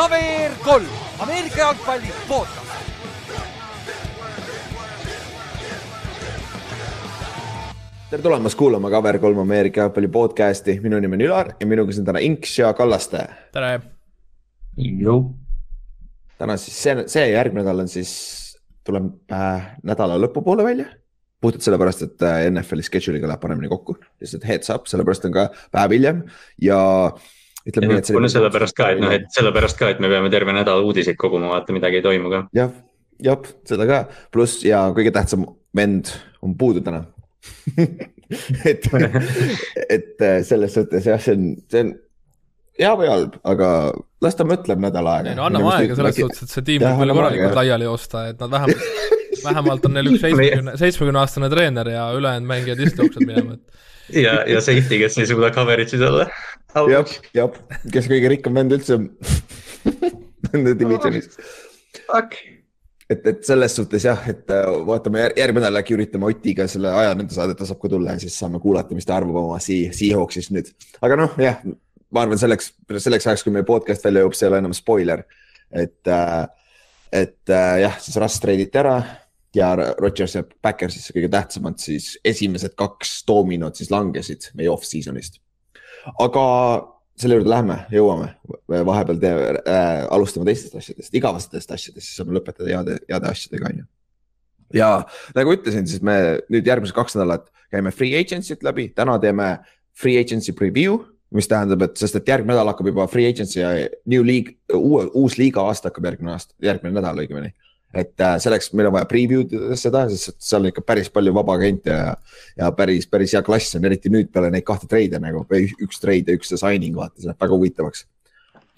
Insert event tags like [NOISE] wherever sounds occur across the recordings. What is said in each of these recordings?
KVR kolm, Ameerika jalgpalli podcast. tere tulemast kuulama KVR3 Ameerika jalgpalli podcast'i, minu nimi on Ülar ja minuga siin täna Inks ja Kallaste. tere. täna siis see, see järgmine nädal on siis, tuleb äh, nädala lõpupoole välja. puhtalt sellepärast, et äh, NFL-i schedule'iga läheb paremini kokku, lihtsalt heads up, sellepärast on ka päev hiljem ja ütleme nii, et. kuna sellepärast ka, et noh, et sellepärast ka, et me peame terve nädal uudiseid koguma, vaata midagi ei toimu ka. jah, jah, seda ka, pluss ja kõige tähtsam vend on puudu täna [LAUGHS] et, et äh, selles suhtes jah, see on, see on hea või halb, aga las ta mõtleb nädal aega. ei no anname aega selles äkki... suhtes, et see tiim võib veel korralikult laiali joosta, et nad vähemalt, vähemalt on neil üks [LAUGHS] seitsmekümne, seitsmekümne aastane treener ja ülejäänud mängijad jooksevad minema, et ja, ja safety, kes ei suuda coverage'is olla. jah, jah, kes kõige rikkam vend üldse [LAUGHS] nende divisionis. Fuck et, et selles suhtes jah, et äh, vaatame järgmine nädal äkki üritame Otiga selle aja nende saadet, ta saab ka tulla ja siis saame kuulata, mis ta arvab oma Sea, Seahawksist nüüd. aga noh, jah, ma arvan, selleks, selleks ajaks, kui meie podcast välja jõuab, see ei ole enam spoiler. et, äh, et äh, jah, siis Russ treiditi ära ja Rodgers ja Backersisse kõige tähtsamad siis esimesed kaks doominot siis langesid meie off-season'ist. aga selle juurde lähme, jõuame, vahepeal teeme äh,, alustame teistest asjadest, igavastest asjadest, siis saame lõpetada heade, heade asjadega, on ju. ja nagu ütlesin, siis me nüüd järgmised kaks nädalat käime free agency't läbi, täna teeme free agency preview, mis tähendab, et sest, et järgmine nädal hakkab juba free agency ja new league, uus liiga aasta hakkab järgmine aasta, järgmine nädal õigemini et äh, selleks meil on vaja preview ida seda, sest seal on ikka päris palju vabaagente ja, ja päris, päris hea klass on, eriti nüüd peale neid kahte treide nagu või üks trade ja üks signing, vaata, see läheb väga huvitavaks.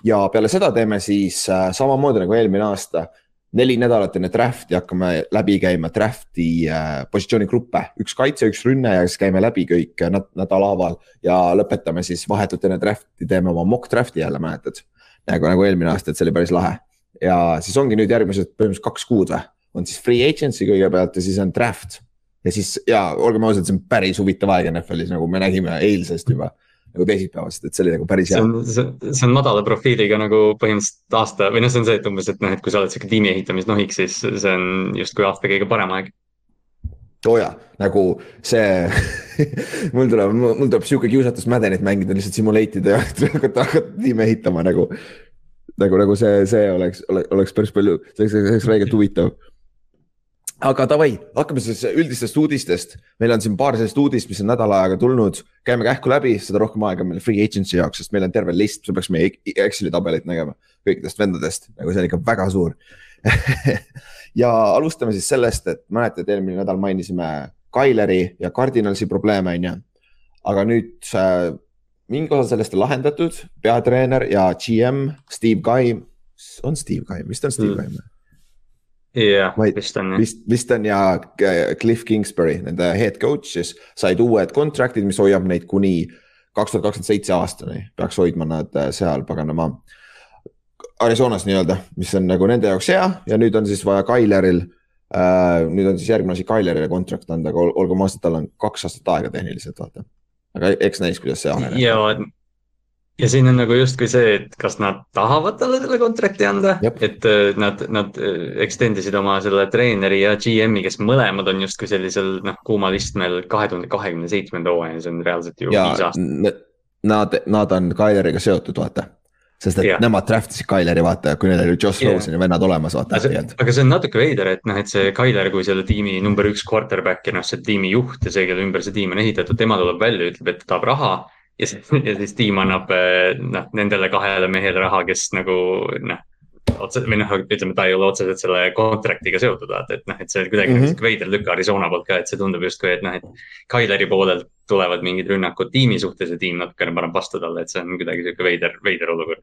ja peale seda teeme siis äh, samamoodi nagu eelmine aasta, neli nädalat enne draft'i hakkame läbi käima draft'i äh, positsioonigruppe, üks kaitse, üks rünne ja siis käime läbi kõik näd nädalahaaval ja lõpetame siis vahetult enne draft'i, teeme oma mock draft'i jälle, mäletad? nagu, nagu eelmine aasta, et see oli päris lahe ja siis ongi nüüd järgmised põhimõtteliselt kaks kuud või, on siis free agency kõigepealt ja siis on draft. ja siis ja olgem ausad, see on päris huvitav aeg NFL-is, nagu me nägime eilsest juba nagu teisipäevast, et see oli nagu päris hea. see on, see on madala profiiliga nagu põhimõtteliselt aasta või noh, see on see, et umbes, et noh, et kui sa oled sihuke tiimi ehitamisnohik, siis see on justkui aasta kõige parem aeg oo oh jaa, nagu see [LAUGHS] mul tuleb, mul tuleb sihuke kiusatus Maddenit mängida, lihtsalt simulate ida ja [LAUGHS] hakata, hakata tiime ehitama nagu nagu, nagu see, see oleks, oleks päris palju, see oleks, see oleks räigelt huvitav. aga davai, hakkame siis üldistest uudistest. meil on siin paar sellist uudist, mis on nädal aega tulnud, käime kähku läbi, seda rohkem aega meil free agency jaoks, sest meil on terve list, sa peaks meie Exceli tabelit nägema kõikidest vendadest, nagu see on ikka väga suur [LAUGHS] ja alustame siis sellest, et mäletad, eelmine nädal mainisime Tyleri ja Cardinalsi probleeme, on ju. aga nüüd äh, mingi osa sellest lahendatud, peatreener ja GM Steve Kai, on Steve Kai, vist on Steve mm. Kai? jah yeah,, vist on. vist, vist on ja Cliff Kingsbury, nende head coach siis said uued contract'id, mis hoiab neid kuni kaks tuhat kakskümmend seitse aastani, peaks hoidma nad äh, seal paganama. Arizonas nii-öelda, mis on nagu nende jaoks hea ja nüüd on siis vaja Kaileril äh,. nüüd on siis järgmine asi Kailerile contract anda, aga olgem ausad, tal on kaks aastat aega tehniliselt vaata aga eks näis, kuidas see areneb. ja, ja siin on nagu justkui see, et kas nad tahavad talle selle kontrakti anda, et äh, nad, nad äh, extend isid oma selle treeneri ja GM-i, kes mõlemad on justkui sellisel noh, kuumal istmel kahe tuhande kahekümne seitsmenda hooaja, see on reaalselt ju viis aastat. Nad, nad on Kaileriga seotud, vaata sest et ja. nemad draft isid Kaileri, vaata, kui neil oli Josh Rose'i vennad olemas, vaata. aga see on natuke veider, et noh, et see Kailer kui selle tiimi number üks quarterback ja noh, see tiimi juht ja see, kelle ümber see tiim on ehitatud, tema tuleb välja, ütleb, et ta tahab raha. ja siis, [LAUGHS] ja siis tiim annab eh, noh, nendele kahele mehele raha, kes nagu noh otse või noh, ütleme, ta ei ole otseselt selle contract'iga seotud, vaata, et noh, et see kuidagi mm -hmm. veider lükk Arizona poolt ka, et see tundub justkui, et noh, et. Kaileri poolelt tulevad mingid rünnakud tiimi suhtes ja tiim natukene paneb vastu talle, et see on kuidagi sihuke veider, veider olukord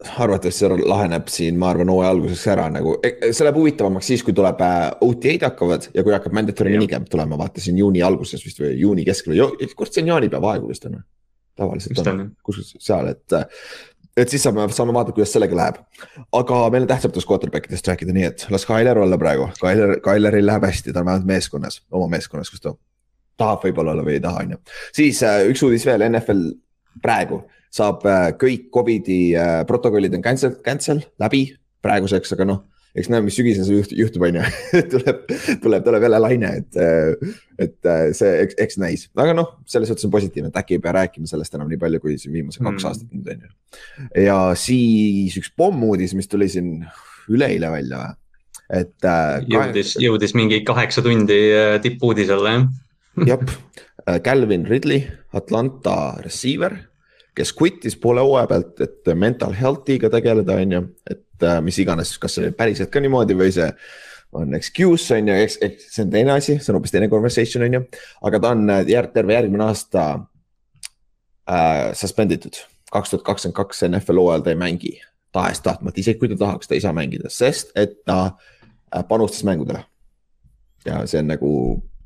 arvatavasti see laheneb siin, ma arvan, hooaja alguseks ära nagu, e, e, see läheb huvitavamaks siis, kui tuleb äh, OTA-d hakkavad ja kui hakkab mandatory minicamp tulema, vaata siin juuni alguses vist või juuni keskel või, kust see on jaanipäev aegu vist on? tavaliselt on, kus seal, et, et siis saame, saame vaadata, kuidas sellega läheb. aga meil on tähtsam tast quarterback idest rääkida, nii et las Kailer olla praegu, Kailer, Kaileril läheb hästi, ta on vähemalt meeskonnas, oma meeskonnas, kus ta tahab võib-olla olla või ei taha, on ju. siis äh, üks uudis veel, NFL praegu saab äh, kõik Covidi äh, protokollid on cancel, cancel läbi praeguseks, aga noh, eks näe, mis sügisel see juht, juhtub, on ju [LAUGHS] tuleb, tuleb, tuleb jälle laine, et, äh, et see, eks, eks näis, aga noh, selles suhtes on positiivne, et äkki ei pea rääkima sellest enam nii palju, kui siin viimased kaks mm. aastat nüüd on ju. ja siis üks pommuudis, mis tuli siin üleeile välja et äh,. jõudis, jõudis mingi kaheksa tundi tippuudisele jah. jah, Calvin Ridley, Atlanta receiver kes quit'is poole hooaja pealt, et mental health'iga tegeleda, on ju, et äh, mis iganes, kas see oli päriselt ka niimoodi või see on excuse on ju, eks, eks see on teine asi, see on hoopis teine conversation on ju. aga ta on äh, järg, terve järgmine aasta äh, suspend itud, kaks tuhat kakskümmend kaks NFL hooajal ta ei mängi tahes-tahtmata, isegi kui ta tahaks, ta ei saa mängida, sest et ta äh, panustas mängudele. ja see on nagu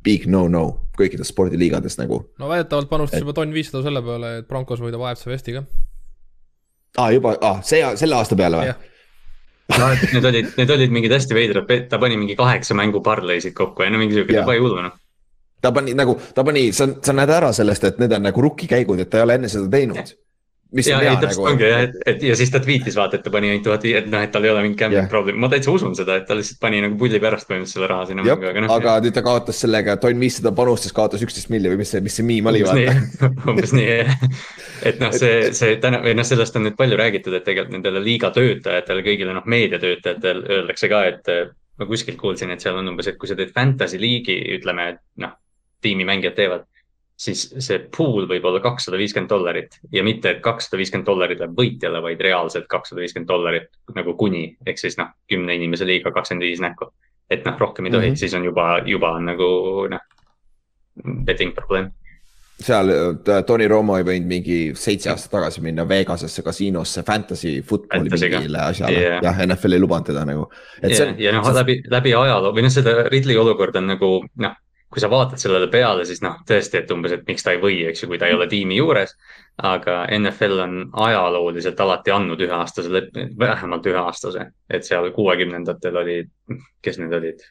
big no-no kõikides spordiliigades nagu. no väidetavalt panustas et... juba tonn viissada selle peale, et Broncos võidab AFC Vesti ka. aa, juba, aa, see, selle aasta peale või? no need olid, need olid mingid hästi veidrad, ta pani mingi kaheksa mängu parleisid kokku ja no mingi sihuke, ta pani hullu noh ta pani nagu, ta pani, sa, sa näed ära sellest, et need on nagu rukkikäigud, et ta ei ole enne seda teinud mis ja, ei täpselt nagu... ongi jah, et, et ja siis ta tweet'is vaata, et ta pani ainult tuhat, et noh, et tal ei ole mingit gambling yeah. probleemi, ma täitsa usun seda, et ta lihtsalt pani nagu pulli pärast põhimõtteliselt selle raha sinna mängu, aga noh. aga nüüd ta kaotas sellega, tonn viissada panustas, kaotas üksteist milli või mis see, mis see miim oli vaata. umbes nii jah, [LAUGHS] et noh, see, see täna või noh, sellest on nüüd palju räägitud, et tegelikult nendele liiga töötajatele, kõigile noh, meediatöötajatele öeldakse ka, et ma kuskilt kuulsin, et seal on umbes, et kui sa teed fantasy liigi, ütleme, et noh, tiimimängijad teevad siis see pool võib olla kakssada viiskümmend dollarit ja mitte, et kakssada viiskümmend dollarit läheb võitjale, vaid reaalselt kakssada viiskümmend dollarit nagu kuni, ehk siis noh, kümne inimese liiga kakskümmend viis näkku. et noh, rohkem ei tohi mm, -hmm. siis on juba, juba on nagu noh, betting probleem seal Tony Romo ei võinud mingi seitse aastat tagasi minna Vegasesse kasiinosse fantasy football'i mingile asjale yeah., jah, NFL ei lubanud teda nagu. Yeah, ja noh, läbi, läbi ajaloo või noh, seda Ridley olukord on nagu noh, kui sa vaatad sellele peale, siis noh, tõesti, et umbes, et miks ta ei või, eks ju, kui ta ei ole tiimi juures. aga NFL on ajalooliselt alati andnud üheaastase lepingu, vähemalt üheaastase, et seal kuuekümnendatel olid, kes need olid?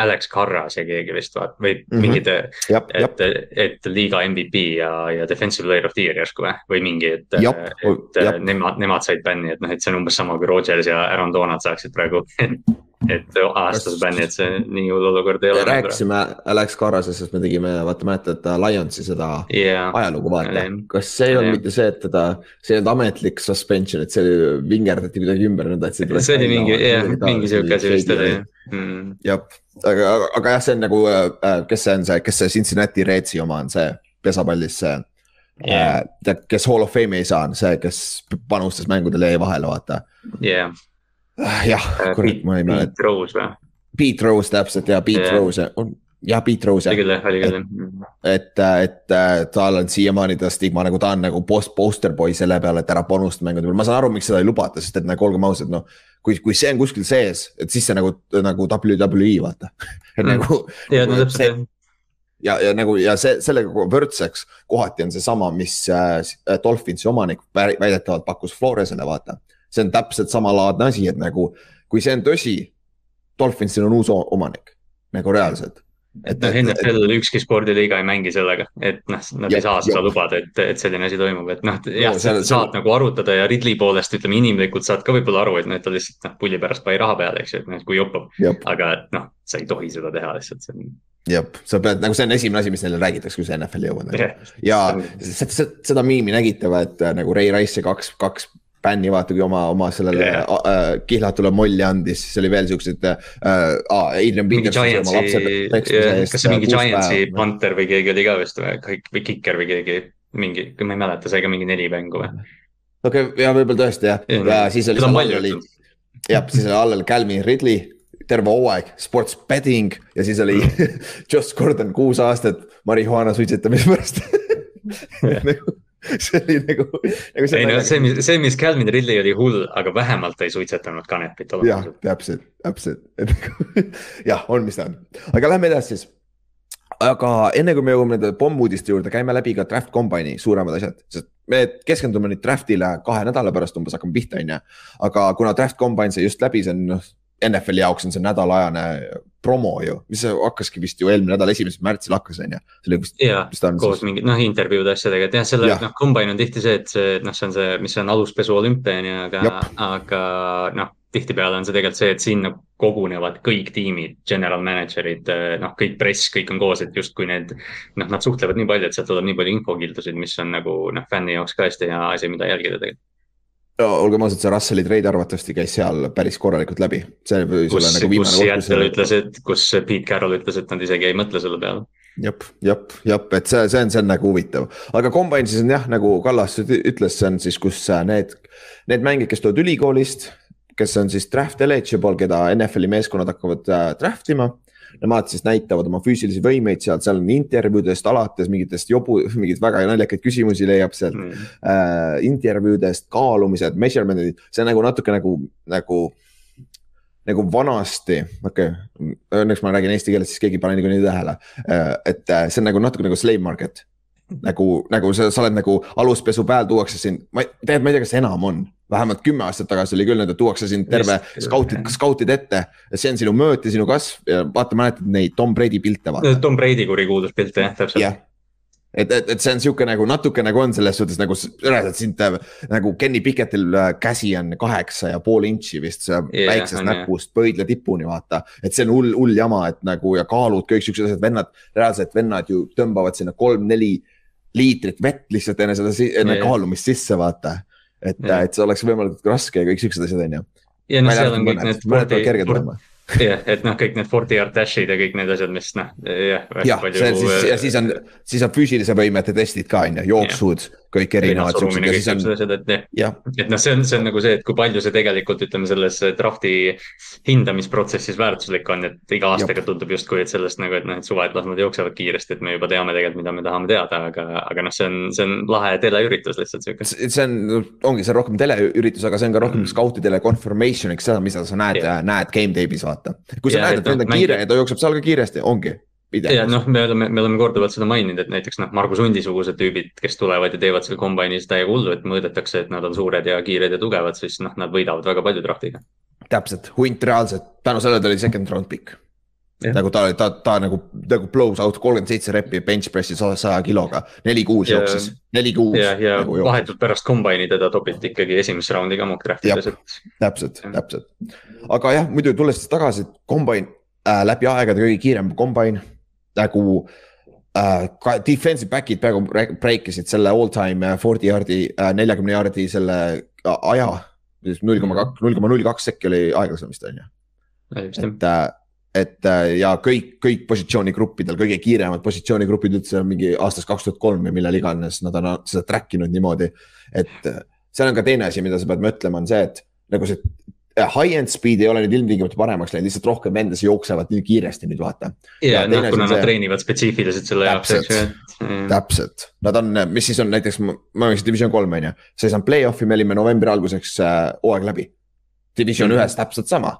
Alex Carras ja keegi vist vaat- või mm -hmm. mingid, et, et liiga MVP ja, ja defensive player of the year järsku või, või mingi, et, et nemad, nemad said bänni, et noh, et see on umbes sama kui Rodgers ja Aaron Donald saaksid praegu [LAUGHS] et aastase bänni, et see nii hull olukord ei ole. rääkisime Alex Karrasest, sest me tegime, vaata mäletad Lionsi seda yeah. ajalugu vaata. kas see ei olnud yeah. mitte see, et teda, see ei olnud ametlik suspension, et see oli, vingerdati kuidagi ümber, nad tahtsid. see oli mingi, jah, mingi sihuke asi vist oli mm.. jah, aga, aga, jah, see on nagu, äh, kes see on see, kes see Cincinnati Redsi oma on, see pesapallis see yeah.. tead, kes Hall of Fame'i ei saanud, see, kes panustas mängudele jäi vahele, vaata. jah yeah Ah, jah, äh, kurat, ma ei mäleta. Pete Rose või? Pete Rose täpselt ja Pete yeah. Rose on, jah, Pete Rose. oli küll jah, oli küll jah. et, et, et äh, tal on siiamaani ta stigma nagu ta on nagu post, poster boy selle peale, et ära panusta mängude peale, ma saan aru, miks seda ei lubata, sest et nagu olgem ausad, noh. kui, kui see on kuskil sees, et siis see nagu, nagu WWE vaata [LAUGHS] et mm. nagu. ja, no täpselt jah ja, ja nagu ja see sellega võrdseks kohati on seesama, mis äh, Dolphinsi omanik väidetavalt pakkus Floresele, vaata see on täpselt samalaadne asi, et nagu kui see on tõsi, Dolphinsil on uus omanik nagu reaalselt et noh, NFL ükski spordiliiga ei mängi sellega, et noh, nad ja, ei saa seda lubada, et, et selline asi toimub, et noh, jah no,, sa saad seal... nagu arutada ja Ridley poolest ütleme inimlikult saad ka võib-olla aru, et noh, et ta lihtsalt noh, pulli pärast pani raha peale, eks ju, et noh, kui jopab. aga noh, sa ei tohi seda teha lihtsalt, see on jah, sa pead nagu see on esimene asi, mis neile räägitakse, kui sa NFL-i jõuad nagu. ja seda, seda miimi nägite või, et nagu Ray Rice ja kaks, kaks bänni, vaata kui oma, oma sellele yeah. äh, kihlatule molli andis, siis oli veel siuksed äh,. Adrian Peterson. Yeah, kas see mingi Giantsi Panther või keegi oli ka vist või, või Kicker või keegi, mingi, ma ei mäleta, sai ka mingi neli mängu või? okei okay,, ja võib-olla tõesti jah yeah,, ja siis oli. jah, siis oli all oli Calvin Ridley terve hooaeg, sports betting ja siis oli [LAUGHS] Josh Gordon kuus aastat marihuaana suitsetamise pärast [LAUGHS] [LAUGHS] see oli nagu, nagu. ei no see, mis, see, mis Calvin Ridley oli hull, aga vähemalt ta ei suitsetanud kanepit. jah, täpselt, täpselt, et nagu [LAUGHS] jah, on, mis ta on, aga lähme edasi siis. aga enne kui me jõuame nende pommuudiste juurde, käime läbi ka draft combine'i suuremad asjad, sest me keskendume nüüd draft'ile kahe nädala pärast umbes hakkame pihta, on ju. aga kuna draft combine sai just läbi, see on noh NFL-i jaoks on see nädalajane promo ju, mis hakkaski vist ju eelmine nädal, esimesel märtsil hakkas, on ju. see oli vist. jaa, koos mingi noh, intervjuude asjadega, et jah, selle ja. noh, combine on tihti see, et see noh, see on see, mis on aluspesu olümpia on ju, aga, aga noh tihtipeale on see tegelikult see, et sinna kogunevad kõik tiimid, general manager'id, noh, kõik press, kõik on koos, et justkui need, noh, nad suhtlevad nii palju, et sealt tuleb nii palju infokildusid, mis on nagu noh, fänni jaoks ka hästi hea asi, mida jälgida tegelikult no olgem ausad, see Russelli treid arvatavasti käis seal päris korralikult läbi. kus, nagu kus Seattle ütles, et, kus Pete Carroll ütles, et nad isegi ei mõtle selle peale. jep, jep, jep, et see, see on, see on nagu huvitav, aga combine siis on jah, nagu Kallas ütles, see on siis, kus need, need mängijad, kes tulevad ülikoolist, kes on siis draft eligible, keda NFL-i meeskonnad hakkavad äh, draft ima nemad siis näitavad oma füüsilisi võimeid sealt, seal on intervjuudest alates mingitest jobu, [LAUGHS] mingeid väga naljakaid küsimusi leiab sealt mm.. Äh, intervjuudest, kaalumised, measurement'id, see on nagu natuke nagu, nagu nagu vanasti, okei okay,, õnneks ma räägin eesti keeles, siis keegi ei pane niikuinii tähele. Äh, et äh, see on nagu natuke nagu slave market. nagu, nagu sa, sa oled nagu aluspesu peal, tuuakse sind, ma tegelikult ma ei tea, kas enam on vähemalt kümme aastat tagasi oli küll, et tuuakse sind terve skautid, skautid ette. see on sinu mööt ja sinu kasv ja vaata, mäletad neid Tom Brady pilte vaata. Tom Brady kurikuulus pilt jah, täpselt yeah et, et, et see on sihuke nagu natuke nagu on selles suhtes nagu reaalselt sind nagu Kenny Pickettil äh, käsi on kaheksa ja pool intši vist yeah, väiksest näpust pöidla tipuni vaata. et see on hull, hull jama, et nagu ja kaalud kõik siuksed asjad, vennad, reaalselt vennad ju tõmbavad sinna kolm-neli liitrit vett lihtsalt enne seda, enne yeah. kaalumist sisse vaata et, et see oleks võimalikult raske ja kõik siuksed asjad, on ju. ja noh, seal on kõik need spordi, jah, et noh, kõik need forty yard dash'id ja kõik need asjad, mis noh, jah. jah, see on siis ja siis on, siis on füüsilise võimete testid ka on ju, jooksud, kõik erinevad siuksed ja siis on. et noh, see on, see on nagu see, et kui palju see tegelikult ütleme selles draft'i hindamisprotsessis väärtuslik on, et iga aastaga tundub justkui, et sellest nagu, et noh, et suved las nad jooksevad kiiresti, et me juba teame tegelikult, mida me tahame teada, aga, aga noh, see on, see on lahe teleüritus lihtsalt sihuke. see on, ongi see rohkem teleüritus, aga see on ka rohkem mm. scout'idele confirmation'iks seda, mida sa näed, näed game tape'is vaata kui sa ja, näed, et vend on kiire ja ta jookseb seal ka kiiresti, ongi. Ja noh, me oleme, me oleme korduvalt seda maininud, et näiteks noh, Margus Hundi sugused tüübid, kes tulevad ja teevad seal kombinis täiega hullu, et mõõdetakse, et nad on suured ja kiired ja tugevad, siis noh, nad võidavad väga palju draftiga. täpselt, Hunt reaalselt, tänu sellele ta oli second round pick. Ja. nagu ta oli, ta, ta nagu, nagu blows out kolmkümmend seitse reppi bench press'i saja kiloga, neli kuus jooksis, neli kuus. ja, ja nagu vahetult pärast combine'i teda topiti ikkagi esimesse raundi ka mock draft'ides, et. täpselt, täpselt, aga jah, muidu tulles siis tagasi, combine äh, läbi aegade kõige kiirem combine nagu äh, ka defensive back'id peaaegu break isid selle all time äh, forty yard'i äh,, neljakümne yard'i selle äh, aja. null koma kaks, null koma null kaks sekki oli aeglasem vist on ju. et äh, et äh, ja kõik, kõik positsioonigruppidel, kõige kiiremad positsioonigrupid üldse mingi aastast kaks tuhat kolm või millal iganes nad on seda track inud niimoodi. et seal on ka teine asi, mida sa pead mõtlema, on see, et nagu see high-end speed ei ole nüüd ilmtingimata paremaks läinud, lihtsalt rohkem vendasid jooksevad nii kiiresti nüüd vaata. ja, ja noh, kuna nad see... treenivad spetsiifiliselt selle jaoks, eks ju, täpselt, nad on, mis siis on näiteks, ma mängisin division kolm on ju, sa ei saanud play-off'i, me olime novembri alguseks hooaeg äh, läbi. Division mm -hmm. ühes täpselt sama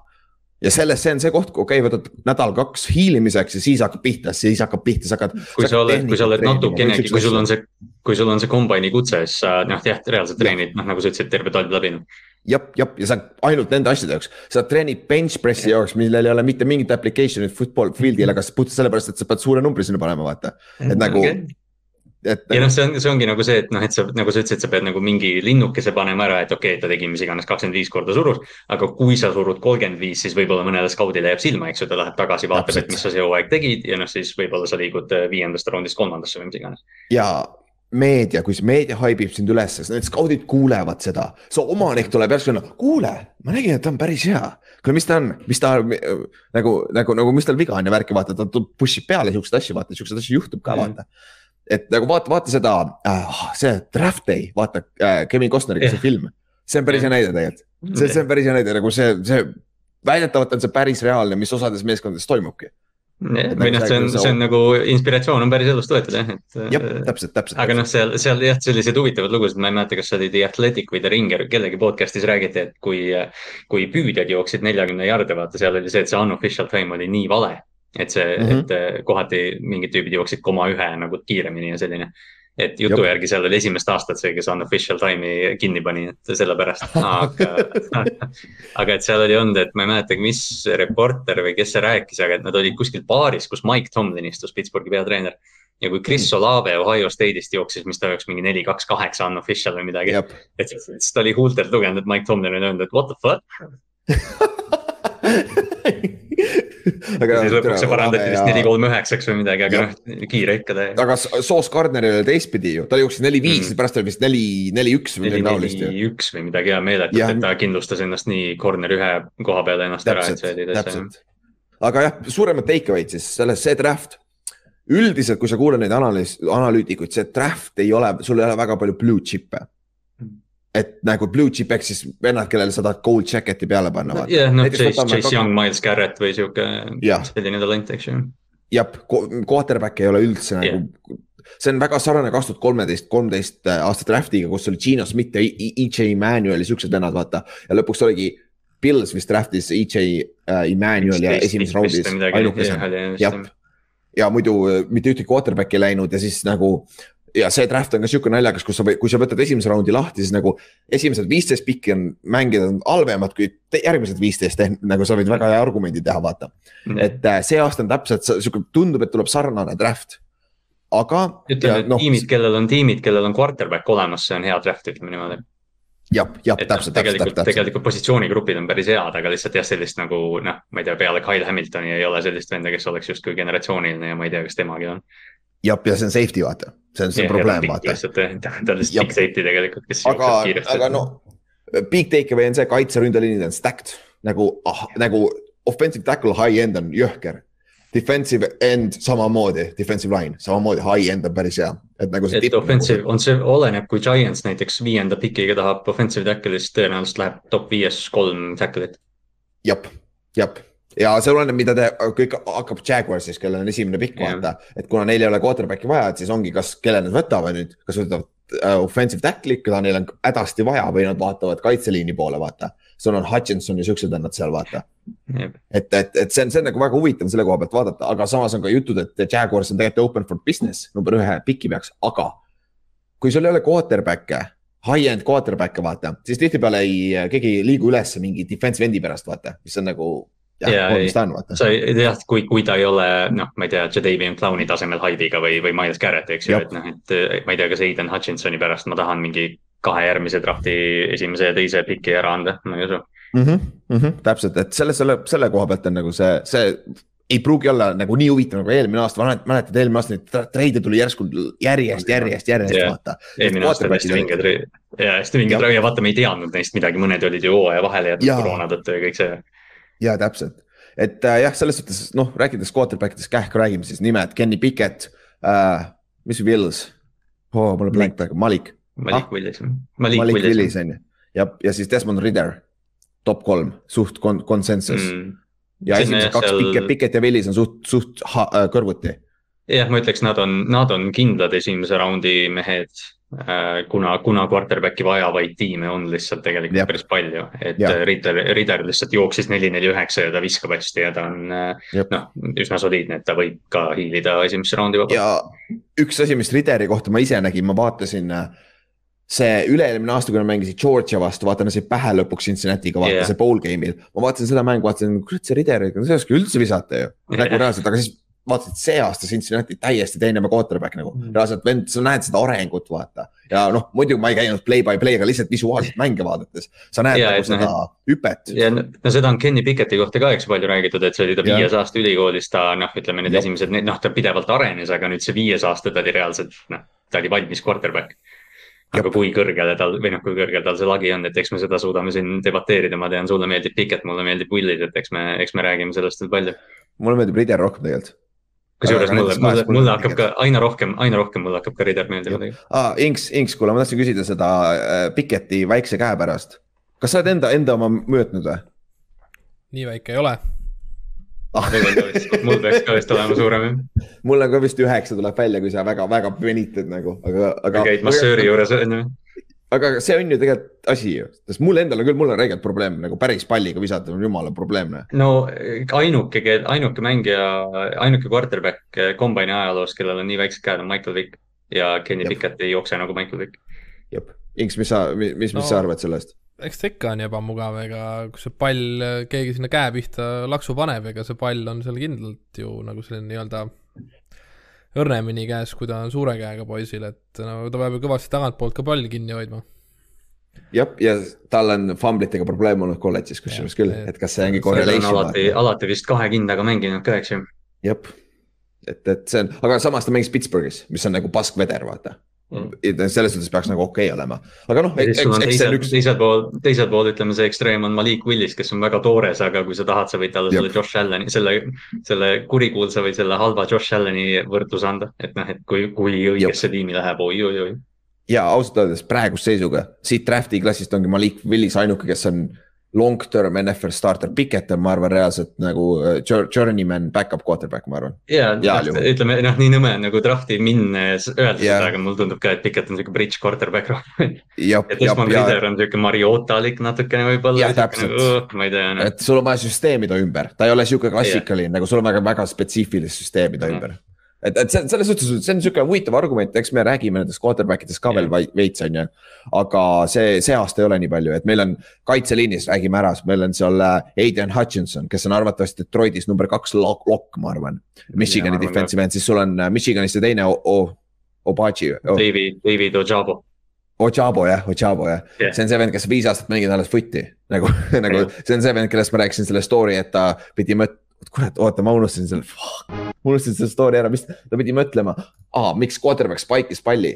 ja selles, see on see koht, okei okay,, võtad nädal-kaks hiilimiseks ja siis hakkab pihta, siis hakkab pihta, sa hakkad. kui sa oled, kui sa oled natukenegi, kui sul on see, kui sul on see kombaini kutse, siis sa noh, jah, reaalselt treenid, noh nagu sa ütlesid, terve talv läbi noh jah, jah, ja sa ainult nende asjade jaoks, sa treenid bench pressi jaoks, millel ei ole mitte mingit application'it football field'il, aga puhtalt sellepärast, et sa pead suure numbri sinna panema, vaata. et nagu okay et. ja noh, see on, see ongi nagu see, et noh, et sa nagu sa ütlesid, sa pead nagu mingi linnukese panema ära, et okei okay,, ta tegi mis iganes kakskümmend viis korda surus. aga kui sa surud kolmkümmend viis, siis võib-olla mõnele skaudile jääb silma, eks ju, ta läheb tagasi, vaatab, et mis sa see hooaeg tegid ja noh, siis võib-olla sa liigud äh, viiendast raundist kolmandasse või mis iganes. ja meedia, kui see meedia haibib sind üles, need skaudid kuulevad seda, su omanik tuleb järsku kuule, ma nägin, et ta on päris hea. kuule, mis ta on, mis ta nagu, nagu, nagu, mis tal viga on ja värki, vaata, ta push ib peale siukseid asju, vaata, siukseid asju juhtub ka, vaata mm et nagu vaata, vaata seda äh,, see Draft Day, vaata äh, Kevin Costneriga yeah. see film. see on päris hea näide tegelikult, see, see on päris hea näide, nagu see, see väidetavalt on see päris reaalne, mis osades meeskondades toimubki. Või nagu noh, see on, see on nagu inspiratsioon on päris elust võetud jah, et. jah, täpselt, täpselt. aga noh, seal, seal jah, selliseid huvitavaid lugusid, ma ei mäleta, kas see oli The Athletic või The Ringer, kellegi podcast'is räägiti, et kui, kui püüdjad jooksid neljakümne jarde, vaata, seal oli see, et see unofficial time oli nii vale et see mm, -hmm. et kohati mingid tüübid jooksid koma ühe nagu kiiremini ja selline. Et jutu järgi seal oli esimest aastat see, kes unofficial time'i kinni pani, et sellepärast, aga [LAUGHS] aga et seal oli olnud, et ma ei mäletagi, mis reporter või kes see rääkis, aga et nad olid kuskil baaris, kus Mike Tomlin istus, Pittsburghi peatreener ja kui Chris mm. Olave Ohio State'ist jooksis, mis ta oleks mingi neli, kaks, kaheksa unofficial või midagi. et siis ta oli huultelt lugenud, et Mike Tomlin oli öelnud, et what the fuck [LAUGHS] [LAUGHS] aga siis lõpuks see parandati vist neli, kolm, üheksaks või midagi, aga noh, kiire ikka ta. aga Sauce Gardneril oli teistpidi ju, ta jooksis neli, viis mm., pärast oli vist neli, neli, üks või midagi taolist ju. üks või midagi ja meeletult, et ta kindlustas ennast nii corner ühe koha peal ennast täpselt, ära, et see oli täitsa. aga jah, suuremad take away'd siis selles, see draft üldiselt, kui sa kuulad neid analüüs, analüütikuid, see draft ei ole, sul ei ole väga palju blue chip'e et nagu blue chip ehk siis vennad, kellele sa tahad gold jacket'i peale panna. jah, noh Chase, Chase Young, Miles Garrett või sihuke selline talent, eks ju. jah, quarterback ei ole üldse yeah. nagu, see on väga sarnane kaks tuhat kolmeteist, kolmteist äh, aasta draft'iga, kus oli Gino Smith ja EJ Emanuel ja siuksed vennad, vaata. ja lõpuks oligi Pils vist draft'is EJ uh, Emanuel ja esimeses raundis ainukesena, jah. ja muidu äh, mitte ühtegi quarterback'i ei läinud ja siis nagu ja see draft on ka sihuke naljakas, kus sa kui sa võtad esimese raundi lahti, siis nagu esimesed viisteist pikki on mängida on halvemad kui järgmised viisteist, nagu sa võid väga hea argumendi teha, vaata mm. -hmm. et äh, see aasta on täpselt sihuke, tundub, et tuleb sarnane draft. aga. ütleme, et no, tiimid, kellel on tiimid, kellel on quarterback olemas, see on hea draft, ütleme niimoodi jah, jah, täpselt, täpselt, täpselt. tegelikult positsioonigrupid on päris head, aga lihtsalt jah, sellist nagu noh, ma ei tea, peale Kyle Hamiltoni ei ole sellist venda, kes oleks justkui generatsiooniline ja ma ei tea, kas temagi on jah, ja see on safety, vaata, see on see ja, probleem, vaata. ta on lihtsalt big safety tegelikult, kes aga, aga no, big takeaway on see, kaitseründeliinid on stacked nagu ah,, nagu offensive tackle high end on jõhker. Defensive end samamoodi, defensive line samamoodi, high end on päris hea. et nagu see. et offensive on see, oleneb, kui Giants näiteks viienda pikiga tahab offensive tackle'ist, tõenäoliselt läheb top viies kolm tackle'it. jep, jep ja see oleneb, mida te, kõik hakkab Jaguarsis, kellel on esimene pikk yeah. vaata, et kuna neil ei ole quarterback'i vaja, et siis ongi, kas, kelle nad võtavad nüüd, kas võtavad uh, offensive tackle'i, keda neil on hädasti vaja või nad vaatavad kaitseliini poole, vaata. sul on Hutchinson ja siuksed vennad seal, vaata yeah.. et, et, et see on, see on nagu väga huvitav selle koha pealt vaadata, aga samas on ka jutud, et Jaguars on tegelikult open for business number ühe piki peaks, aga kui sul ei ole quarterback'e high-end quarterback'e vaata, siis tihtipeale ei, keegi ei liigu üles mingi defensive end'i pärast vaata, mis on nagu jah, ta on, vaata. sa jah, kui, kui ta ei ole, noh, ma ei tea, Jadavion Clowni tasemel Hyde'iga või, või Miles Garrett, eks ju, et noh, et ma ei tea, kas Aiden Hutchinsoni pärast ma tahan mingi kahe järgmise drafti esimese ja teise piki ära anda, ma ei usu mm. -hmm, mm -hmm, täpselt, et selle, selle, selle koha pealt on nagu see, see ei pruugi olla nagu nii huvitav nagu eelmine aasta, mäletad, eelmine aasta neid treide tuli järsku järjest, järjest, järjest yeah. vaata. eelmine aasta oli hästi vinge treid ja hästi vinge treid ja vaata, me ei teadnud neist midagi, mõned olid ju hooaja vahele jäetud koroona tõttu ja kõik see ja täpselt, et äh, jah, selles suhtes noh, rääkides quarterback idest kähku räägime siis nimed, Kenny Pickett äh,, mis Wills? Oh,, mul on blank praegu, Malik. Malik ah? Willis, Malik, Malik Willis on ju, ja, ja siis Desmond Ridder, top kolm, suht kon-, konsensus mm.. ja esimesed kaks seal... Pickett, Pickett ja Willis on suht, suht ha, äh, kõrvuti. jah, ma ütleks, nad on, nad on kindlad esimese raundi mehed kuna, kuna quarterback'i vajavaid tiime on lihtsalt tegelikult ja. päris palju, et Ritter, Ritter lihtsalt jooksis neli, neli, üheksa ja ta viskab hästi ja ta on äh, noh, üsna soliidne, et ta võib ka hiilida esimesse raundi vabalt. ja üks asi, mis Ritteri kohta ma ise nägin, ma vaatasin äh, see üle-eelmine aasta, kui nad mängisid Georgia vastu, vaata nad said pähe lõpuks Cincinnati'ga, vaata yeah. see bowl game'il. ma vaatasin seda mängu, vaatasin, kurat see Ritter, see ei oska üldse visata ju, nagu reaalselt, aga siis vaatasid see aasta Cincinnati täiesti teine quarterback nagu mm., reaalselt vend, sa näed seda arengut, vaata. ja noh, muidu ma ei käinud play by play, aga lihtsalt visuaalselt mänge vaadates, sa näed ja, nagu seda no, hüpet. ja no seda on Kenny Picketti kohta ka, eks palju räägitud, et see oli ta viies aasta ülikoolis, ta noh, ütleme need ja. esimesed, noh, ta pidevalt arenes, aga nüüd see viies aasta ta oli reaalselt, noh, ta oli valmis quarterback aga Jab. kui kõrgele tal või noh, kui kõrgel tal see lagi on, et eks me seda suudame siin debateerida, ma tean, sulle meeldib Pickett, mulle meeldib Willis, et eks me, eks me räägime sellest veel palju. mulle meeldib Rider rohkem tegelikult kusjuures mulle, mulle, mulle hakkab ka aina rohkem, aina rohkem mulle hakkab ka Rider meeldima tegelikult. aa, Inks, Inks, kuule, ma tahtsin küsida seda äh, Piketi väikse käe pärast. kas sa oled enda, enda oma mõõtnud või? nii väike ei ole ah.. mul peaks ka vist olema suurem jah. [LAUGHS] mul on ka vist üheksa tuleb välja, kui sa väga-väga venitad nagu, aga, aga. käid massööri juures on ju aga see on ju tegelikult asi ju, sest mul endal on küll, mul on räigelt probleem nagu päris palliga visata on jumala probleemne. no ainuke, ainuke mängija, ainuke quarterback kombaini ajaloos, kellel on nii väiksed käed, on Michael Vick. ja Kenny Pickett ei jookse nagu Michael Vick. jep, Inks, mis sa, mis, mis no, sa arvad sellest? eks ta ikka on ebamugav, ega kui see pall, keegi sinna käe pihta laksu paneb, ega see pall on seal kindlalt ju nagu selline nii-öelda õrnemini käes, kui ta on suure käega poisil, et no ta peab ju kõvasti tagantpoolt ka palli kinni hoidma. jah, ja tal on famblitega probleem olnud kolledžis kusjuures küll, et kas see ongi correlation. alati, alati vist kahe kindaga mänginud ka, eks ju. jah, et, et see on, aga samas ta mängis Pittsburghis, mis on nagu paskveder, vaata mm.. selles suhtes peaks nagu okei okay olema, aga noh. on üks. pool, teiselt pool ütleme, see ekstreem on Malik Willis, kes on väga toores, aga kui sa tahad, sa võid talle selle Josh Allan'i, selle, selle kurikuulsa või selle halva Josh Allan'i võrdluse anda, et noh, et kui, kui õigesse tiimi läheb oi,, oi-oi-oi. ja ausalt öeldes praeguse seisuga siit draft'i klassist ongi Malik Willis ainuke, kes on long-term NFL starter, Pikett on, ma arvan, reaalselt nagu äh, journeyman back-up quarterback, ma arvan. ja, ütleme noh, nii nõme on nagu draft'i minnes öelda yeah. seda, aga mulle tundub ka, et Pikett on sihuke bridge quarterback rohkem. ja Desmond Ritter on sihuke Mariotalik natukene võib-olla. jah, täpselt. Uh, ma ei tea no.. et sul on vaja süsteemi ta ümber, ta ei ole sihuke klassikaline yeah., nagu sul on väga, väga spetsiifilist süsteemi ta -hmm. ümber et, et see, selles suhtes, see on niisugune huvitav argument, eks me räägime nendest quarterback idest ka veel veits, on ju. aga see, see aasta ei ole nii palju, et meil on kaitseliinis, räägime ära, meil on seal äh, Adrian Hutchinson, kes on arvatavasti Detroitis number kaks lokk, lokk, ma arvan. Michigani defensive end, siis sul on äh, Michiganis see teine Obachi oh.. David, David Ojabo. Ojabo jah, Ojabo jah yeah., see on see vend, kes viis aastat mängib alles footi nagu [LAUGHS] nagu see on see vend, kellest ma rääkisin selle story, et ta pidi mõt-, kurat, oota, ma unustasin selle, ma unustasin selle story ära, mis ta pidi mõtlema, miks quarterback spike'is palli.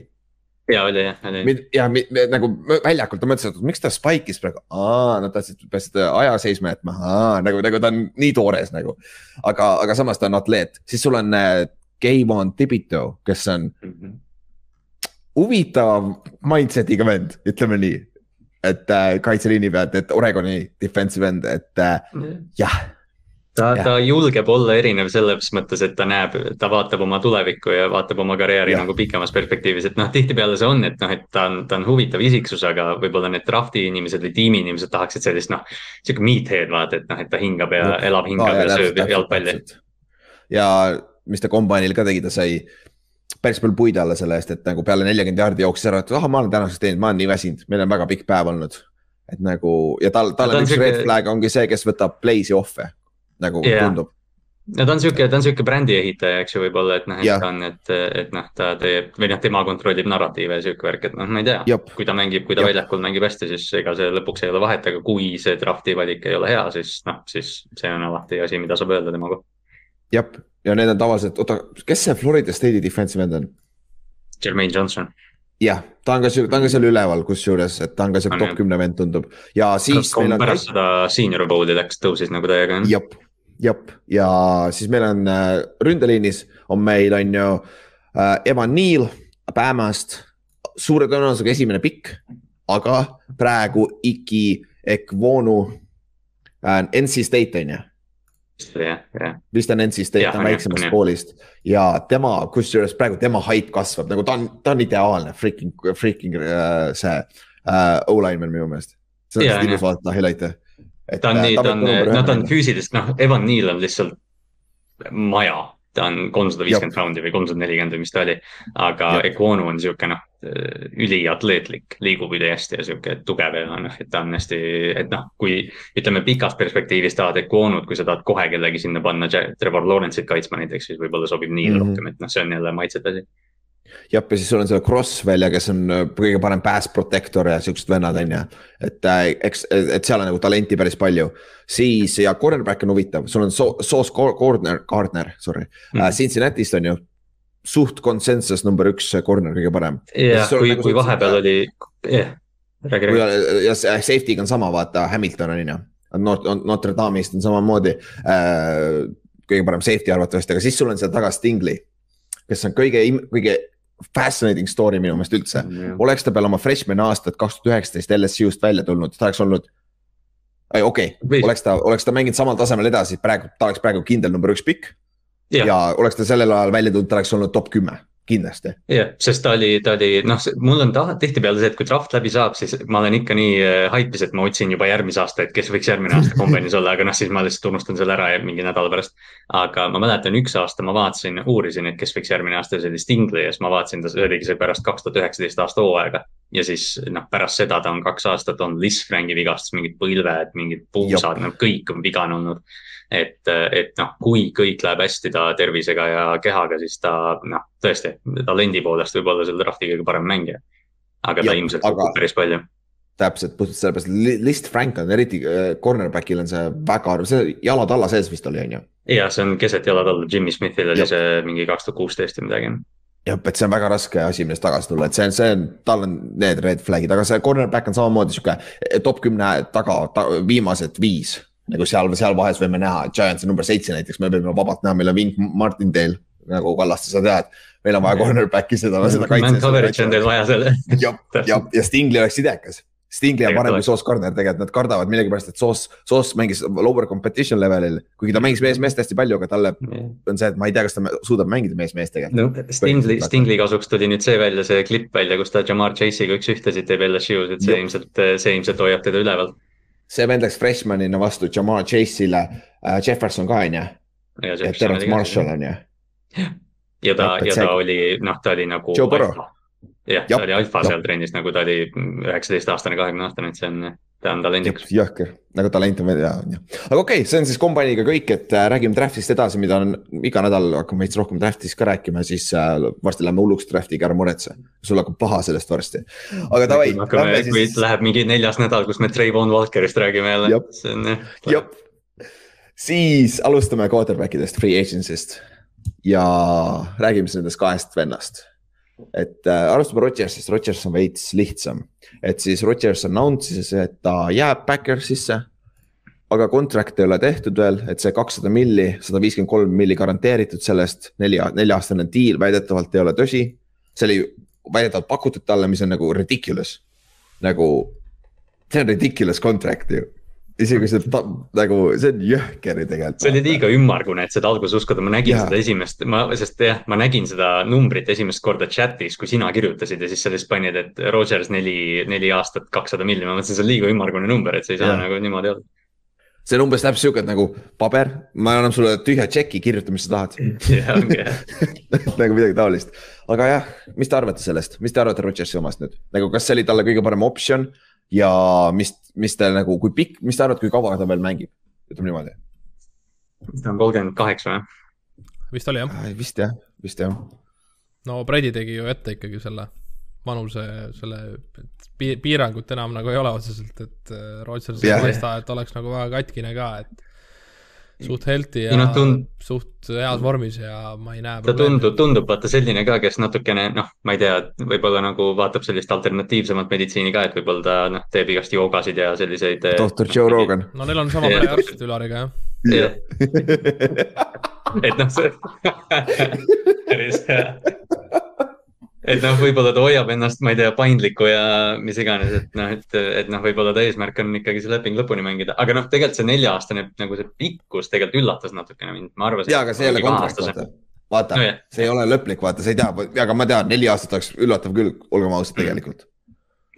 ja oli jah, oli. ja nagu väljakult ta mõtles, et miks ta spike'is praegu, aa, nad tahtsid, peavad aja seisma jätma, nagu, nagu ta on nii toores nagu. aga, aga samas ta on atleet, siis sul on äh, Kayvon Tibito, kes on mm -hmm. huvitava mindset'iga vend, ütleme nii et äh, kaitseliini pealt, et Oregoni defensive end, et äh, jah ta, ta julgeb olla erinev selles mõttes, et ta näeb, ta vaatab oma tulevikku ja vaatab oma karjääri ja. nagu pikemas perspektiivis, et noh, tihtipeale see on, et noh, et ta on, ta on huvitav isiksus, aga võib-olla need draft'i inimesed või tiimi inimesed tahaksid sellist noh. sihuke meathead vaata, et noh, et ta hingab ja no. elab, hingab ah, ja, ja sööb jalgpalli. ja mis ta kombainil ka tegi, ta sai päris palju puid alla selle eest, et nagu peale neljakümmend jaardi jooksis ära, et ah, ma olen tänaseks teinud, ma olen nii väsinud, meil on väga pikk päev olnud et nagu ja tal, tal on üks red flag ongi see, kes võtab play'si off'e nagu yeah. tundub. no ta on sihuke, ta on sihuke brändi ehitaja, eks ju, võib-olla, et noh, et ta on, et, et noh, ta teeb või noh, tema kontrollib narratiive ja sihuke värk, et noh, ma ei tea. kui ta mängib, kui ta Jop. väljakul mängib hästi, siis ega see lõpuks ei ole vahet, aga kui see draft'i valik ei ole hea, siis noh, siis see on alati asi, mida saab öelda tema kohta. jah, ja need on tavaliselt, oota, kes see Florida State'i defensive end on? Jermaine Johnson jah, ta on ka, ta on ka seal üleval, kusjuures, et ta on ka seal top kümne vend tundub ja siis. pärast seda senior bowl'i läks, tõusis nagu täiega. jep, jep, ja siis meil on äh, ründeliinis on meil on ju äh, Evan Neal Bamast, suure tõenäosusega esimene pikk, aga praegu Iki Ekvonu äh, NC State on ju? Jah, jah. vist on NC State, ta on väiksemast koolist. Ja tema, kusjuures praegu tema hype kasvab, nagu ta on, ta on ideaalne freaking, freaking äh, see äh, O-lineman minu meelest. see on ilus vaadata highlight'e ta on nii, ta on, noh, ta on füüsiliselt, noh, Evan Neal on lihtsalt maja, ta on kolmsada viiskümmend poundi või kolmsada nelikümmend või mis ta oli. aga Equonu on sihuke noh, üliatleetlik, liigub ülihästi ja sihuke tugev ja noh, et ta on hästi, et noh, kui ütleme pikas perspektiivis tahad Equonut, kui sa tahad kohe kellegi sinna panna, Trevor Lawrence'it kaitsma näiteks, siis võib-olla sobib Neal mm -hmm. rohkem, et noh, see on jälle maitsete asi jah, ja siis sul on see Cross välja, kes on äh, kõige parem pass protector ja siuksed vennad on ju. et äh, eks, et seal on nagu talenti päris palju. siis ja cornerback on huvitav, sul on Sauce Gardner, Gardner, sorry mm. -hmm., Cincinnati'st on ju suht konsensus number üks corner kõige parem. jah, kui, nagu kui vahepeal oli, jah, räägi, räägi. ja safety'ga on sama, vaata Hamilton on ju, Notre Dame'ist on samamoodi äh, kõige parem safety arvatavasti, aga siis sul on seal taga Stingley kes on kõige, kõige fascinating story minu meelest üldse mm,. oleks ta peale oma freshman aastat kaks tuhat üheksateist LSU-st välja tulnud, ta oleks olnud. okei okay,, oleks ta, oleks ta mänginud samal tasemel edasi, praegu, ta oleks praegu kindel number üks pikk. Ja. ja oleks ta sellel ajal välja tulnud, ta oleks olnud top kümme kindlasti. jah, sest ta oli, ta oli noh, mul on taha- tihtipeale see, et kui draft läbi saab, siis ma olen ikka nii äh, haipis, et ma otsin juba järgmise aasta, et kes võiks järgmine aasta kombinis olla, aga noh, siis ma lihtsalt unustan selle ära mingi nädala pärast. aga ma mäletan, üks aasta ma vaatasin, uurisin, et kes võiks järgmine aasta, see oli Stingli ja siis ma vaatasin, ta oligi see pärast kaks tuhat üheksateist aasta hooaega. ja siis noh, pärast seda ta on kaks aastat olnud Liz Franki vigastus, mingid põlved, mingid puusad, no kõik on vigane olnud et, et noh, kui kõik läheb hästi ta tervisega ja kehaga, siis ta noh, tõesti talendi poolest võib olla selle drafti kõige parem mängija. aga ta Jah, ilmselt aga- päris palju. täpselt, puhtalt sellepärast, List Frank on eriti äh, cornerback'il on see väga, see jalad alla sees vist oli, on ju. ja see on keset jalad alla, Jimmy Smithil oli Jah. see mingi kaks tuhat kuusteist või midagi. jah, et see on väga raske asi, millest tagasi tulla, et see on, see on, tal on need red flag'id, aga see cornerback on samamoodi sihuke top kümne taga ta,, viimased viis. Nagu seal, seal vahes võime näha, et Giants on number seitse näiteks, me võime vabalt näha, meil on Wink Martindale nagu Kallaste, sa tead. meil on vaja cornerback'i seda, seda Man coverage on teil vaja selle. ja, ja, ja Stingli oleks idekas. Stingli on parem kui. Sauce Gardner, tegelikult nad kardavad millegipärast, et Sauce, Sauce mängis lower competition level'il, kuigi ta mängis mees-meest hästi palju, aga talle on see, et ma ei tea, kas ta suudab mängida mees-meest tegelikult. no Stingli, Stingli kasuks tuli nüüd see välja, see klipp välja, kus ta Jamar Chase'iga üks-ühtesid teeb LSU-s, et see Jah. ilmselt, see ilmselt hoiab teda üleval. See vend läks freshman'ina vastu Jamar Chase'ile. Äh,, Jefferson ka on ju, ja Terrence Marshall on ju. ja ta, ja see- ta oli, noh, ta oli nagu. Jah, ta oli alfa seal trennis, nagu ta oli üheksateist aastane, kahekümne aastane, et see on, ta on talendikas. jõhker, nagu talent on veel ja, on ju. aga okei okay,, see on siis kombaniga kõik, et äh, räägime draft'ist edasi, mida on iga nädal hakkame veits rohkem draft'ist ka rääkima, siis äh, varsti läheme hulluks draft'iga, ära muretse. sul hakkab paha sellest varsti. aga davai, hakkame, lähme kui siis, läheb mingi neljas nädal, kus me Trayvon Walkerist räägime jälle see on jah. jep. siis alustame quarterback idest, free agency'st ja räägime siis nendest kahest vennast et äh, alustame Rodgersist, Rodgers on veits lihtsam, et siis Rodgers announce'is, et ta jääb Backersisse. aga contract ei ole tehtud veel, et see kakssada milli, sada viiskümmend kolm milli garanteeritud sellest, nelja, nelja-aastane diil väidetavalt ei ole tõsi. see oli väidetavalt pakutud talle, mis on nagu ridiculous, nagu see on ridiculous contract ju. Isegi see ta, nagu, see on jõhker ju tegelikult. see oli liiga ümmargune, et seda alguses uskuda, ma nägin ja. seda esimest, ma, sest jah, ma nägin seda numbrit esimest korda chat'is, kui sina kirjutasid ja siis sa lihtsalt panid, et Rodgers neli, neli aastat, kakssada milli, ma mõtlesin, see on liiga ümmargune number, et see ei saa Jaa. nagu niimoodi olla. see on umbes täpselt siuke, et nagu paber, ma annan sulle tühja tšeki, kirjuta, mis sa tahad [LAUGHS] jah, jah. nagu midagi taolist, aga jah, mis te arvate sellest, mis te arvate Rodgersi omast nüüd, nagu kas see oli talle kõige parem optsioon ja mis, mis te nagu, kui pikk, mis te arvate, kui kaua ta veel mängib, ütleme niimoodi. ta on kolmkümmend kaheksa või? vist oli jah, vist jah, vist jah, no Brady tegi ju ette ikkagi selle vanuse, selle piirangut enam nagu ei ole otseselt, et äh, Rodgers ei Jah. paista, et oleks nagu väga katkine ka, et suht healthy ja Ei noh, tund- suht heas vormis ja ma ei näe ta tundub, tundub vaata selline ka, kes natukene noh, ma ei tea, võib-olla nagu vaatab sellist alternatiivsemat meditsiini ka, et võib-olla ta noh, teeb igast joogasid ja selliseid. doktor Joe Rogan. no neil on sama Jah. perearst Ülariga jah. jah, [LAUGHS] et noh, see [LAUGHS] päris hea. Et noh, võib-olla ta hoiab ennast, ma ei tea, paindliku ja mis iganes, et noh, et, et noh, võib-olla ta eesmärk on ikkagi see leping lõpuni mängida, aga noh, tegelikult see nelja-aastane nagu see pikkus tegelikult üllatas natukene mind, ma arvasin. ja, aga see ei ole kontrakt, vaata. vaata Nojah. see ei ole lõplik, vaata, sa ei tea, aga ma tean, neli aastat oleks üllatav küll, olgem ausad, tegelikult.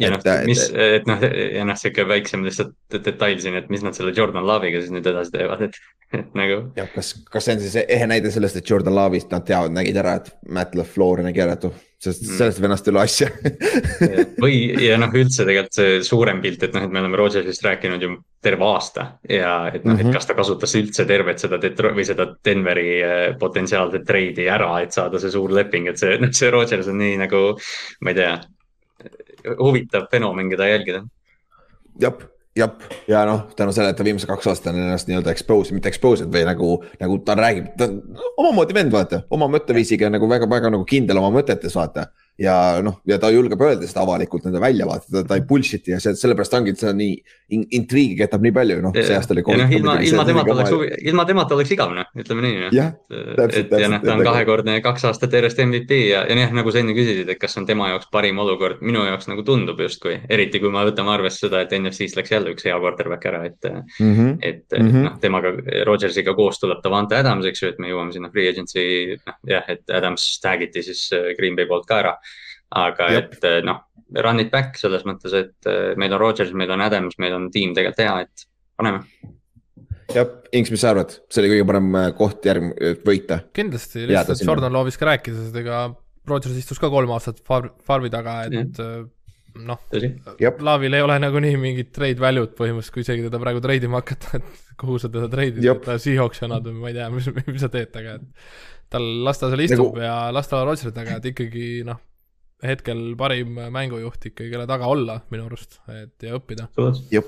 Ja noh mis, et noh, ja noh, sihuke väiksem lihtsalt detail siin, et mis nad selle Jordan Love'iga siis nüüd edasi teevad, et, et nagu. jah, kas, kas see on siis ehe näide sellest, et Jordan Love'ist nad teavad, nägid ära, et Matt LaFleur nägi ära, et oh, sest Mm. sellest vennast ei ole asja. või, ja noh, üldse tegelikult see suurem pilt, et noh, et me oleme Rodgersist rääkinud ju terve aasta ja et noh mm, -hmm. Mhm. et kas ta kasutas üldse tervet seda Detro- või seda Denveri eh, potentsiaalset treidi ära, et saada see suur leping, et see, noh, see Rodgers on nii nagu, ma ei tea, huvitav fenomen, keda jälgida. jah, jah, ja noh, tänu sellele, et ta viimased kaks aastat on ennast nii-öelda expose, mitte expose'id või nagu, nagu ta räägib, ta on omamoodi vend, vaata, oma mõtteviisiga nagu väga-väga nagu kindel oma mõtetes, vaata. Ja noh, ja ta julgeb öelda seda avalikult nende väljavaated, ta ei bullshit'i ja see, sellepärast ongi, et see on nii, intriigi ketab nii palju, noh, see aasta oli. noh, ilma, ilma temata oleks, ilma temata oleks igav noh, ütleme nii noh. jah, täpselt, et ja noh, täpselt, ta on et- kahekordne kaks aastat järjest MVP ja, ja jah, nagu sa enne küsisid, et kas on tema jaoks parim olukord, minu jaoks nagu tundub justkui, eriti kui me võtame arvesse seda, et NFC-st läks jälle üks hea quarterback ära, et Mhm. et Mhm. mm -hmm. noh, temaga, Rodgersiga koos tuleb Davante Adams, eks ju, et me jõuame sinna free agency, noh jah, et Adams tag iti siis äh, Green Bay poolt ka ära. Aga Jep. et äh, noh, run it back selles mõttes, et äh, meil on Rodgers, meil on Adams, meil on tiim tegelikult hea, et paneme. jah, Inks, mis sa arvad, see oli kõige parem äh, koht järg-, võita. kindlasti, lihtsalt sinna. Jordan Lovis ka rääkis, et ega Rodgers istus ka kolm aastat farm, farmi taga, et noh, Laavil ei ole nagunii mingit trade value't põhimõtteliselt, kui isegi teda praegu treidima hakata, et kuhu sa teda treidid, et ta Seahawksi annad või ma ei tea, mis, mis sa teed temaga, et tal, las ta seal istub Nagu- ja las ta olla Rodgeri taga, et ikkagi noh, hetkel parim mängujuht ikkagi, kelle taga olla minu arust, et ja õppida. jah,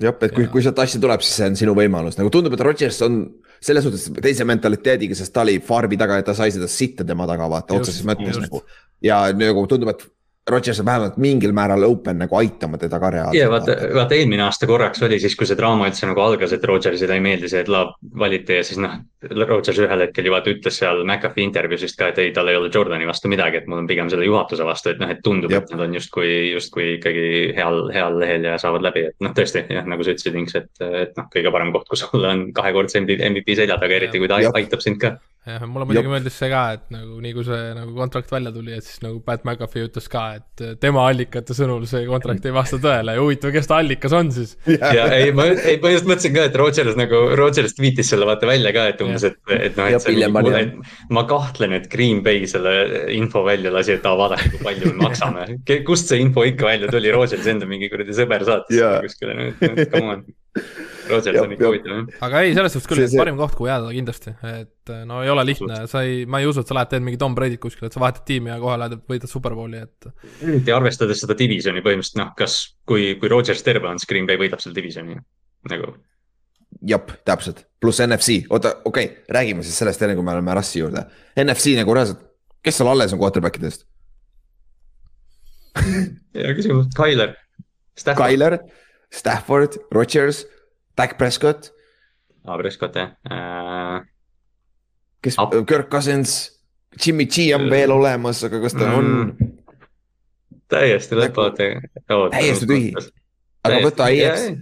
jah, et kui, kui sealt asja tuleb, siis see on sinu võimalus, nagu tundub, et Rodgers on selles suhtes teise mentaliteediga, sest ta oli farmi taga ja ta sai seda sitta tema taga, vaata otseses mõttes nagu. ja nagu tundub, et Rodgers on vähemalt mingil määral open nagu aitama teda ka reaalselt. ja vaata, vaata eelmine aasta korraks oli siis, kui see draama üldse nagu algas, et Rodgersile ei meeldi see, et Love valiti ja siis noh, Rodgers ühel hetkel ju vaata ütles seal McAfee intervjuus vist ka, et ei, tal ei ole Jordani vastu midagi, et mul on pigem selle juhatuse vastu, et noh, et tundub, et nad on justkui, justkui ikkagi heal, heal lehel ja saavad läbi, et noh, tõesti jah, nagu sa ütlesid, Inks, et, et noh, kõige parem koht, kus olla on kahekordse MVP selja taga, eriti kui ta Jep. aitab sind ka. jah, mulle muidugi meeldis see ka, et nagu nii kui see nagu kontrakt välja tuli, et siis nagu Pat McAfee ütles ka, et tema allikate sõnul see kontrakt ei vasta tõele ja huvitav, kes ta allikas on siis. ja ei, ma, ei, ma just mõtlesin ka, et Rodgers nagu, Rodgers tweetis selle vaata välja ka, et umbes, et, et noh, et see kuule, et ma kahtlen, et Green Bay selle info välja lasi, et aa, vaadake, kui palju me maksame. kust see info ikka välja tuli, Rodgers enda mingi kuradi sõber saatis kuskile, no et come on. Rodgers Jep, on ikka jep. huvitav jah. aga ei, selles suhtes küll See-, see- parim koht, kuhu jääda kindlasti, et no ei ole lihtne, sa ei, ma ei usu, et sa lähed teed mingi Tom Brady't kuskile, et sa vahetad tiimi ja kohe lähed, võidad Superbowli, et eriti arvestades seda divisioni põhimõtteliselt noh, kas, kui, kui Rodgers terve on, siis Green Bay võidab selle divisioni nagu. jah, täpselt, pluss NFC, oota, okei okay,, räägime siis sellest enne, kui me oleme Rassi juurde. NFC nagu reaalselt, kes seal alles on quarterback idest? hea küsimus, Tyler. Tyler, Stafford, Rodgers, Dak Prescott, aa, Prescott jah äh,. kes Ap-, Kirk Cousins, Jimmy G on veel olemas, aga kas ta on Mm. täiesti lõpmatu. Täiesti tühi. aga võta AFC,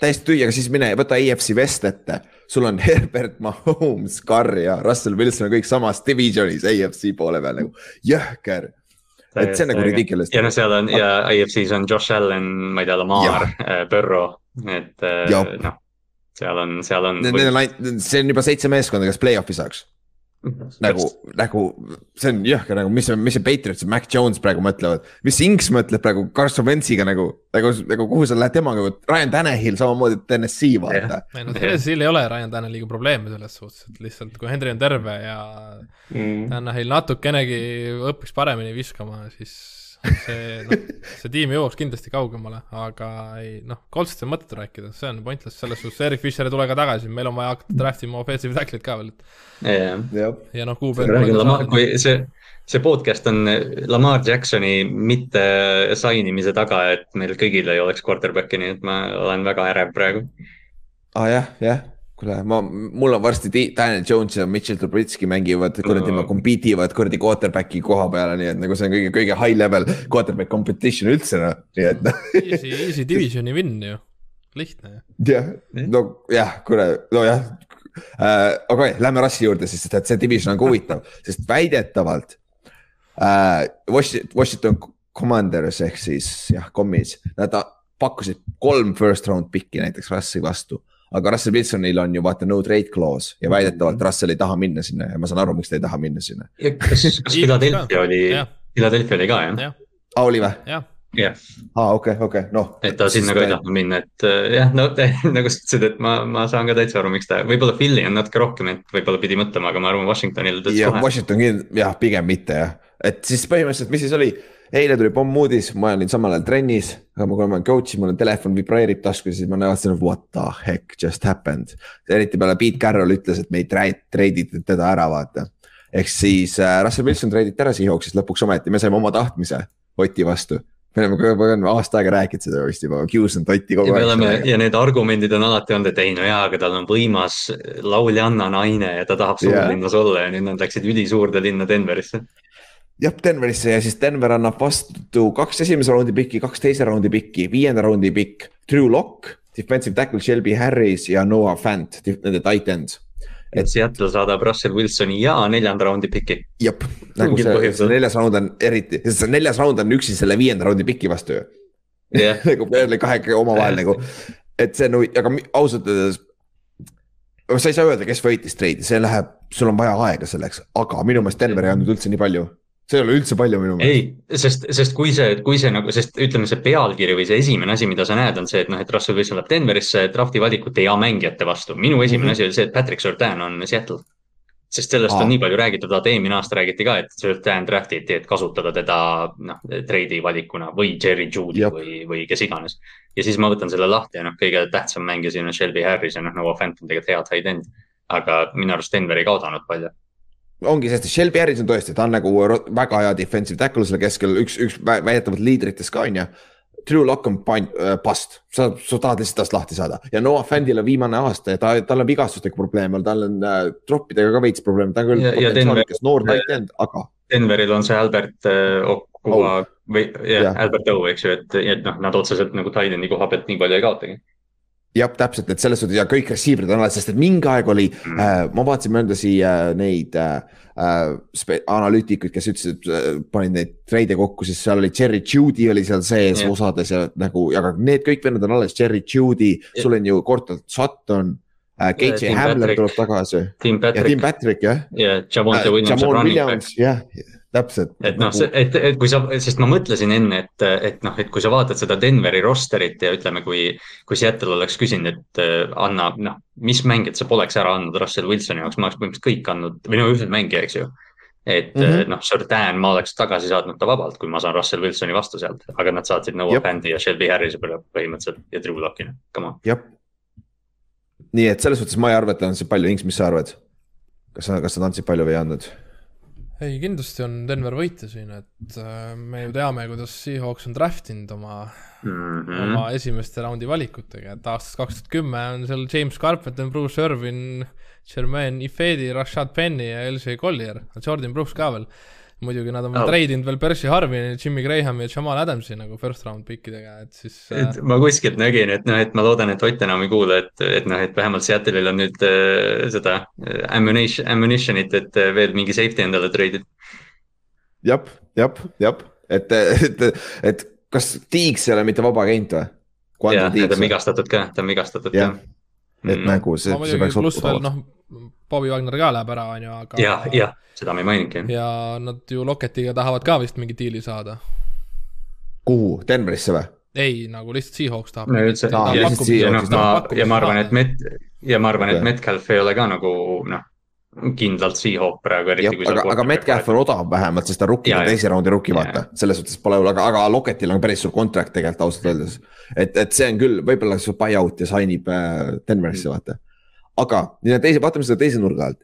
täiesti tühi, aga siis mine võta AFC West ette. sul on Herbert [LAUGHS] Mahomes, Carr ja Russell Wilson on kõik samas divisionis AFC poole peal nagu jõhker. Et see on nagu ridiculous. ja noh, seal on ja IFC-s on Josh Allen, ma ei tea, Lamar, Burrow, et äh, noh, seal on, seal on. Nendel on ainult, see on juba seitse meeskonda, kes play-off'i saaks. nagu, nagu see on jõhker nagu, mis, mis see Patriots ja Mac Jones praegu mõtlevad, mis Inks mõtleb praegu Carson Wentsiga nagu, nagu, nagu kuhu sa lähed temaga, Ryan Tannehill samamoodi TNS-i vaata. ei no TNS-il ei ole Ryan Tanneliga probleeme selles suhtes, et lihtsalt kui Henry on terve ja Mm. Tannehil natukenegi õpiks paremini viskama, siis see, noh, see tiim jõuaks kindlasti kaugemale, aga ei noh, Coltsist on mõttetu rääkida, see on pointless, selles suhtes Erik Fischer ei tule ka tagasi, meil on vaja hakata draft ima offensive tackle'it ka veel, et jah, jah, ja noh, kuupäev kui see, see podcast on Lamar Jacksoni mitte sign imise taga, et meil kõigil ei oleks quarterback'i, nii et ma olen väga ärev praegu. aa ah, jah, jah, kuule, ma, mul on varsti Daniel Jones ja Mitchell Trubisky mängivad kuradi no., compete ivad kuradi quarterback'i koha peale, nii et nagu see on kõige, kõige high level quarterback competition üldse noh, nii et noh. [LAUGHS] Easy, easy divisioni win ju, lihtne ju. jah, no jah, kuule, nojah äh,. okei okay,, lähme rassi juurde siis, et see division on ka huvitav, [LAUGHS] sest väidetavalt äh, Washington, Washington Commanders ehk siis jah, kommis, nad pakkusid kolm first round pick'i näiteks Russi vastu. Aga Russell Wilsonil on ju vaata no trade clause ja väidetavalt Russell ei taha minna sinna ja ma saan aru, miks ta ei taha minna sinna. kas, [LAUGHS] kas Philadelphia oli, jah, Philadelphia oli ka jah? jah, aa, oli või? jah, jah, aa, okei, okei, noh. et ta sinna ka ei tahtnud minna, et äh, jah, no [LAUGHS] nagu sa ütlesid, et ma, ma saan ka täitsa aru, miks ta, võib-olla Philly on natuke rohkem, et võib-olla pidi mõtlema, aga ma arvan, Washingtonil ja kohe. Washington kind- jah, pigem mitte jah, et siis põhimõtteliselt, mis siis oli, eile tuli pommuudis, ma olin samal ajal trennis, aga ma- kui ma olen coach'is, mul on telefon vibreerib taskus, siis ma näitasin, what the heck just happened. eriti peale Pete Carroll ütles, et me ei treiditud teda ära, vaata. ehk siis äh, Russell Wilson treiditi ära Seahawksist lõpuks ometi, me saime oma tahtmise Oti vastu me oleme, me oleme aasta aega rääkinud seda vist juba, kiusanud Otti kogu aeg. Oleme, ja need argumendid on alati olnud, et ei no jaa, aga tal on võimas lauljanna naine ja ta tahab suurlinnas yeah. olla ja nüüd nad läksid ülisuurde linna Denverisse. Jah, Denverisse ja siis Denver annab vastu kaks esimese raundi pikki, kaks teise raundi pikki, viienda raundi pikk, Drew Lock, defensive tackle Shelby Harris ja Noah Fant, nende tight ends et Seattle saadab Russell Wilsoni ja neljanda raundi piki. jep, nagu see, see neljas raund on eriti, sest see neljas raund on üksi selle viienda raundi piki vastu ju yeah. [LAUGHS] nagu kahekesi omavahel nagu, et see no, aga ausalt öeldes. sa ei saa öelda, kes võitis treidi, see läheb, sul on vaja aega selleks, aga minu meelest Denver ei andnud üldse nii palju see ei ole üldse palju minu meelest. ei, sest, sest kui see, kui see nagu, sest ütleme, see pealkiri või see esimene asi, mida sa näed, on see, et noh, et Russell Wilson läheb Denverisse drafti valikute ja mängijate vastu. minu esimene mm -hmm. asi oli see, et Patrick Surtain on Seattle. sest sellest Aa. on nii palju räägitud, vaata eelmine aasta räägiti ka, et Surtain draftiti, et kasutada teda noh, treidi valikuna või Jerry Judy Jop. või, või kes iganes. ja siis ma võtan selle lahti ja noh, kõige tähtsam mängija siin on Shelby Harris ja noh, Noah Fant on tegelikult hea tight end. aga minu arust Denver ei kaotanud palju ongi see, et Shelby Harris on tõesti, ta on nagu väga hea defensive tackle selle keskel, üks, üks väidetavalt liidritest ka on ju. Drew Lock on äh, past, sa, sa tahad lihtsalt tast lahti saada ja Noah Fandil on viimane aasta ja ta, tal on vigastustega probleeme, tal on äh, troppidega ka veits probleeme, ta on küll potentsiaalikas noor tight end, aga. Denveril on see Albert äh, Okua oh. või jah ja., Albert O, eks ju, et, et noh, nad otseselt nagu tight end'i koha pealt nii palju ei kaotagi jah, täpselt, et selles suhtes ja kõik receiver'id on alles, sest et mingi aeg oli mm., äh, ma vaatasin mööda siia äh, neid äh, äh analüütikuid, kes ütlesid äh,, panid neid treide kokku, siis seal oli Cherry Judy oli seal sees yeah. osades ja nagu, aga need kõik vennad on alles, Cherry Judy yeah., sul on ju Corton Sutton äh,. KJ Hamler tuleb tagasi. Tim Patrick. ja Tim Patrick jah. ja Javonte Williams. Jamon Williams jah täpselt. et noh, see, et, et kui sa, sest ma mõtlesin enne, et, et noh, et kui sa vaatad seda Denveri rosterit ja ütleme, kui, kui Seattle oleks küsinud, et uh, anna, noh, mis mängijad sa poleks ära andnud Russell Wilsoni jaoks, ma oleks põhimõtteliselt kõik andnud või no ühe mängija, eks ju. et mm -hmm. noh, Jordan ma oleks tagasi saatnud ta vabalt, kui ma saan Russell Wilsoni vastu sealt, aga nad saatsid Noah Bandi ja Shelby Harris'i põhimõtteliselt ja Drew Lock'i, come on. nii et selles suhtes ma ei arva, et ta on see palju, Inks, mis sa arvad? kas sa, kas sa andsid palju või ei andnud? Ei, kindlasti on Denver võitja siin, et äh, me ju teame, kuidas Seahawks on draft inud oma mm, -hmm. oma esimeste raundi valikutega, et aastast kaks tuhat kümme on seal James Carpenter, Bruce Irvin, Jermaine Ifedi, Rashad Penny ja LJ Collier, Jordan Brooks ka veel muidugi nad on oh. treidinud veel Percy Harvini, Jimmy Grahami ja Jamal Adamsi nagu first round pickidega, et siis äh.... et ma kuskilt nägin, et noh, et ma loodan, et Ott enam ei kuule, et, et noh, et vähemalt Seattle'il on nüüd äh, seda äh, ammunition, ammunition'it, et äh, veel mingi safety endale treidida. jah, jah, jah, et, et, et kas Tiiks ei ole mitte vaba agent või? jah, ta on vigastatud ka, ta on vigastatud ka. Et mm. nagu see, see peaks olema. noh, Bobby Wagner ka läheb ära, on ju, aga. jah, jah, seda me ei maininudki. ja nad ju Locketiga tahavad ka vist mingi diili saada. kuhu, Denverisse või? ei, nagu lihtsalt Seahawks tahab. no üldse, noh, ma, ja ma arvan, et Met, ja ma arvan, et Metcalf ei ole ka nagu noh, kindlalt Seahawk praegu eriti. aga, aga Metcalf on odav vähemalt, sest ta rookie on teise raundi rookie, vaata, selles suhtes pole hull, aga, aga Locketil on päris suur contract tegelikult ausalt öeldes. et, et see on küll, võib-olla see buy-out ja sign ib äh, Denverisse, vaata aga teise, vaatame seda teise nurga alt.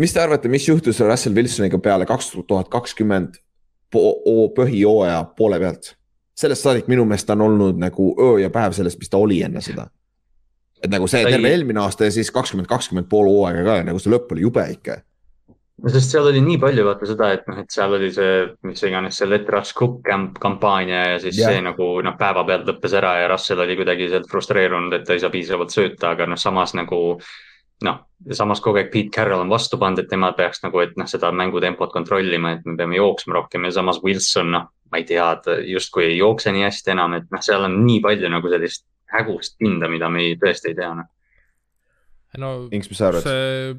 mis te arvate, mis juhtus Russell Wilsoniga peale kaks tuhat kakskümmend põhijooaja poole pealt? sellest saadik minu meelest on olnud nagu öö ja päev sellest, mis ta oli enne seda. Et nagu see terve eelmine aasta ja siis kakskümmend, kakskümmend pool hooaega ka ja nagu see lõpp oli jube ikka no sest seal oli nii palju vaata seda, et noh, et seal oli see, mis iganes see Let Russ Cook kampaania ja siis yeah. see nagu noh, päevapealt lõppes ära ja Russell oli kuidagi sealt frustreerunud, et ta ei saa piisavalt sööta, aga noh, samas nagu noh, samas kogu aeg Pete Carroll on vastu pannud, et tema peaks nagu, et noh, seda mängutempot kontrollima, et me peame jooksma rohkem ja samas Wilson, noh, ma ei tea, ta justkui ei jookse nii hästi enam, et noh, seal on nii palju nagu sellist hägust pinda, mida me ei, tõesti ei tea, noh. no arvad? see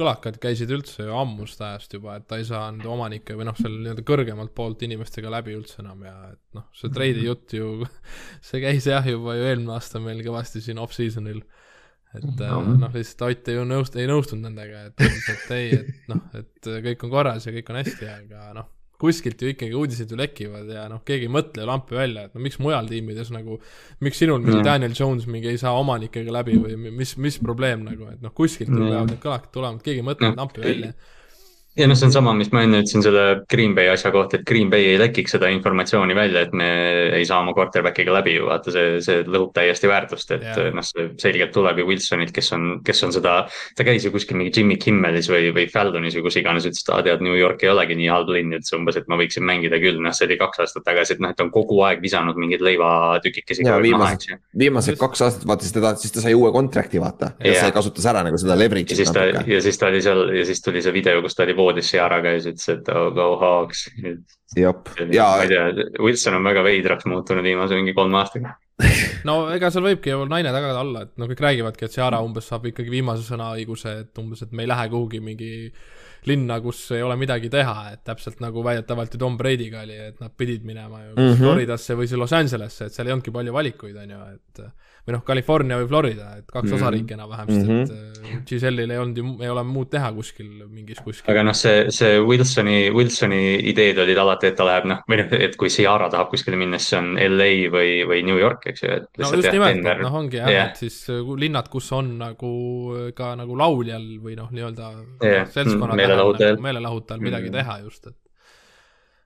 kõlakad käisid üldse ju ammust ajast juba, et ta ei saa nende omanike või noh, seal nii-öelda kõrgemalt poolt inimestega läbi üldse enam ja et noh, see treidi jutt ju, [LAUGHS] see käis jah, juba ju eelmine aasta meil kõvasti siin off-season'il. et no. Äh, noh, lihtsalt Ott ei nõust-, ei nõustunud nendega, et et ei, et noh, et kõik on korras ja kõik on hästi, aga noh kuskilt ju ikkagi uudised ju lekivad ja noh, keegi ei mõtle lampi välja, et no miks mujal tiimides nagu, miks sinul mingi mm. Daniel Jones mingi ei saa omanikega läbi või mis, mis probleem nagu, et noh, kuskilt ju mm. peavad need kõlakad tulema, et keegi ei mõtle lampi välja ja noh, see on sama, mis ma enne ütlesin selle Green Bay asja kohta, et Green Bay ei lekiks seda informatsiooni välja, et me ei saa oma quarterback'iga läbi ju vaata, see, see lõhub täiesti väärtust, et Jaa. noh, see selgelt tuleb ju Wilsonilt, kes on, kes on seda. ta käis ju kuskil mingi Jimmy Kimmelis või, või Fallonis või kus iganes, ütles, et aa tead, New York ei olegi nii halb linn, üldse umbes, et ma võiksin mängida küll, noh, see oli kaks aastat tagasi, et noh, et ta on kogu aeg visanud mingeid leivatükikesi. ja viimased, viimased kaks aastat vaata seda, siis ta sai uue contract'i vaata ja Jah. see kasutas ära nagu seda ja leverage'it siis ta, natuke. ja siis ta oli seal ja siis tuli see video, kus ta oli voodis Ciara käes, ütles, et oh, go Hawks. jah, ma ja ei tea, Wilson on väga veidraks muutunud viimase mingi kolme aastaga. [LAUGHS] no ega seal võibki ju naine taga olla, et no kõik räägivadki, et Ciara umbes saab ikkagi viimase sõnaõiguse, et umbes, et me ei lähe kuhugi mingi linna, kus ei ole midagi teha, et täpselt nagu väidetavalt ju Tom Brady'ga oli, et nad pidid minema ju mm. -hmm. Floridasse või siis Los Angelesse, et seal ei olnudki palju valikuid, on ju, et või noh, California või Florida, et kaks mm Mhm. -hmm. osariiki enam-vähem, sest et äh, Giselle'il ei olnud ju, ei ole muud teha kuskil mingis kuskil. aga noh, see, see Wilsoni, Wilsoni ideed olid alati, et ta läheb noh, või noh, et kui Ciara tahab kuskile minna, siis see on LA või, või New York, eks ju, et. no just nimelt, et noh, ongi jah Jah. et siis äh, ku- linnad, kus on nagu ka nagu lauljal või noh, nii-öelda Jah, seltskonna mm, meelelahutajal. nagu, meelelahutajal midagi Mm. teha just, et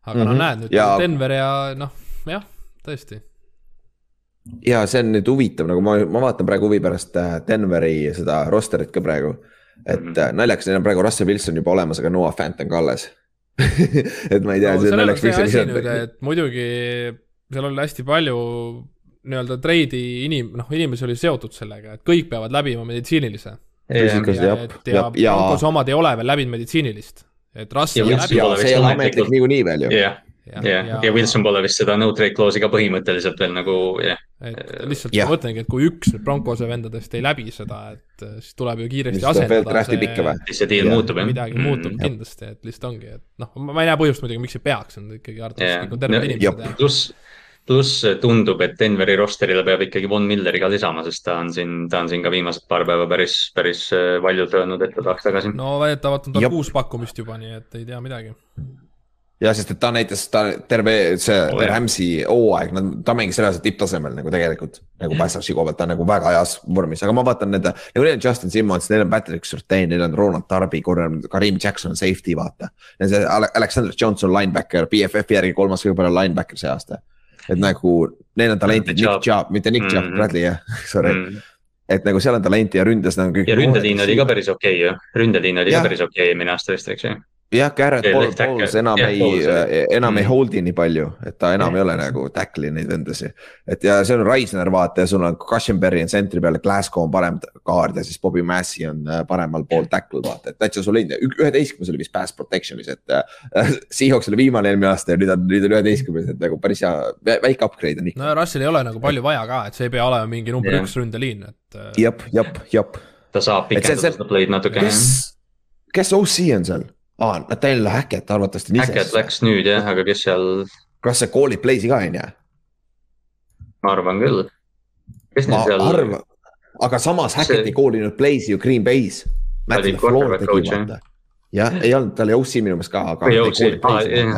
aga mm -hmm. Mhm. no näed nüüd Ja- ja... Denver ja noh, jah, tõesti. Ja see on nüüd huvitav, nagu ma, ma vaatan praegu huvi pärast äh, Denveri seda rosterit ka praegu. et Mhm. äh, naljakas, neil on praegu Russell Wilson juba olemas, aga Noah Fant on ka alles et ma ei tea no see on naljakas, see asi nüüd, et muidugi seal oli hästi palju nii-öelda treidi inim-, noh, inimesi oli seotud sellega, et kõik peavad läbima meditsiinilise. Ja ja ja- Broncose omad ei ole veel läbinud meditsiinilist. et Russell Ja läbi ja see ei ole ametlik niikuinii veel ju. jah, jah, ja Wilson pole vist seda no trade clause'i ka põhimõtteliselt veel nagu jah, et lihtsalt Jah. ma mõtlengi, et kui üks nüüd Broncose vendadest ei läbi seda, et äh, siis tuleb ju kiiresti asendada või? siis see deal Jah. muutub jah. midagi muutub kindlasti, et lihtsalt ongi, et noh, ma ei näe põhjust muidugi, miks ei peaks, on ikkagi arvatavasti kõik on terved inimesed ja pluss, pluss tundub, et Denveri rosterile peab ikkagi Von Milleri ka lisama, sest ta on siin, ta on siin ka viimased paar päeva päris, päris äh, valjult öelnud, et ta tahaks tagasi. no väidetavalt on tal kuus pakkumist juba, nii et ei tea midagi. Ja sest, et ta näitas, ta terve see Oo, jah. Rams'i hooaeg, ta mängis reaalselt tipptasemel nagu tegelikult nagu passarsi koha pealt, ta on nagu väga heas vormis, aga ma vaatan nende, nagu neil on Justin Simmons, neil on Patrick Surtain, neil on Ronald Darby, Kareem Jackson on safety, vaata. ja see Ale- Alexander Johnson linebacker, BFF-i järgi kolmas kõige parem linebacker see aasta. et nagu neil on talenti, Nick Chubb. Mitte Nick Chubb Mhm., Bradley jah, [LAUGHS] sorry mm., Mm. et nagu seal on talenti ja ründes nad on kõik. ja ründeliin oli ka päris okei ju, ründeliin oli Jah. ka päris okei eelmine aasta vist, eks ju. jah, Garrett Ja Paul. Pauls enam Jah, ei oli., enam ei Mm. hold'i nii palju, et ta enam ei ole nagu tackle'i neid vendasid. et ja see on Reisner vaata ja sul on Cushenberry on sentri peal, Glasgow on parem kaard ja siis Bobby Massi on äh, paremal pool tackle vaata, et täitsa solidne, üheteistkümnes oli vist pass protection'is, et äh. [LAUGHS] Seahawks oli viimane eelmine aasta ja nüüd on, nüüd on üheteistkümnes, et nagu päris hea, väike upgrade on ikka. no ja Russell ei ole nagu palju vaja ka, et see ei pea olema mingi number Jah. üks ründeliin, et jep, jep, jep, ta saab pikendada seda play'd natuke. kes, kes OC on seal? aa, Nathaniel Hackett arvatavasti on Hackett ise. läks nüüd jah, aga kes seal, kas see call'ib play'si ka on ju? ma arvan küll. kes neil seal, arvan, aga samas Hackett See- ei koolinud Playsi ju Green Bay's. Jah. ei olnud, ta oli OC minu meelest ka, aga.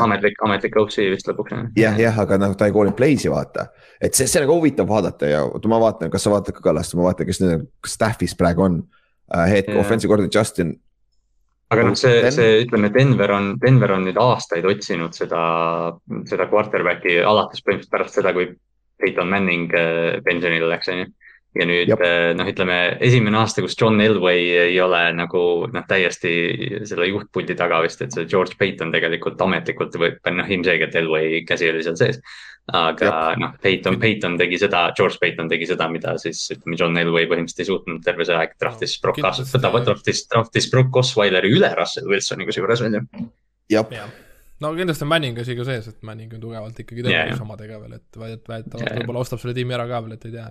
ametlik, ametlik OC vist lõpuks jah. jah, aga noh, ta ei koolinud Playsi vaata, et see, see on nagu huvitav vaadata ja oota, ma vaatan, kas sa vaatad ka Kallast, ma vaatan, kes nüüd staff'is praegu on uh,. Head Jaa. offensive coordinator Justin, aga noh, see, see ütleme, Denver on, Denver on nüüd aastaid otsinud seda, seda quarterback'i alates põhimõtteliselt pärast seda, kui Peyton Manning äh, pensionile läks, onju. ja nüüd äh, noh, ütleme esimene aasta, kus John Elway ei ole nagu noh, täiesti selle juhtpuldi taga vist, et see George Payton tegelikult ametlikult või noh, ilmselgelt Elway käsi oli seal sees. Aga noh, Payton, Payton tegi seda, George Payton tegi seda, mida siis ütleme, John Elway põhimõtteliselt ei suutnud terve see aeg, draftis Brock, Kindlasti- draftis, draftis Brock Osweileri üle Russell Wilsoni kusjuures on ju. jah, jah. no kindlasti on Manning asi ka sees, et Manning on tugevalt ikkagi jah. omadega veel, et väidet- väidetavalt võib-olla ostab selle tiimi ära ka veel, et ei tea.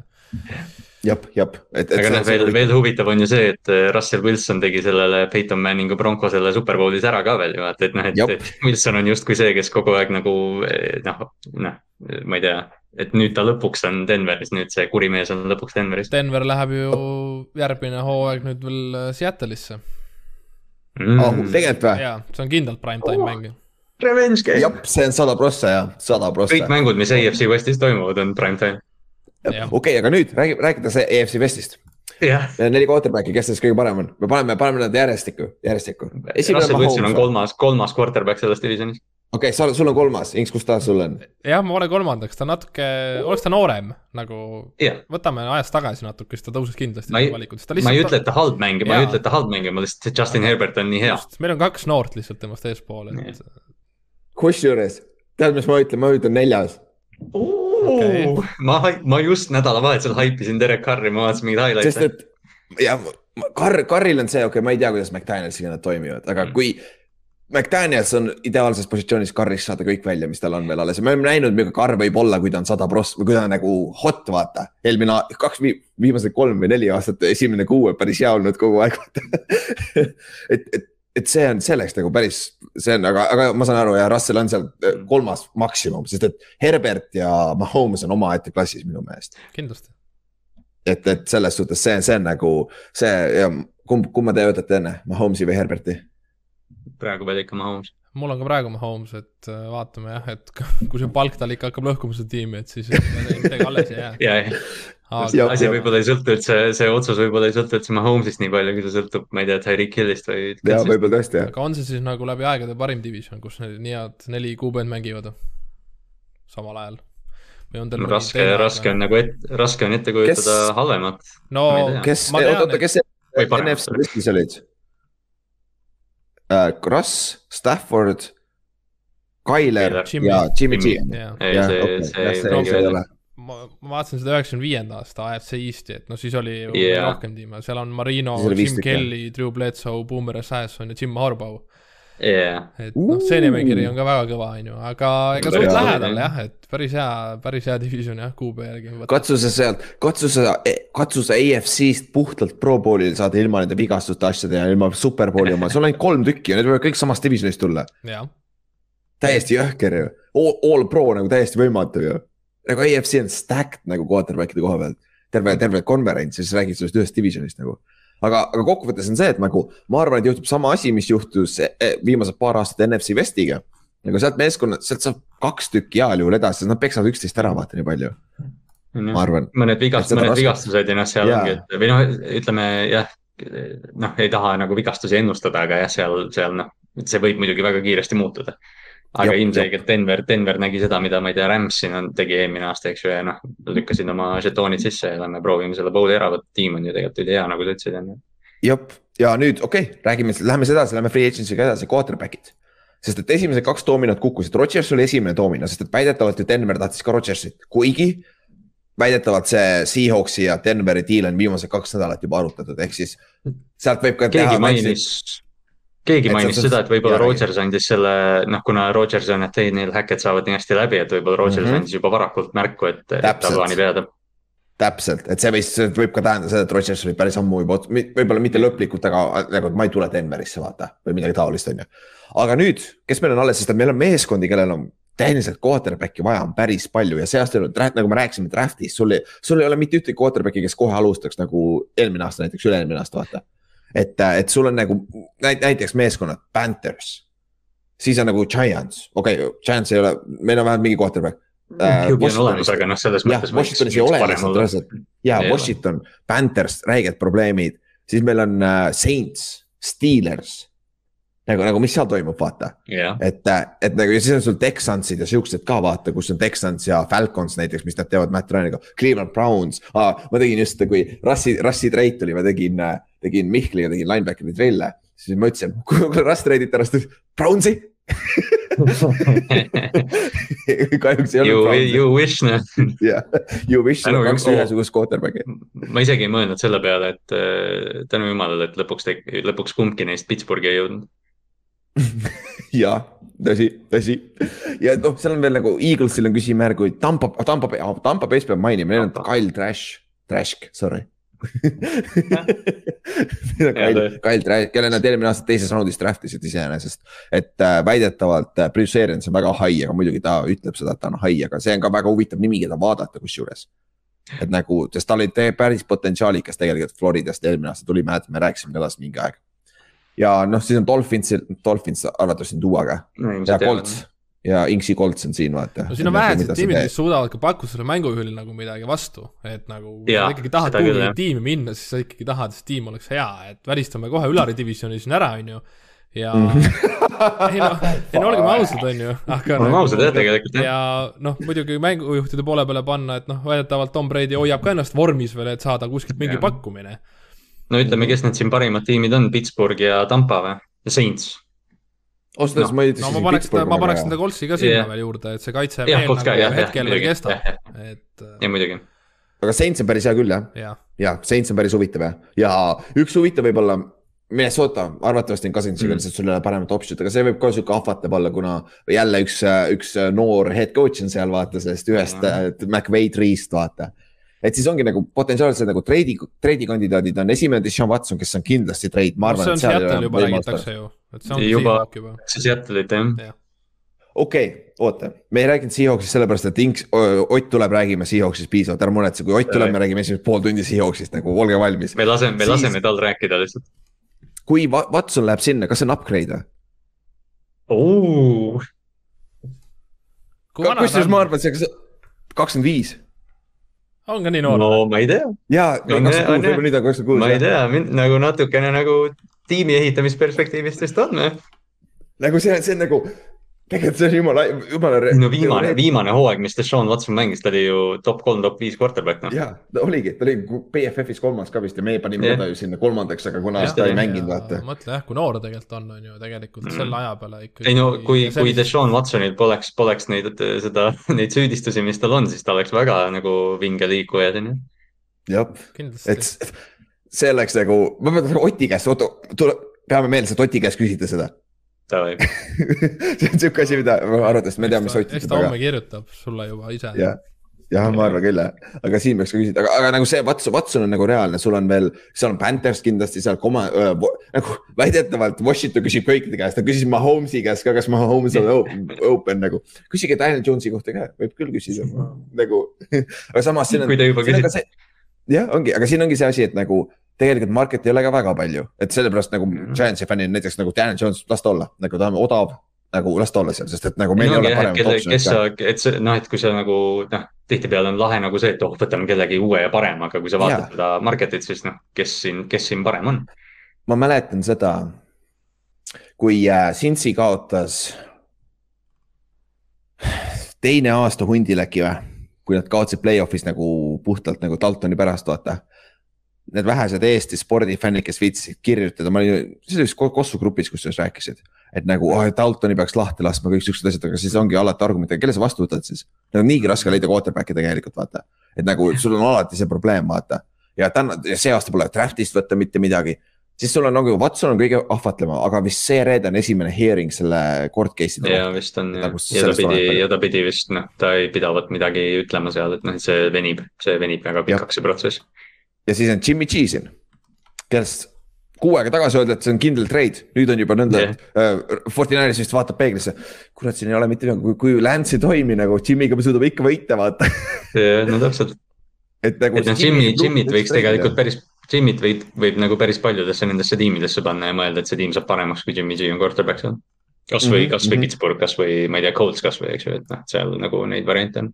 jah, jah, et, et aga noh, veel, veel huvitav on ju see, et äh, Russell Wilson tegi sellele Peyton Manningu Broncosele Superbowlis ära ka veel ju, vaata, et noh, et et Wilson on justkui see, kes kogu aeg nagu eh, noh, noh, ma ei tea, et nüüd ta lõpuks on Denveris, nüüd see kuri mees on lõpuks Denveris Denver läheb ju järgmine hooaeg nüüd veel äh, Seattle'isse mm. oh,. tegelikult või? jaa, see on kindlalt primetime Oh. mäng. Revenge game. jah, see on sada prossa jah, sada prossa kõik. mängud, mis AFC Westis toimuvad, on prime time. jah. okei, aga nüüd räägi, rääkides EFC Westist, jah, neli quarterback'i, kes neist kõige parem on, me paneme, paneme nad järjestikku, järjestikku. On kolmas, kolmas quarterback selles divisionis. Okei okay,, sa, sul on kolmas, Inks, kus ta sul on? jah, ma olen kolmandaks, ta natuke, oleks ta noorem nagu, jah, võtame ajas tagasi natuke, siis ta tõusis kindlasti Ma ei- valikutes, ta ma ei ütle, lihtsalt et ta halb mängija, ma ei ütle, et ta halb mängija, ma lihtsalt, Justin Herbert on nii hea. meil on kaks noort lihtsalt temast eespool, et kusjuures, tead, mis ma ütlen, ma ütlen neljas. Okei. ma, ma just nädalavahetusel haipisin Derek Carri, ma vaatasin mingeid sest highlight'e. et ja Karl, Karlil on see, okei okay,, ma ei tea, kuidas McDanielsiga nad toimivad, aga Mm. kui McDaniels on ideaalses positsioonis Karlist saada kõik välja, mis tal on veel alles ja me oleme näinud, milline Karl võib olla, kui ta on sada pross või kui ta on nagu hot, vaata. eelmine, kaks, viimased kolm või neli aastat, esimene kuu on päris hea olnud kogu aeg. [LAUGHS] et, et, et see on selleks nagu päris, see on, aga, aga ma saan aru ja Russell on seal eh, kolmas maksimum, sest et Herbert ja Mahomes on omaette klassis minu meelest kindlasti. et, et selles suhtes see, see on nagu see kumb, kumma te võtate enne, Mahomes'i või Herberti? Praegu pead ikka Mahomes. mul on ka praegu Mahomes, et äh, vaatame jah, et kui see palk tal ikka hakkab lõhkuma seda tiimi, et siis midagi alles ei jää. ja, ja aga asi võib-olla ei sõltu üldse, see otsus võib-olla ei sõltu üldse Mahomes'ist nii palju, kui see sõltub, ma ei tea, Tyreek Hillist või. ja võib-olla tõesti jah. aga on see siis nagu läbi aegade parim division, kus need nii head neli QB-d mängivad samal ajal? või on teil raske, raske on nagu et,, raske on ette kujutada Kes- halvemat no kes, oota, kes. NFC listis olid uh,? Russ, Stafford, Tyler Jimmy. ja Jimmy G. jah, ei, jah, see okei, see ei ole. ma, ma vaatasin seda üheksakümne viienda aasta AFC Eesti, et no siis oli ju Jaa. rohkem tiime, seal on Marino Jim Kelly, Drew Bledsoe, Boomer Esiason ja Jim Harbaugh. jaa, et noh, see nimekiri on ka väga kõva, on ju, aga ega suht lähedal jah, et päris hea, päris hea division jah, QB järgi. katsu sa sealt, katsu sa, katsu sa AFC-st puhtalt Pro Bowlile saada ilma nende vigastuste asjade ja ilma Superbowli oma, sul on ainult kolm tükki ja need võivad kõik samast divisionist tulla. täiesti jõhker ju, all pro nagu täiesti võimatu ju. nagu AFC on stacked nagu quarterback'ide koha pealt, terve, terve konverents ja siis räägid sellest ühest divisionist nagu. aga, aga kokkuvõttes on see, et nagu ma arvan, et juhtub sama asi, mis juhtus eh, viimased paar aastat NFC Westiga. nagu sealt meeskonna, sealt saab kaks tükki heal juhul edasi, sest nad peksavad üksteist ära vaata nii palju, ma arvan. mõned Et vigast-, seda mõned vigastused ja noh, seal Jaa. ongi, et või noh, ütleme jah, noh, ei taha nagu vigastusi ennustada, aga jah, seal, seal noh, see võib muidugi väga kiiresti muutuda. Aga Jep, ilmselgelt Denver, Denver nägi seda, mida ma ei tea, Rams siin on, tegi eelmine aasta, eks ju, ja noh, lükkasid oma žetoonid sisse ja lähme proovime selle bowli ära võtta, tiim on ju tegelikult ülihea, nagu sa ütlesid, on ju. jah, ja nüüd okei okay,, räägime, lähme edasi, lähme free agency'ga edasi, quarterback'id. sest et esimesed kaks doominot kukkusid, Rodgers oli esimene doomino, sest et väidetavalt ju Denver tahtis ka Rodgersit, kuigi. väidetavalt see Seahawksi ja Denveri diil on viimased kaks nädalat juba arutatud, ehk siis sealt võib ka keegi mainis, keegi Et mainis seda, et võib-olla. Rodgers andis selle, noh, kuna Rodgers ja Nathaniel Hackett saavad nii hästi läbi, et võib-olla Rodgers mm. -hmm. andis juba varakult märku, et, et ta plaanib jääda. täpselt, et see võis, võib ka tähendada seda, et Rodgers oli päris ammu juba, võib-olla mitte lõplikult, aga nagu, et ma ei tule Denverisse, vaata või midagi taolist, on ju. aga nüüd, kes meil on alles, sest et meil on meeskondi, kellel on tehniliselt quarterback'i vaja on päris palju ja see aasta ei olnud, nagu me rääkisime draft'ist, sul ei, sul ei ole mitte ühtegi quarterback'i, kes kohe alustaks nagu eelmine aasta näiteks, üle-eelmine aasta, vaata. et, et sul on nagu näit- näiteks meeskonnad, Panthers, siis on nagu Giants, okei okay,, Giants ei ole, meil on vähemalt mingi quarterback. Äh, olemas, aga noh, selles jah, mõttes. Washingtonis ei ole lihtsalt reaalselt ja Ei ole. Washington, Panthers, räiged probleemid, siis meil on äh, Saints, Steelers. nagu, nagu mis seal toimub, vaata, jah, et, et nagu ja siis on sul Texansid ja siuksed ka vaata, kus on Texans ja Falcons näiteks, mis nad teevad Matt Ryan'iga, Cleveland Browns ah,. ma tegin just, kui Rassi, Rassi treit tuli, ma tegin, tegin Mihkliga tegin linebackeri trille, siis ma ütlesin, kui Rass ta ütles Brownsi [LAUGHS] kahjuks ei you, olnud Brownsi, you wish, noh. jah, you wish, Tänu kaks ühesugust quarterback'i. ma isegi ei mõelnud selle peale, et äh, tänu jumalale, et lõpuks, lõpuks kumbki neist Pittsburghi ei jõudnud. [LAUGHS] ja tõsi, tõsi ja noh, seal on veel nagu Eaglesil on küsimärk, kui Tampa, Tampa, Tampa Bay's peab mainima, neil on. Kyle Trash, Trask, sorry. [LAUGHS] Kyle Kyle Trask, kelle nad eelmine aasta teises raundis draft isid iseenesest. et äh, väidetavalt äh, Bruce Arians on väga hai, aga muidugi ta ütleb seda, et ta on hai, aga see on ka väga huvitav nimi, keda vaadata kusjuures. et nagu, sest tal oli päris potentsiaalikas tegelikult Floridast eelmine aasta tuli, mäletame, rääkisime tast mingi aeg. Ja noh, siis on Dolphins, Dolphins arvatavasti on Duaga. Ja Colts, ja Inksi Colts on siin vaata. no siin on vähesed tiimid, mis suudavad ka pakkuda sulle mängujuhil nagu midagi vastu, et nagu kui Jaa, sa ikkagi tahad kuhugi tiimi minna, siis sa ikkagi tahad, et see tiim oleks hea, et välistame kohe Ülari divisjoni siin ära, on ju. ja [LAUGHS] ei noh, ei no olgem ausad, on ju, aga oleme ausad jah, tegelikult jah. ja noh, muidugi mängujuhtide poole peale panna, et noh, väidetavalt Tom Brady hoiab ka ennast vormis veel, et saada kuskilt mingi pakkumine. No ütleme, kes need siin parimad tiimid on, Pittsburgh ja Tampa või? Saints. ausalt öeldes noh, ma ei no ma paneks ma paneks seda Coltsi ka sinna Jah. yeah. veel juurde, et see kaitse Jah, veel Colts ka, nagu jah, jah, hetkel veel kestab jah,, et ja muidugi. aga Saints on päris hea küll jah, jah, ja Saints on päris huvitav jah, ja üks huvitav võib-olla Minnesota, arvatavasti on Cousinsiga Mm. lihtsalt sul ei ole paremat optsioonit, aga see võib ka sihuke ahvatlev olla, kuna jälle üks, üks noor head coach on seal vaata sellest ühest Mhm. mm. McVay tree'st vaata. Et siis ongi nagu potentsiaalselt nagu treidi, treidikandidaadid on esimene Deshaun Watson, kes on kindlasti treid, ma no arvan, see on et seal ei Seattle ole juba räägitakse ju, et see ongi Juba- Seahawk juba. see Seattle'it jah. okei okay,, oota, me ei rääkinud Seahawksist sellepärast, et Inks, Ott tuleb, räägime Seahawksist piisavalt, ära muretse, kui Ott tuleb, me räägime esimesed pool tundi Seahawksist nagu, olge valmis. me laseme, me Siis- laseme tal rääkida lihtsalt. kui Watson läheb sinna, kas see on upgrade või? kusjuures ma arvan, et see kakskümmend viis on ka nii noor no ma ei tea, ja On jah, kakskümmend on kuus, jah. võib-olla nüüd on kakskümmend ma ei kuus. tea, nagu natukene nagu tiimi ehitamisperspektiivist vist on jah. nagu see, see on nagu, [LAUGHS] tegelikult see on jumala, jumala. no viimane, viimane hooaeg, mis Deshaun Watson mängis, ta oli ju top kolm, top viis quarterback noh. ja ta oligi, ta oli BFF-is kolmas ka vist ja meie panime Jah. teda ju sinna kolmandaks, aga kuna Jah, ta ei mänginud, vaata. mõtle jah, kui noor ta tegelikult on, on ju tegelikult Mm. selle aja peale ikkagi. ei no kui, kui Deshaun Watsonil poleks, poleks neid, seda, [LAUGHS] neid süüdistusi, mis tal on, siis ta oleks väga nagu vinge liikuja siin jah. jah, et see oleks nagu, ma pean Oti käest, oota, tule, peame meeles, et Oti käest küsida seda. Davai, [LAUGHS] see on siuke asi, mida arvatavasti me teame, mis Ott eks ütleb, ta aga homme kirjutab sulle juba ise. jah, jah, ma arvan küll jah, aga siin peaks ka küsida, aga, aga nagu see Watson, Watson on nagu reaalne, sul on veel, seal on Panthers kindlasti seal koma-, nagu väidetavalt Washington küsib kõikide käest, ta küsis Mahomes'i käest ka, kas Mahomes on open, open nagu. küsige Daniel Jones'i kohta ka, võib küll küsida nagu, [LAUGHS] aga samas siin on. kui te juba küsite. jah, ongi, aga siin ongi see asi, et nagu tegelikult market ei ole ka väga palju, et sellepärast nagu Mhm. Giantsi fännid näiteks nagu Daniel Jones, las ta olla, nagu ta on odav, nagu las ta olla seal, sest et nagu meil ei ole paremat kes optsiooni sa, et see noh, et kui sa nagu noh, tihtipeale on lahe nagu see, et oh, võtame kellegi uue ja parema, aga kui sa vaatad seda market'it, siis noh, kes siin, kes siin parem on? ma mäletan seda, kui äh, Cincy kaotas teine aasta hundil äkki või, kui nad kaotasid play-off'is nagu puhtalt nagu Daltoni pärast, vaata. Need vähesed Eesti spordifännid, kes viitsisid kirjutada, ma olin, see oli vist Kossu grupis, kus sellest rääkisid. et nagu oh, Daltoni peaks lahti laskma, kõik siuksed asjad, aga siis ongi alati argument, et kelle sa vastu võtad siis. nagu niigi raske leida quarterback'i tegelikult vaata, et nagu sul on alati see probleem, vaata. ja täna, see aasta pole draft'ist võtta mitte midagi siis sul on nagu Watson on kõige ahvatlevam, aga vist see reede on esimene hearing selle court case'ide ja vist on ja, Nagu ja ta pidi ja ta pidi vist noh, ta ei pidavat midagi ütlema seal, et noh, et see venib, see venib väga pikaks, see protsess. Ja siis on Jimmy G siin, kellest kuu aega tagasi öeldi, et see on kindel trade, nüüd on juba nõnda Jah. yeah., et äh, Fortinaris vist vaatab peeglisse. kurat, siin ei ole mitte midagi, kui, Lance ei toimi nagu Jimmy'ga me suudame ikka võita, vaata. no täpselt, et nagu. et noh, Jimmy, Jimmy't võiks tegelikult päris, Jimmy't võib, võib nagu päris paljudesse nendesse tiimidesse panna ja mõelda, et see tiim saab paremaks, kui Jimmy G on quarterback seal. kasvõi, Mhm, kasvõi mhm. Pittsburgh, kasvõi ma ei tea, Colts kasvõi, eks ju, et noh, seal nagu neid variante on.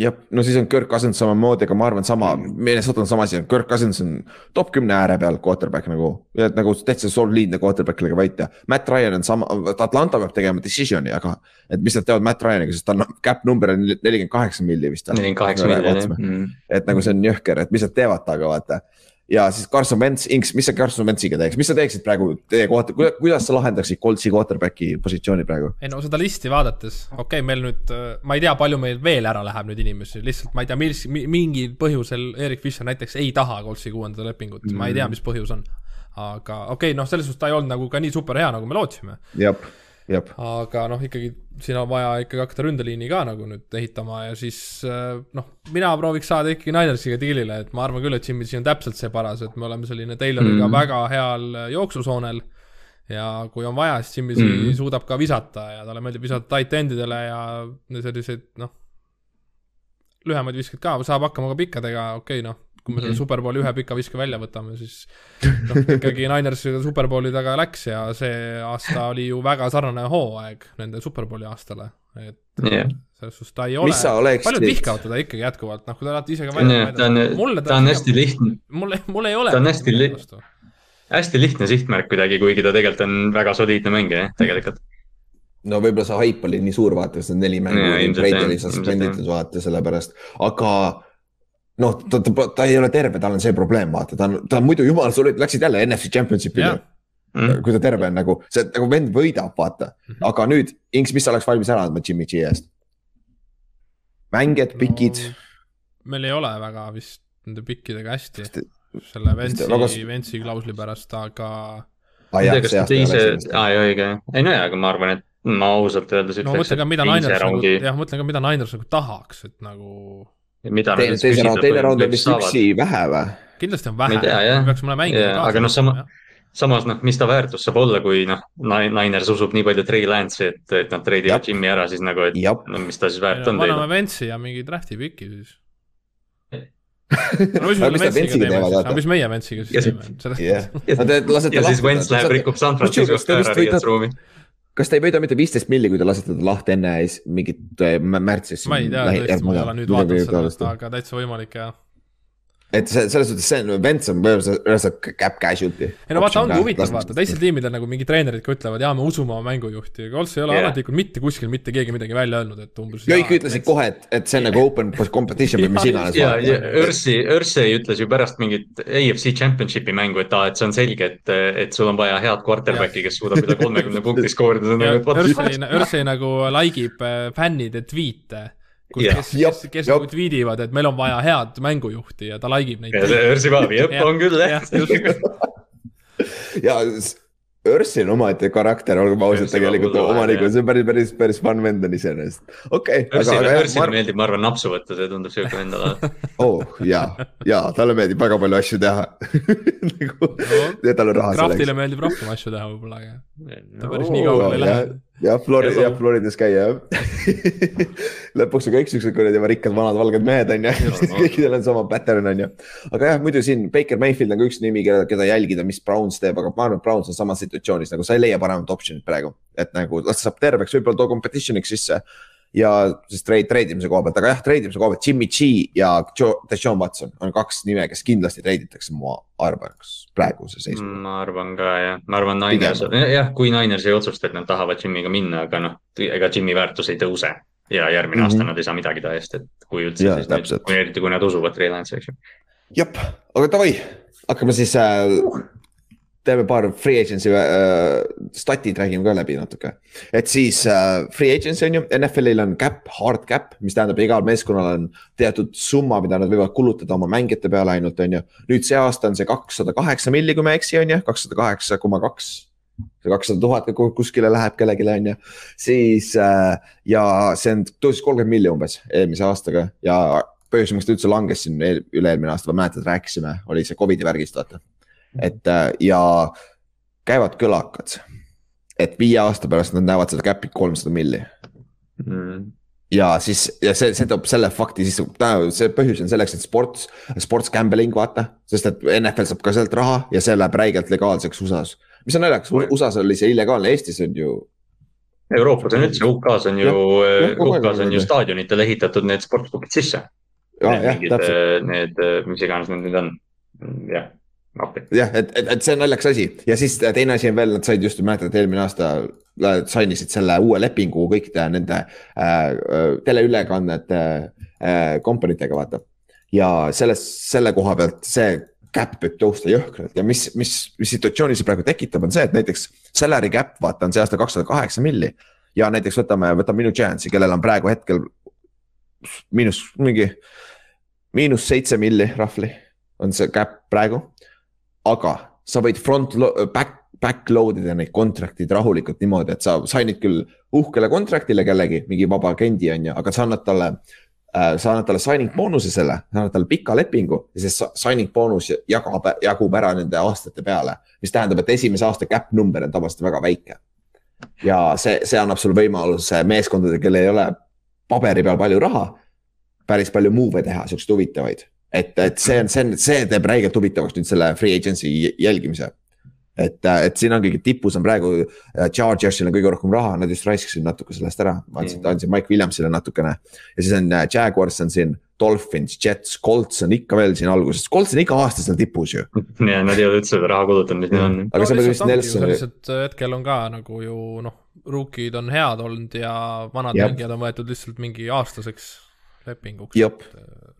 jah, no siis on Kirk Cousins samamoodi, aga ma arvan, sama, Minnesota on sama asi, Kirk Cousins on top kümne ääre peal quarterback nagu. nagu täitsa soliidne quarterback, kellega võita. Matt Ryan on sama, Atlanta peab tegema decision'i, aga et mis nad teevad Matt Ryaniga, sest tal on cap number on nelikümmend kaheksa milli vist. nelikümmend kaheksa miljonit jah. et nagu see on jõhker, et mis nad teevad temaga, vaata. Ja siis Carson Wentz, Inks, mis sa Carson Wentziga teeks, mis sa teeksid praegu teie kohta, kuidas sa lahendaksid Coltsi quarterback'i positsiooni praegu? ei no seda listi vaadates, okei okay,, meil nüüd, ma ei tea, palju meil veel ära läheb nüüd inimesi, lihtsalt ma ei tea, mis, mingil põhjusel Erik Fischer näiteks ei taha Coltsi kuuenda lepingut mm, ma ei tea, mis põhjus on. aga okei okay,, noh, selles suhtes ta ei olnud nagu ka nii super hea, nagu me lootsime. jah, jah, aga noh, ikkagi siin on vaja ikkagi hakata ründeliini ka nagu nüüd ehitama ja siis äh, noh, mina prooviks saada ikkagi Ninersiga diilile, et ma arvan küll, et Jimmy G on täpselt see paras, et me oleme selline Tayloriga mm. -hmm. väga heal jooksusoonel ja kui on vaja, siis Jimmy mm. -hmm. suudab ka visata ja talle meeldib visata tight endidele ja selliseid noh, lühemaid visked ka, saab hakkama ka pikkadega, okei okay, noh, kui me selle Superbowli ühe pika viske välja võtame, siis [LAUGHS] noh, ikkagi Niners Superbowli taga läks ja see aasta oli ju väga sarnane hooaeg nende Superbowli aastale, et yeah. selles suhtes ta ei ole, paljud vihkavad teda ikkagi jätkuvalt, noh, kui te olete ise ka välja yeah, ta on, ta on hästi lihtne. mul, mul ei ole. ta on hästi lihtne, hästi lihtne sihtmärk kuidagi, kuigi ta tegelikult on väga soliidne mängija, tegelikult no võib-olla see haip oli nii suur, vaata, sest need neli mängu, Brady oli suspenditud, vaata, sellepärast, aga noh, ta, ta, ta ei ole terve, tal on see probleem, vaata, ta on, ta on muidu jumala solid, läksid jälle NFC Championship'ile yeah.. Mm. kui ta terve on nagu, see nagu vend võidab, vaata mm, -hmm. aga nüüd, Inks, mis sa oleks valmis ära andma Jimmy G eest? mängijad, pikid no,? meil ei ole väga vist nende pikkidega hästi, selle Ventsi väga..., Ventsi klausli pärast, aga. Ah, ma ei tea, kas teise, aa ei õige, ei no jaa, aga ma arvan, et ma ausalt öeldes no mõtlen ka, mida Niners nagu, jah, mõtlen ka, mida Niners nagu tahaks, et nagu mida Te, teise raund, teine raund on vist üksi vähe või? kindlasti on vähe, peaks mõne mängima kaasa. aga noh, sama, samas noh, mis ta väärtus saab olla, kui noh, Niners usub nii palju Trey Lance'i, et, et nad treidivad Jimmy ära, siis nagu, et Jab. no mis ta siis väärt on teile. paneme Vance'i ja mingi draft'i piki siis [LAUGHS] no mis me Vance'iga teeme siis, aga mis meie Vance'iga siis teeme? ja siis Vance läheb, rikub San Franciscost ära riietusruumi kas ta ei võida mitte viisteist milli, kui te lasete ta lahti enne mingit äh, märtsis? ma ei tea, tõesti, ma ei ole nüüd vaadanud seda, aga täitsa võimalik jah et see selles suhtes see on, Vents on põhimõtteliselt cap casualty. ei no vaata, ongi huvitav vaata, teistel tiimidel nagu mingid treenerid ka ütlevad, jaa, me usume oma mängujuhti, aga Colts ei ole yeah. ametlikult mitte kuskil mitte keegi midagi välja öelnud, et umbes. kõik ütlesid kohe, et, et see on nagu open competition või mis iganes. ja, ja Ursi, Ursi ütles ju pärast mingit AFC Championshipi mängu, et aa, et see on selge, et, et sul on vaja head quarterback'i, kes suudab üle kolmekümne punkti skoorida. Ursi nagu like ib äh, fännide tweet'e kus yeah., kes, kes, kes nagu tweetivad, et meil on vaja head mängujuhti ja ta like ib neid. ja see Örsi Vaavi, jep, on küll jah. ja Örsil on omaette karakter, olgem ausad, tegelikult omanikul, see on päris, päris, päris fun vend on iseenesest. okei okay,. Örsile, Örsile mar... meeldib, ma arvan, napsu võtta, see tundub siuke vend olevat oh ja, ja talle meeldib väga palju asju teha [LAUGHS] nagu no,, tal on raha selleks. Kraftile meeldib rohkem asju teha võib-olla, aga ta päris no, nii kaugele ei lähe jah, Flori-, jah, Floridas käia jah. [LAUGHS] Lõpuks on kõik siuksed kuradi rikkad vanad valged mehed on ju, [LAUGHS] kõikidel on sama pattern on ju. aga jah, muidu siin Baker Mayfield on ka üks nimi, keda, keda jälgida, mis Browns teeb, aga ma arvan, et Browns on samas situatsioonis nagu sa ei leia paremat optsioonit praegu. et nagu las ta saab terveks, võib-olla too competition'iks sisse ja siis trade, trade imise koha pealt, aga jah, trade imise koha pealt Jimmy G ja Deshaun Watson on kaks nime, kes kindlasti trade itakse, ma arvan, kas praeguse seisuga. ma arvan ka jah, ma arvan Niners, jah, kui Niners ei otsusta, et nad tahavad Jimmy'ga minna, aga noh, ega Jimmy väärtus ei tõuse. ja järgmine mm -hmm. aasta nad ei saa midagi ta eest, et kui üldse, siis nüüd, eriti kui nad usuvad Trey Lance'i, eks ju. jep, aga davai, hakkame siis äh, teeme paar free agency äh, statid räägime ka läbi natuke. et siis äh, free agency on ju, NFL-il on cap, hard cap, mis tähendab, igal meeskonnal on teatud summa, mida nad võivad kulutada oma mängijate peale ainult, on ju. nüüd see aasta on see kakssada kaheksa milli, kui ma ei eksi, on ju, kakssada kaheksa koma kaks. kakssada tuhat kuskile läheb kellelegi, on ju. siis äh, ja see on, tõusis kolmkümmend milli umbes eelmise aastaga ja põhjus, miks ta üldse langes siin üle-eelmine aasta, ma mäletan, et rääkisime, oli see Covidi värgist, vaata et äh, ja käivad kõlakad, et viie aasta pärast nad näevad seda cap'i kolmsada milli. Mm. Ja siis, ja see, see toob selle fakti sisse, see põhjus on selleks, et sports, sports gambling vaata, sest et NFL saab ka sealt raha ja see läheb räigelt legaalseks USA-s. mis on naljakas, USA-s oli see illegaalne, Eestis on ju. Euroopas on üldse, UK-s on ju, UK-s on ju staadionitele ehitatud need sportbookid sisse. Need, need, mis iganes need nüüd on, jah jah, et, et, et see on naljakas asi ja siis teine asi on veel, nad said just, mäletad, eelmine aasta sainisid selle uue lepingu kõikide nende äh, äh teleülekannete äh, komponentidega, vaata. ja selles, selle koha pealt see cap võib tõusta jõhkralt ja mis, mis, mis situatsiooni see praegu tekitab, on see, et näiteks salary cap, vaata, on see aasta kakssada kaheksa milli. ja näiteks võtame, võtame minu Giantsi, kellel on praegu hetkel miinus mingi, miinus seitse milli roughly on see cap praegu aga sa võid front, back, backload ida neid contract'id rahulikult niimoodi, et sa sign'id küll uhkele contract'ile kellegi, mingi vaba agendi on ju, aga sa annad talle äh,. sa annad talle signing boonus'e selle, sa annad talle pika lepingu ja siis signing boonus jagab, jagub ära nende aastate peale. mis tähendab, et esimese aasta cap number on tavaliselt väga väike. ja see, see annab sulle võimaluse meeskondadel, kellel ei ole paberi peal palju raha, päris palju move'e teha, siukseid huvitavaid et, et see on, see on, see teeb räigelt huvitavaks nüüd selle free agency jälgimise et, et siin ongi tipus on praegu äh, Chargersil on kõige rohkem raha, nad just raiskasid natuke sellest ära, andsid, andsid Mike Williamsile natukene. ja siis on äh, Jaguars on siin, Dolphins, Jets, Colts on ikka veel siin alguses, Colts on iga aasta seal tipus ju. [LAUGHS] ja nad ei ole üldse seda raha kulutanud, mis neil on. aga no, sa pead vist Nelsoni. lihtsalt hetkel on ka nagu ju noh, rookid on head olnud ja vanad mängijad on võetud lihtsalt mingi aastaseks lepinguks. jah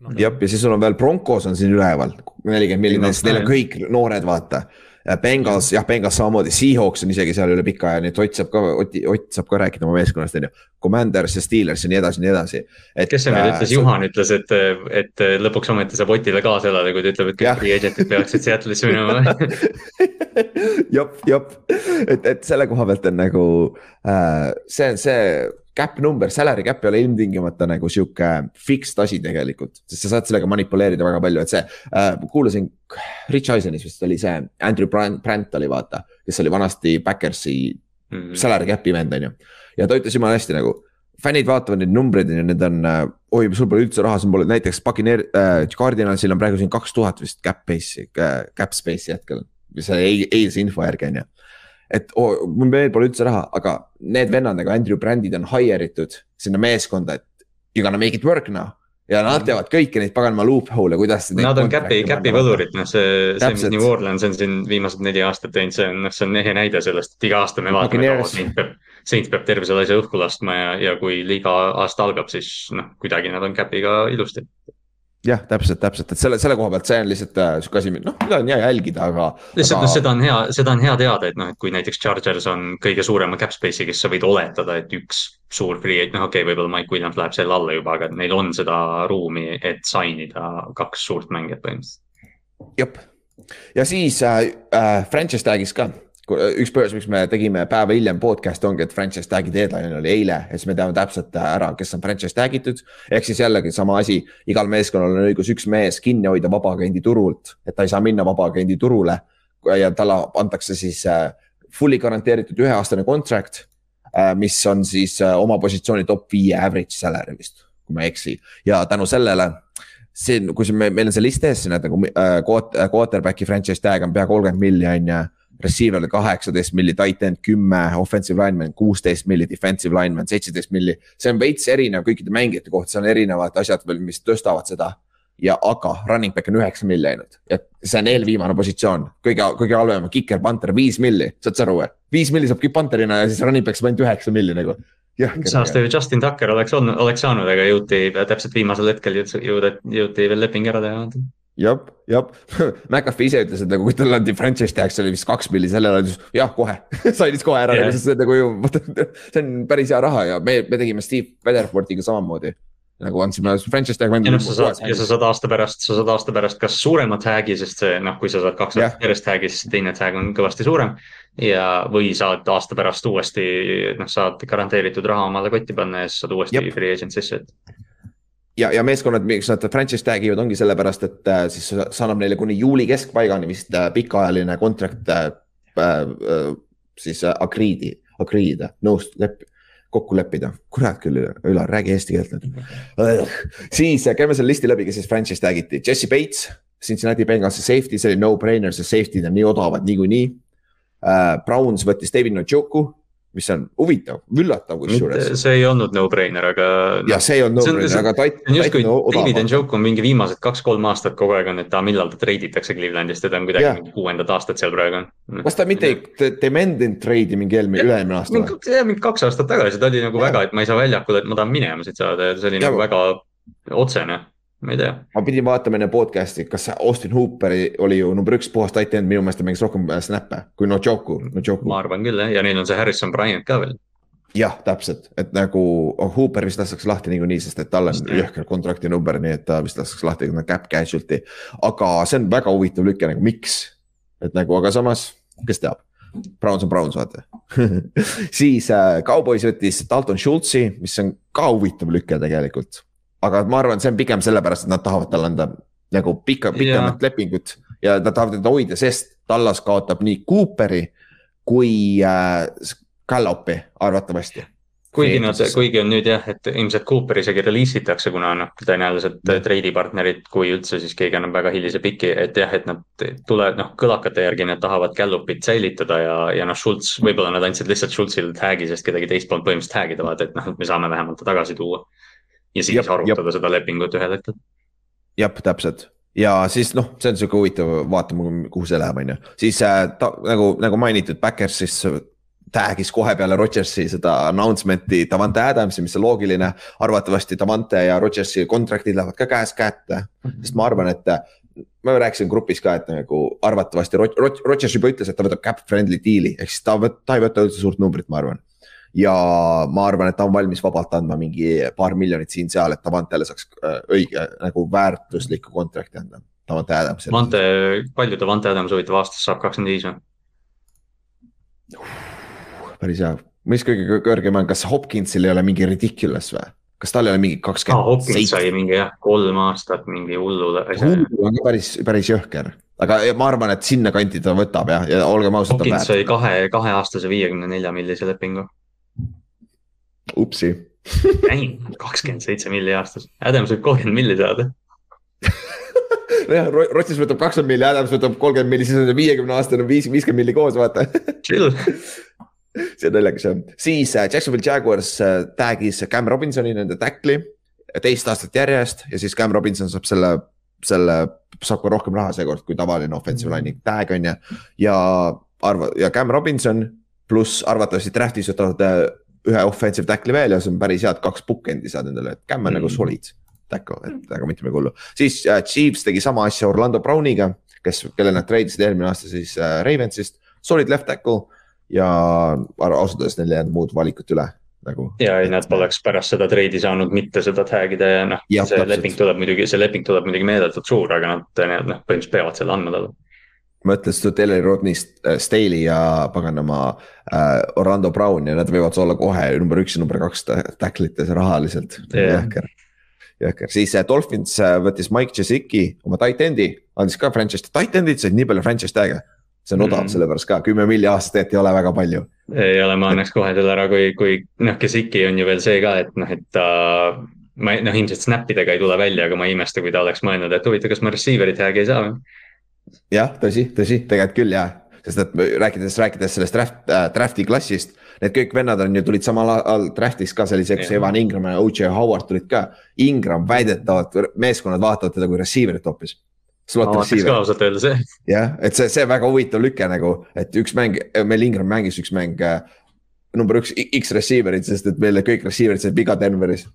no,, jah, ja siis sul on veel Broncos on siin üleval, nelikümmend miljonit, neil on kõik noored, vaata. Äh, Bengals, jah, Bengals samamoodi, Seahawks on isegi seal üle pika aja, nii et Ott saab ka, Ott, Ott saab ka rääkida oma meeskonnast, on ju. Commanders ja Steelers ja nii edasi ja nii edasi. kes see meil äh, ütles, Juhan ütles, et, et lõpuks ometi saab Otile kaasa elada, kui ta ütleb, et kõik free agent'id peaksid Seattle'isse minema [LAUGHS] jop, jop, et, et selle koha pealt on nagu äh, see, see cap number, salary cap ei ole ilmtingimata nagu sihuke fixed asi tegelikult, sest sa saad sellega manipuleerida väga palju, et see äh,, kuulasin Rich Eisenis vist oli see Andrew Brandt, Brandt oli vaata, kes oli vanasti Backersi mm -hmm. salary cap'i vend on ju. ja ta ütles jumala hästi nagu, fännid vaatavad neid numbreid ju, need on äh,, oi, sul pole üldse raha, sul pole näiteks Buccaneer äh,, Cardinalsil on praegu siin kaks tuhat vist cap base'i äh,, cap space'i hetkel. see eilse info järgi on ju et oh, mul veel pole üldse raha, aga need vennad nagu Andrew Brandid on hire itud sinna meeskonda, et you gonna make it work now ja nad mhm. teavad kõiki neid paganama loophole'e, kuidas. Nad on käpi, käpi võlurid, noh, see, see, mis New Orleans on siin viimased neli aastat teinud, see on, noh, see on ehe näide sellest, et iga aasta me vaatame, kaua Saint peab, Saint peab terve selle asja õhku laskma ja, ja kui liiga aasta algab, siis noh, kuidagi nad on käpiga ilusti jah, täpselt, täpselt, et selle, selle koha pealt see on lihtsalt äh, sihuke asi, noh, mida on hea jälgida, aga. lihtsalt aga... noh, seda on hea, seda on hea teada, et noh, et kui näiteks Chargers on kõige suurema cap space'i, kes sa võid oletada, et üks suur free, noh, okei okay,, võib-olla Mike Williams läheb selle alla juba, aga neil on seda ruumi, et sign ida kaks suurt mängijat põhimõtteliselt. jep, ja siis äh, äh, franchise tag'is ka üks põhjus, miks me tegime päeva hiljem podcast'i ongi, et franchise tag'i deadline oli eile ja siis me teame täpselt ära, kes on franchise tag itud. ehk siis jällegi sama asi, igal meeskonnal on õigus üks mees kinni hoida vabaagendi turult, et ta ei saa minna vabaagendi turule. ja talle antakse siis äh, fully garanteeritud üheaastane contract, äh, mis on siis äh, oma positsiooni top viie average salary vist, kui ma ei eksi ja tänu sellele see, kui see, meil on see list ees, siin näed nagu quarterback'i franchise tag on pea kolmkümmend milli on ju receiver kaheksateist milli, tight end kümme, offensive lineman kuusteist milli, defensive lineman seitseteist milli. see on veits erinev kõikide mängijate kohta, seal on erinevad asjad veel, mis tõstavad seda. ja aga running back on üheksa milli ainult ja see on eelviimane positsioon, kõige, kõige halvem kiker, panter viis milli, saad sa aru või? viis milli saab panterina ja siis running back saab ainult üheksa milli nagu üks aasta ju Justin Tucker oleks olnud, oleks saanud, aga jõuti täpselt viimasel hetkel jõuda, jõuti veel leping ära teha jah, jah, [LAUGHS] McAfee ise ütles, et nagu kui tal anti franchise tag's oli vist kaks milli, sellele ütles jah, kohe [LAUGHS] sai vist kohe ära yeah., sest see nagu ju, [LAUGHS] see on päris hea raha ja me, me tegime Steve Weatherfordiga samamoodi. nagu andsime franchise tag'i. ja noh, sa saad, ja sa saad aasta pärast, sa saad aasta pärast kas suuremat tag'i, sest see noh, kui sa saad kaks aastat järjest tag'i, siis teine tag on kõvasti suurem. ja, või saad aasta pärast uuesti, noh, saad garanteeritud raha omale kotti panna ja siis saad uuesti Jep. free agent sisse, et ja, ja meeskonnad, miks nad franchise tag ivad, ongi sellepärast, et äh, siis see annab neile kuni juuli keskpaigani vist äh, pikaajaline contract äh, äh, siis äh, agree'di, agree'd, nõust, lepp, kokku leppida. kurat küll, Ülar, räägi eesti keelt nüüd. siis äh, käime selle listi läbi, kes siis franchise tag iti, Jesse Bates, Cincinnati Bengalsi safety, see oli no-brainer, sest safety'd on nii odavad niikuinii uh,. Browns võttis David Njoku mis on huvitav, üllatav kusjuures. see ei olnud no-brainer, aga. jah, see ei olnud no-brainer, aga tait-. see on justkui David Njoku on mingi viimased kaks-kolm aastat kogu aeg on, et ta, millal ta treiditakse Clevelandist ja ta on kuidagi mingi kuuendat aastat seal praegu on. kas ta mitte ei demendinud treidi mingi eelmine, üle-eelmine aasta või? jah, mingi kaks aastat tagasi, ta oli nagu ja. väga, et ma ei saa väljakule, et ma tahan minema siit saada ja see oli ja. nagu väga otsene ma ei tea. ma pidin vaatama enne podcast'i, kas Austin Hooperi oli ju number üks puhas tight end, minu meelest ta mängis rohkem snap'e kui Nojoku, Nojoku. ma arvan küll jah, ja neil on see Harrison Bryant ka veel. jah, täpselt, et nagu oh, Hooper vist lastakse lahti niikuinii, sest et tal on jõhker kontrakti number, nii et ta vist lastakse lahti cap casualty. aga see on väga huvitav lüke nagu miks, et nagu, aga samas, kes teab Browns on Browns, vaata [LAUGHS] siis äh, Cowboys võttis Dalton Schultzi, mis on ka huvitav lüke tegelikult aga ma arvan, see on pigem sellepärast, et nad tahavad talle anda nagu pika, pikemat yeah. lepingut ja nad tahavad teda hoida, sest Tallas kaotab nii Cooperi kui äh, Gallopi arvatavasti. kuigi nad, kuigi on nüüd jah, et ilmselt Cooper isegi release itakse, kuna noh, tõenäoliselt treidipartnerid, kui üldse, siis keegi annab väga hilise piki, et jah, et nad tulevad, noh, kõlakate järgi nad tahavad Gallupit säilitada ja, ja noh, Schultz, võib-olla nad andsid lihtsalt Schultzile tag'i, sest kedagi teist polnud põhimõtteliselt tag ida, vaata, et noh, et me saame vähemalt ta tagasi tuua. Ja siis jab, arutada jab. seda lepingut ühel hetkel. jah, täpselt ja siis noh, see on sihuke huvitav, vaatame, kuhu see läheb, on ju, siis äh, ta nagu, nagu mainitud, Backers siis tag'is kohe peale Rodgersi seda announcement'i Davante Adamsi, mis on loogiline. arvatavasti Davante ja Rodgersi contract'id lähevad ka käest kätte, sest ma arvan, et ma rääkisin grupis ka, et nagu arvatavasti Rodgers juba ütles, et ta võtab cap friendly deal'i ehk siis ta, ta ei võta üldse suurt numbrit, ma arvan. Ja ma arvan, et ta on valmis vabalt andma mingi paar miljonit siin-seal, et Davantele saaks äh, õige nagu väärtuslikku contract'i anda. Davante Adamsile. Davante, palju Davante Adams huvitav aastas saab, kakskümmend viis või? päris hea, mis kõige kõrgem on, kas Hopkinsil ei ole mingi ridiculous või? kas tal ei ole mingi kakskümmend ah,? Hopkins sai mingi jah, kolm aastat mingi hullu asja. hullu on ka päris, päris jõhker, aga ma arvan, et sinnakanti ta võtab jah, ja olgem ausad. Hopkins sai kahe, kaheaastase viiekümne nelja millise lepingu. Upsi. Kakskümmend seitse milli aastas, Adams võib kolmkümmend milli saada. [LAUGHS] Jah, Rotsis võtab kakskümmend milli, Adams võtab kolmkümmend milli, siis on viiekümne aastane viis, viiskümmend milli koos, vaata. Chill. [LAUGHS] See on naljakas jah, siis äh, Jacksonville Jaguars äh, tag'is Cam Robinsoni, nende tackli teist aastat järjest ja siis Cam Robinson saab selle, selle, saab ka rohkem raha seekord kui tavaline offensive line'i tag on ju. ja arva- ja Cam Robinson pluss arvatavasti draft'is võtavad ühe offensive tackli veel ja see on päris hea, et kaks bookend'i saad endale, et Cam on mm. nagu solid. Tackle, et väga mitte midagi hullu, siis äh, Chiefs tegi sama asja Orlando Browniga, kes, kelle nad treidisid eelmine aasta siis äh, Ravensist, solid left tackle ja ausalt öeldes neil ei jäänud muud valikut üle nagu. ja ei, nad poleks pärast seda treidi saanud mitte seda tag ida ja noh, see täpselt. leping tuleb muidugi, see leping tuleb muidugi meeletult suur, aga nad noh, põhimõtteliselt peavad selle andma talle ma ütlen seda Taylor Rodney, äh, Staley ja paganama äh, Orlando Brown ja nad võivad olla kohe number üks ja number kaks tacklites rahaliselt yeah.. jõhker, jõhker, siis äh, Dolphins äh, võttis Mike Jasicki oma tight end'i, andis ka franchise, tight end'id said nii palju franchise tag'e see on odav mm., sellepärast ka kümme milli aastas tegelikult ei ole väga palju. ei ole, ma annaks kohe selle ära, kui, kui noh, Kesiki on ju veel see ka, et noh, et ta uh, ma noh, ilmselt snap idega ei tule välja, aga ma ei imesta, kui ta oleks mõelnud, et huvitav, kas ma receiver'it tag'i ei saa või? Jah, tõsi, tõsi, tegelikult küll jah, sest et rääkides, rääkides sellest draft äh,, draft'i klassist. Need kõik vennad on ju, tulid samal ajal draft'is ka, yeah. Evan Ingram ja OJ Howard tulid ka. Ingram väidetavalt, meeskonnad vaatavad teda kui receiver'it hoopis ma vaataks ka ausalt öelda see. jah, et see, see väga huvitav lüke nagu, et üks mäng, meil Ingram mängis üks mäng äh, number üks X receiver'id, sest et meil kõik receiver'id said viga Denveris.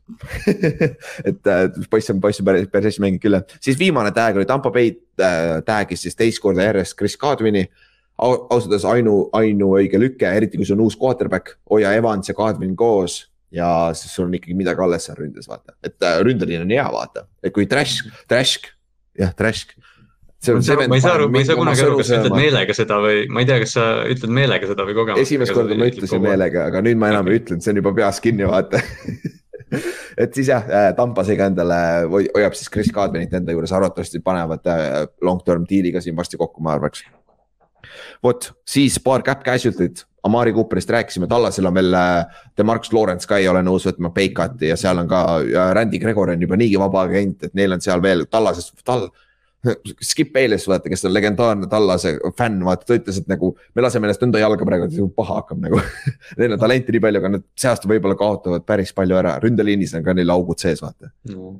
[LAUGHS] Et äh, poiss on, poiss on päris, päris hästi mänginud küll siis viimane tag oli Tampo Bay äh, tag'is siis teist korda järjest Chris Godwin'i. Ausalt öeldes ainu, ainuõige lüke, eriti kui sul on uus quarterback, hoia Evans ja Godwin koos. Ja siis sul on ikkagi midagi alles seal ründes, vaata, et äh, ründeliin on hea, vaata, et kui trash, trash jah, Trask. ma ei saa aru, ma ei saa kunagi aru, kas sa ütled meelega seda või ma ei tea, kas sa ütled meelega seda või kogemata. esimest korda ma ütlesin meelega, aga nüüd ma enam ei ütlenud, see on juba peas kinni, vaata [LAUGHS] et siis jah, äh, Tampasega endale hoiab siis Chris Kadrinit enda juures, arvatavasti panevad äh, long term deal'iga siin varsti kokku, ma arvaks. vot, siis paar cap casualty't, Amari Cooperist rääkisime, Tallasel on veel, äh, Demarcus Lawrence ka ei ole nõus võtma Bacoti ja seal on ka, Randy Gregor on juba niigi vaba agent, et neil on seal veel Tallases, tal [LAUGHS] Skip Bayless, vaata, kes on legendaarne Tallase fänn, vaata, ta ütles, et nagu me laseme ennast nõnda jalga praegu, et paha hakkab nagu. [LAUGHS] Neil on talenti nii palju, aga nad see aasta võib-olla kaotavad päris palju ära, ründeliinis on ka neil augud sees, vaata. No..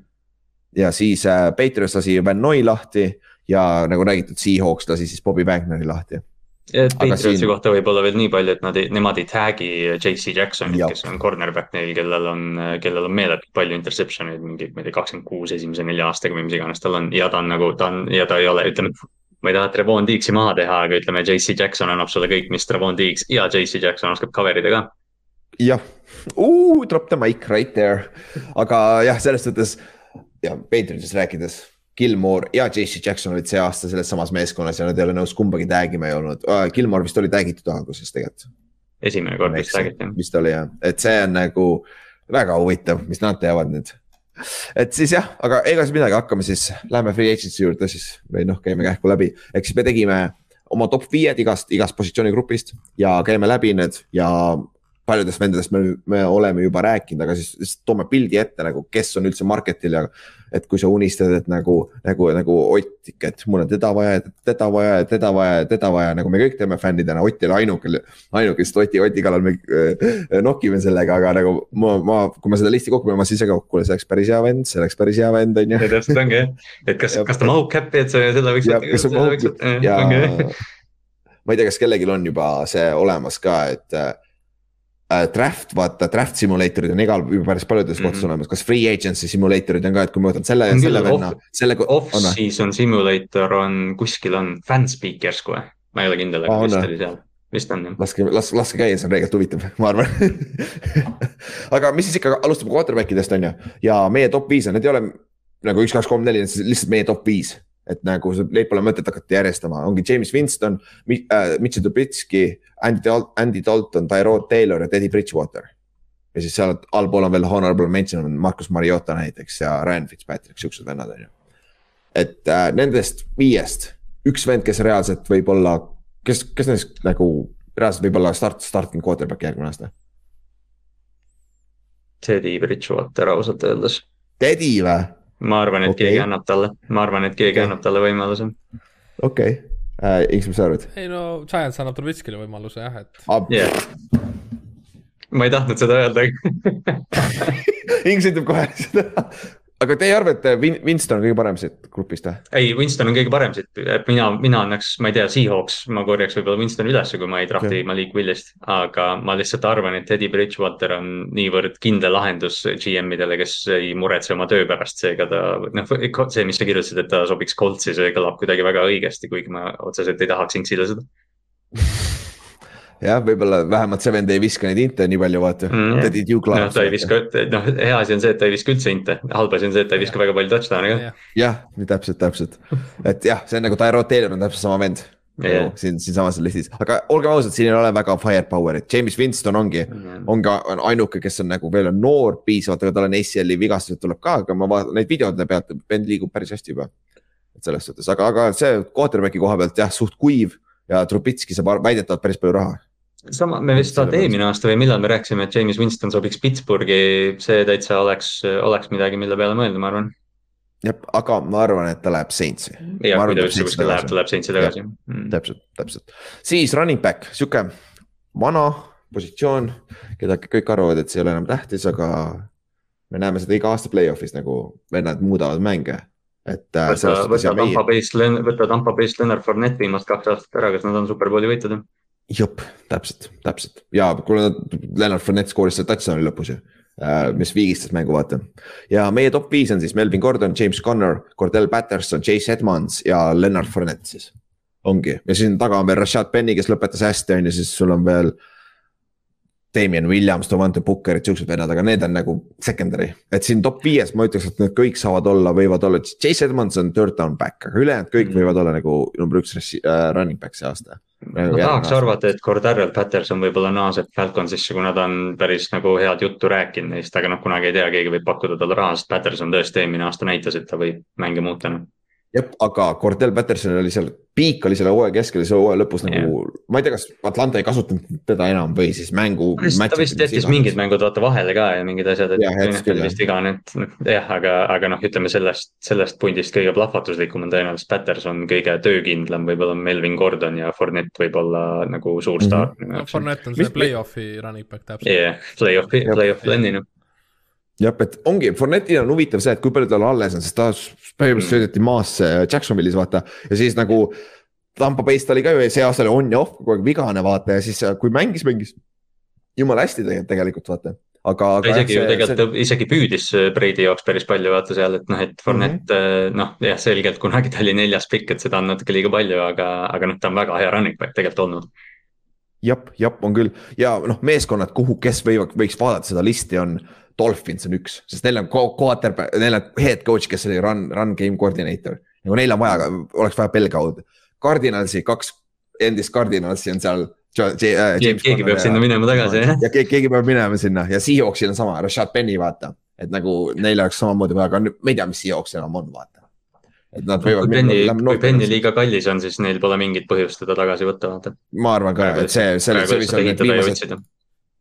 ja siis äh, Patriots lasi Van Noy lahti ja nagu räägitud, Seahawks lasi siis Bobby Wagneri lahti Patriotsi siin... kohta võib-olla veel nii palju, et nad ei, nemad ei tag'i JC Jacksonit, kes on cornerback neil, kellel on, kellel on meeletult palju interception eid, mingi, ma ei tea, kakskümmend kuus esimese nelja aastaga või mis iganes tal on ja ta on nagu, ta on ja ta ei ole, ütleme. ma ei taha Trevon Diggs'i maha teha, aga ütleme, JC Jackson annab sulle kõik, mis Trevon Diggs ja JC Jackson oskab cover ida ka. jah, drop the mic right there, aga jah, selles suhtes ja Patriotsist rääkides Gilmore ja JC Jackson olid see aasta selles samas meeskonnas ja nad ei ole nõus kumbagi tag ima ei olnud uh,. Gilmore vist oli tag itud alguses tegelikult. esimene kord vist tag iti. vist oli jah, et see on nagu väga huvitav, mis nad teevad nüüd. et siis jah, aga ega siis midagi, hakkame siis, läheme free agency juurde siis või noh, käime kähku läbi, ehk siis me tegime oma top viied igast, igast positsioonigrupist ja käime läbi need ja paljudest vendadest me, me oleme juba rääkinud, aga siis, siis toome pildi ette nagu, kes on üldse market'il ja. Et kui sa unistad, et nagu, nagu, nagu Ott ikka, et mul on teda vaja, teda vaja, teda vaja, teda vaja, nagu me kõik teeme fännidena, Ott ei ole ainuke, ainuke, sest Oti, Oti kallal me äh, nokime sellega, aga nagu ma, ma, kui ma seda listi kokku panen, ma siis ka, kuule, see oleks päris hea vend, see oleks päris hea vend, on ju. täpselt ongi jah, et kas, kas ta mahub käppi, et sa selle võiks. kas ta mahub ja ma ei tea, kas kellelgi on juba see olemas ka, et äh, draft, vaata draft simulator'id on igal, päris paljudes mm -hmm. kohtades olemas, kas free agency simulator'id on ka, et kui ma võtan selle, selle venna, selle. Off-season simulator on kuskil on fanspeakers kohe, ma ei ole kindel, aga vist oli seal vist on jah. laske, las, laske käia, see on reegelt huvitav, ma arvan [LAUGHS] aga mis siis ikka, alustame quarterback idest on ju ja meie top viis on, need ei ole nagu üks, kaks, kolm, neli, lihtsalt meie top viis et nagu neid pole mõtet hakata järjestama, ongi James Winston äh,, Mitchell Trubisky, Andy, Andy Dalton, Tyrod Taylor ja Teddy Bridgewater. ja siis seal allpool on veel honorable mention on Marcus Mariota näiteks ja Ryan Fitzpatrick, siuksed vennad on ju. et äh, nendest viiest üks vend, kes reaalselt võib olla, kes, kes nendest nagu reaalselt võib olla start, starting quarterback järgmine aasta? Teddy Bridgewater ausalt öeldes. Teddy või? Ma arvan, et okay. keegi annab talle, ma arvan, et keegi okay. annab talle võimaluse. okei okay. äh,, Inks, mis sa arvad? ei no Giants annab Trubitskile võimaluse jah, et ah.. Yeah. ma ei tahtnud seda öelda [LAUGHS] Inks ütleb kohe seda aga te ei arva, et Win-, Winston on kõige parem siit grupist või? ei, Winston on kõige parem siit, et mina, mina annaks, ma ei tea, Seahawks, ma korjaks võib-olla Winstoni ülesse, kui ma ei drafti Malik Willist. aga ma lihtsalt arvan, et Teddy Bridgewater on niivõrd kindel lahendus GM-idele, kes ei muretse oma töö pärast, seega ta, noh, see, mis sa kirjutasid, et ta sobiks Coltsi, see kõlab kuidagi väga õigesti, kuigi ma otseselt ei tahaks Inksile seda [LAUGHS] jah, võib-olla vähemalt see vend ei viska neid inte nii palju, vaata mm.. ta did you class. noh, ta ei viska, noh, hea asi on see, et ta ei viska üldse inte, halb asi on see, et ta ei viska väga palju touchdown'e ka. jah, nii täpselt, täpselt, et jah, see on nagu Tyrod Taylor on täpselt sama vend. Yeah. siin, siinsamas listis, aga olgem ausad, siin ei ole väga firepower'it, James Winston ongi mm., on ka on ainuke, kes on nagu veel on noor piisavalt, aga tal on ACL-i vigastused tuleb ka, aga ma vaatan neid videode pealt, vend liigub päris hästi juba. et selles suhtes, aga, aga see quarterback'i koha pealt jah, suht kuiv ja Trubitski saab väidetavalt päris palju raha sama, me vist vaata eelmine aasta või millal me rääkisime, et James Winston sobiks Pittsburghi, see täitsa oleks, oleks midagi, mille peale mõelda, ma arvan. jah, aga ma arvan, et ta läheb Saintsi. jah, kui ta üldse kuskile läheb, ta läheb Saintsi tagasi. Mm. täpselt, täpselt. siis running back, sihuke vana positsioon, keda kõik arvavad, et see ei ole enam tähtis, aga me näeme seda iga aasta play-off'is nagu vennad muudavad mänge et äh,. võta, võta Tampa Bay'st, võta Tampa Bay'st Lennart Fournette viimased kaks aastat ära, kas nad on superbowli võitjad? Jep, täpselt, täpselt ja kuna Leonard Fournette skooris selle touchdown'i lõpus ju äh,, mis viigistas mängu, vaata. ja meie top viis on siis Melvin Gordon, James Conner, Cordell Patterson, Chase Edmonds ja Leonard Fournette siis. ongi ja siin taga on veel Rashad Penny, kes lõpetas hästi, on ju, siis sul on veel. Damien Williams, Devante Bookerid, siuksed vennad, aga need on nagu secondary, et siin top viies ma ütleks, et need kõik saavad olla, võivad olla, Chase Edmonds on third down back, aga ülejäänud kõik mm. võivad olla nagu number üks äh, running back see aasta. Ma tahaks arvata, et Cordarrel Patterson võib-olla naaseb Falconsisse, kuna ta on päris nagu head juttu rääkinud neist, aga noh, kunagi ei tea, keegi võib pakkuda talle raha, sest Patterson tõesti eelmine aasta näitas, et ta võib mänge muuta noh jah, aga Cordell Patterson oli seal, piik oli selle hooaja keskel ja selle hooaja lõpus nagu yeah., ma ei tea, kas Atlanta ei kasutanud teda enam või siis mängu. ta vist jättis mingid mängud vaata vahele ka ja mingid asjad, et noh, vist vigane, et jah, aga, aga noh, ütleme sellest, sellest pundist kõige plahvatuslikum on tõenäoliselt Patterson, kõige töökindlam võib-olla Melvin Gordon ja Fournette võib olla nagu suur staar mm. -hmm. No, Fournette on see play-off'i running back täpselt. jah yeah,, play-off'i, play-off'i lenni noh jah, et ongi, Fournettil on huvitav see, et kui palju tal alles on, sest ta põhimõtteliselt mm. söödeti maasse Jacksonvilis vaata ja siis nagu. Tampa Bay's ta oli ka ju see aasta oli on ja off kogu aeg vigane vaata ja siis kui mängis, mängis jumala hästi tegelikult vaata aga, aga. isegi ju tegelikult see... isegi püüdis Brady jaoks päris palju vaata seal, et noh, et Fournette mm -hmm. noh, jah, selgelt kunagi ta oli neljas pikk, et seda on natuke liiga palju, aga, aga noh, ta on väga hea running back tegelikult olnud. jah, jah, on küll ja noh, meeskonnad, kuhu, kes võivad, võiks vaadata seda listi, on Dolphins on üks, sest neil on quarterback, neil on head coach, kes oli run, run game coordinator. nagu neil on vaja, oleks vaja pelgaudu. Cardinalsi kaks endist Cardinalsi on seal. Keegi peab sinna minema tagasi, jah. ja keegi, keegi peab minema sinna ja Seahawksil on sama, Rashad Penny, vaata. et nagu neil oleks samamoodi vaja, aga me ei tea, mis Seahawks enam on, vaata. et nad võivad. kui Penny, kui Penny liiga kallis on, siis neil pole mingit põhjust teda tagasi võtta, vaata. ma arvan ka, et see, selle, see võis olla need viimased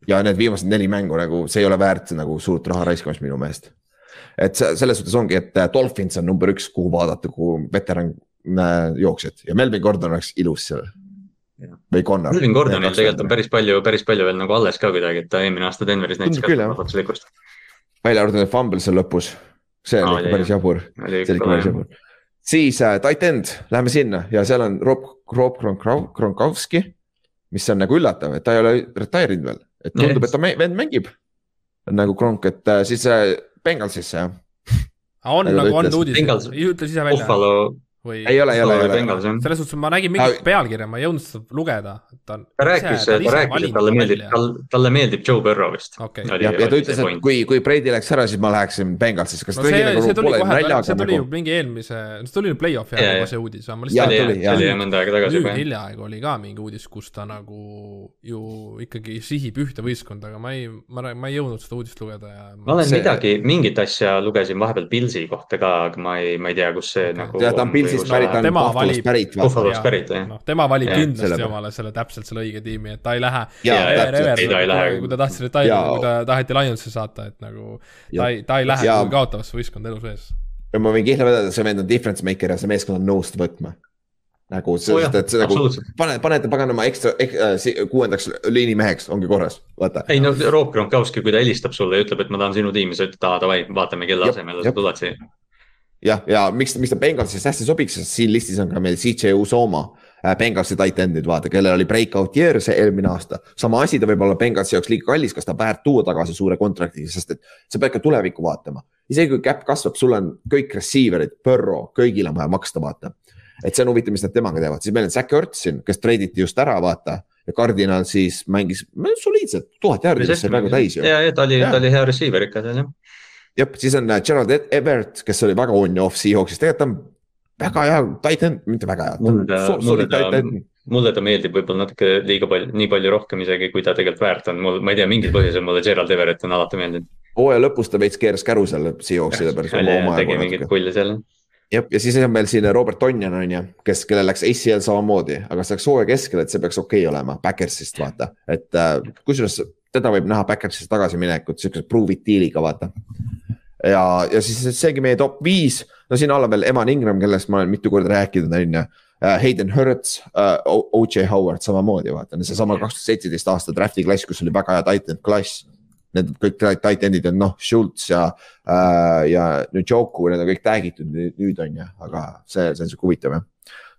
ja need viimased neli mängu nagu, see ei ole väärt nagu suurt raha raiskamist minu meelest. et selles suhtes ongi, et äh, Dolphins on number üks, kuhu vaadata, kuhu veteran äh, jooksjad ja Melvin Gordon oleks ilus seal. või Connor. Melvin Gordonil tegelikult on päris palju, päris palju veel nagu alles ka kuidagi, et ta eelmine aasta Denveris näitas ka vabaduslikkust. välja arvatud need fumble seal lõpus, see oli ikka päris jabur, see oli ikka päris jabur. Siis äh, tight end, lähme sinna. Ja seal on Rob, Rob Gronkowski, mis on nagu üllatav, et ta ei ole retire inud veel, et tundub, et ta vend mängib. Nagu Gronk, et äh, siis äh, Bengalsisse jah. on nagu, nagu on uudis, ütles ise välja. Buffalo või? ei ole, ei ole, ei ole. selles suhtes ma nägin mingit pealkirja, ma ei jõudnud seda lugeda. ta rääkis, ta rääkis, et talle meeldib, talle meeldib Joe Burrow vist okay.. ja, ja ta ütles, et kui, kui Brady läks ära, siis ma läheksin Bengalsisse, kas no, see, nagu see tuli kohe, see tuli nagu... ju mingi eelmise, see tuli ju play-off'i ajal juba see uudis. ja tuli, ja tuli mõnda aega tagasi juba. hiljaaegu oli ka mingi uudis, kus ta nagu ju ikkagi sihib ühte võistkonda, aga ma ei, ma, ma ei jõudnud seda uudist lugeda ja. ma olen midagi, mingit asja lugesin vahepeal Pilsi kohta ka, aga ma ei, ma ei tea, kus see nagu. ta on Pilsist pärit, ta on valib, pärit. Buffalost pärit, jah. noh, tema valib ja, kindlasti selle... omale selle täpselt selle õige tiimi, et ta ei lähe. kui ta tahtis retire'ida, kui ta taheti Lionsi saata, et nagu ja. ta ei, ta ei lähe kui kaotavasse võistkonda elu sees. ja ma võin kihla vedada, see vend on difference maker ja see meeskond on nõus võtma nagu, sest oh, et see nagu pane, panete paganama ekstra ek, äh, kuuendaks liinimeheks, ongi korras, vaata. ei no Rob Gronkowski, kui ta helistab sulle ja ütleb, et ma tahan sinu tiimi, sa ütled, aa davai, vaatame kelle asemel sa tuled siia jah, ja miks, miks ta Bengalsist hästi sobiks, sest siin listis on ka meil CJ Usoma äh,, Bengalsi tight end'id, vaata, kellel oli breakout year see eelmine aasta. sama asi, ta võib olla Bengalsi jaoks liiga kallis, kas ta väärt tuua tagasi suure kontrakti, sest et sa pead ka tulevikku vaatama. isegi kui cap kasvab, sul on kõik receiver'id, Burrow, kõigil on vaja maksta, vaata. et see on huvitav, mis nad temaga teevad, siis meil on Zack Ertz siin, kes treiditi just ära, vaata ja Cardinal siis mängis soliidselt, tuhat jaardi, mis sai praegu täis ju. ja, ja ta oli, ta oli hea receiver ikka seal jah jah, siis on äh, Gerald e- Everett, kes oli väga on-off Seahawksis, tegelikult ta on väga hea titan, mitte väga hea. mulle mulle ta, mulle ta meeldib võib-olla natuke liiga palju, nii palju rohkem isegi, kui ta tegelikult väärt on, mul, ma ei tea, mingil põhjusel mulle Gerald Everett on alati meeldinud. hooaja lõpus ta veits keeras käru seal Seahawksile päris oma oma. tegi mingit pulli seal jah, ja siis on meil siin Robert Tonjan on ju, kes, kellel läks ACL samamoodi, aga see läks hooaja keskel, et see peaks okei okay olema, Backersist vaata, et äh, kusjuures teda võib näha Backersist tagasiminekut siukse prove it deal'iga vaata ja, ja siis seegi meie top viis, no siin all on veel Eman Ingram, kellest ma olen mitu korda rääkinud, on ju. Äh, Hayden Hurts uh,, O.J. Howard samamoodi, vaata, seesama kaks tuhat seitseteist aasta draft'i klass, kus oli väga hea titan klass. Need kõik tight end'id on noh, Schultz ja uh,, ja nüüd Joku, need on kõik tag itud nüüd on ju, aga see, see on sihuke huvitav jah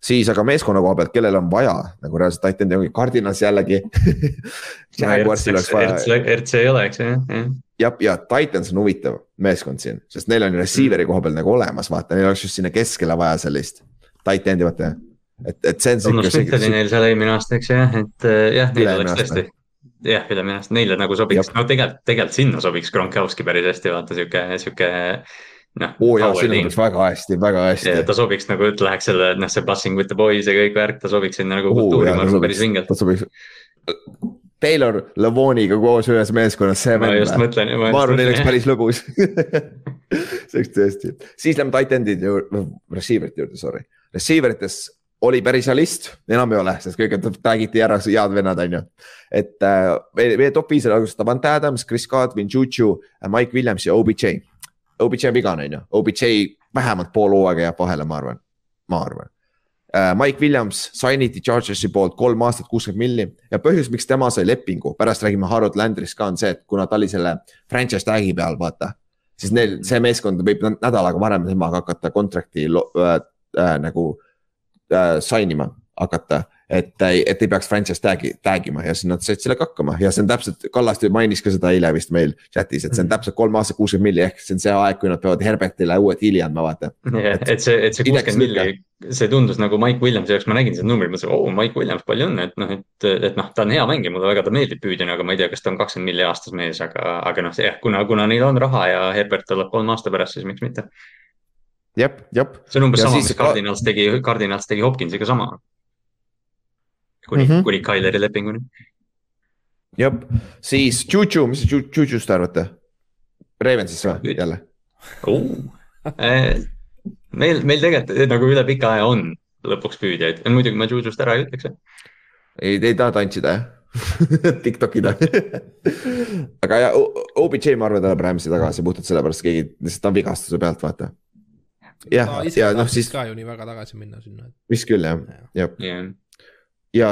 siis aga meeskonna koha pealt, kellel on vaja nagu reaalselt tight end'i ongi Cardinals jällegi [LAUGHS] Jaguarsil oleks vaja. RC ei ole, eks ju, jah ja, ja Titans on huvitav meeskond siin, sest neil on receiver'i koha peal nagu olemas, vaata, neil oleks just sinna keskele vaja sellist tight end'i, vaata. et, et see on. Thomas Smith oli neil seal eelmine aasta, eks ju, et äh, jah, neil oleks tõesti. jah, ülemine aasta, neile nagu sobiks, no tegelikult, tegelikult sinna sobiks Gronkowski päris hästi, vaata sihuke, sihuke noh. oo jaa, sinna sobiks väga hästi, väga hästi. ta sobiks nagu, et läheks selle, noh, see passing with the boys ja kõik värk, ta sobiks sinna nagu kultuuri, ma arvan, päris vingelt. ta sobiks Taylor Lavoniga koos ühes meeskonnas, see ma just mõtlen. ma arvan, neil oleks päris lõbus [LAUGHS] see oleks tõesti, siis lähme tight end'ide juurde, receiver'ite juurde, sorry. Receiver ites oli päris hea list, enam ei ole, sest kõik tag iti ära, head vennad, on ju. et äh, meie top viis oli alguses Davante Adams, Chris Godwin, Juju, Mike Williams ja OBJ. OBJ on vigane, on ju, OBJ vähemalt pool hooaega jääb vahele, ma arvan, ma arvan. Äh, Mike Williams signiti Chargersi poolt kolm aastat, kuuskümmend milli. Ja põhjus, miks tema sai lepingu, pärast räägime Harold Landrist ka, on see, et kuna ta oli selle franchise tag'i peal, vaata. siis neil, see meeskond võib nädal aega varem temaga hakata contract'i äh, äh, nagu äh, sign ima hakata et, et ei peaks franchise tag'i, tag ima ja siis nad said sellega hakkama ja see on täpselt, Kallaste mainis ka seda eile vist meil chat'is, et see on mhm. täpselt kolm aastat kuuskümmend milli ehk see on see aeg, kui nad peavad Herbertile uue diili andma, vaata. et see, et see kuuskümmend milli, see tundus nagu Mike Williamsi jaoks, ma nägin seda numbrit, mõtlesin, oo Mike Williams, palju õnne, et noh, et, et noh, ta on hea mängija, mulle väga ta meeldib püüdjana, aga ma ei tea, kas ta on kakskümmend milli aastas mees, aga, aga noh, jah, kuna, kuna neil on raha ja Herbert tuleb kolme aasta pärast, siis miks mitte. jep, jep. see on umbes ja sama, mis Cardinals tegi, Cardinals tegi Hopkinsiga sama kuni mm, -hmm. kuni Tyleri lepinguni. jah, siis Juju, mis te Jujust arvate? Ravensist või jälle uh,? meil, meil tegelikult nagu üle pika aja on lõpuks püüdjaid, muidugi ma Jujust ära ei ütleks. ei, te ei taha tantsida jah? [LAUGHS] Tiktokida [LAUGHS] aga ja OBJ ma arvan, tuleb Rams'i tagasi puhtalt sellepärast, keegi lihtsalt ta on vigastuse pealt, vaata. jah, ja noh, siis. ka ju nii väga tagasi minna sinna. vist küll jah, jah yeah.. ja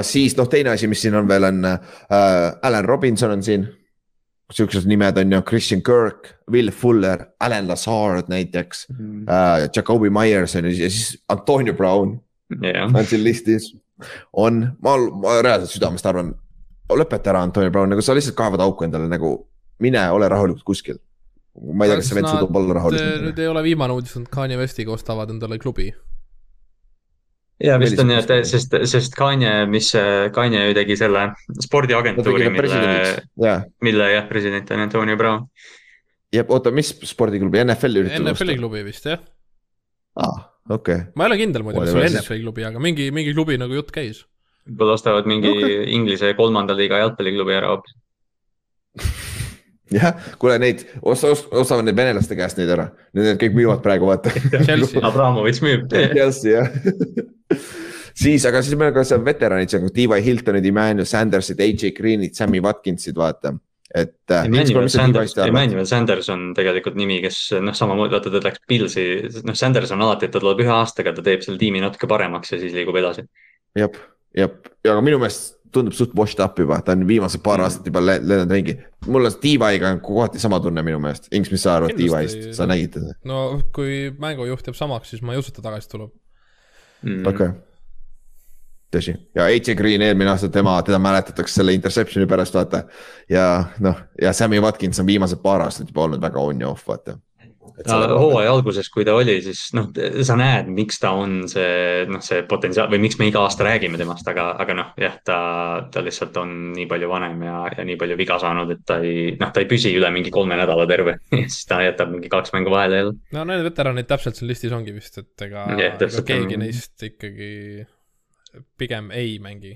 siis noh, teine asi, mis siin on veel on äh,, Alan Robinson on siin. Siuksed nimed on ju Christian Kirk, Will Fuller, Alan Lazard näiteks mm, -hmm. äh, Jakobi Myers on ju ja siis Antonio Brown yeah. on siin listis. on, ma, ma reaalselt südamest arvan, lõpeta ära, Antonio Brown, nagu sa lihtsalt kaevad auku endale nagu, mine ole rahulikult kuskil. ma ei tea, kas see vend suudab olla rahulik. nüüd ei ole viimane uudis, et Kanye Westiga ostavad endale klubi ja vist on et sest, sest Kanye, mis Kanye ju tegi selle spordiagentuuri, mille, mille jah, president on Antonio Brown. jah, oota, mis spordiklubi, NFL-i üritab osta? NFL-i klubi vist jah. aa ah,, okei okay.. ma ei ole kindel muidu, kas see oli NFL-i klubi, aga mingi, mingi klubi nagu jutt käis. võib-olla ostavad mingi okay. Inglise kolmanda liiga jalgpalliklubi ära hoopis [LAUGHS] [LAUGHS] jah, kuule neid, osta, ostavad need venelaste käest neid ära, need kõik müüvad praegu, vaata. [LAUGHS] Abramovitš müüb. [LAUGHS] Chelsea jah siis, aga siis meil on ka seal veteranid, seal on T.Y. Hiltonid, Emmanuel Sandersid, AJ Greenid, Sammy Watkinsid, vaata et. Äh, Emmanuel Sanders, Emmanuel Sanders on tegelikult nimi, kes noh, samamoodi vaata, ta läks Pilsi, noh, Sanders on alati, et ta tuleb ühe aastaga, ta teeb selle tiimi natuke paremaks ja siis liigub edasi. jah, jah, ja aga minu meelest tundub suht washed up juba, ta on viimased paar mm. aastat juba lennanud ringi. mul on T.Y.ga on kohati sama tunne minu meelest, Inks, mis sa arvad T.Y.-st, sa nägid teda? no kui mängujuht jääb samaks, siis ma ei usu, et ta tagasi tuleb mm.. okei okay tõsi, ja AJ Green eelmine aasta tema, teda mäletatakse selle interception'i pärast, vaata. ja noh, ja Sammy Watkins on viimased paar aastat juba olnud väga on ja off, vaata. Hooaja alguses, kui ta oli, siis noh, sa näed, miks ta on see, noh, see potentsiaal või miks me iga aasta räägime temast, aga, aga noh, jah, ta, ta lihtsalt on nii palju vanem ja, ja nii palju viga saanud, et ta ei, noh, ta ei püsi üle mingi kolme nädala terve [LAUGHS] siis ta jätab mingi kaks mängu vahele jälle. no need veteranid täpselt seal listis ongi vist, et ega, ega keegi on... neist ikkagi pigem ei mängi.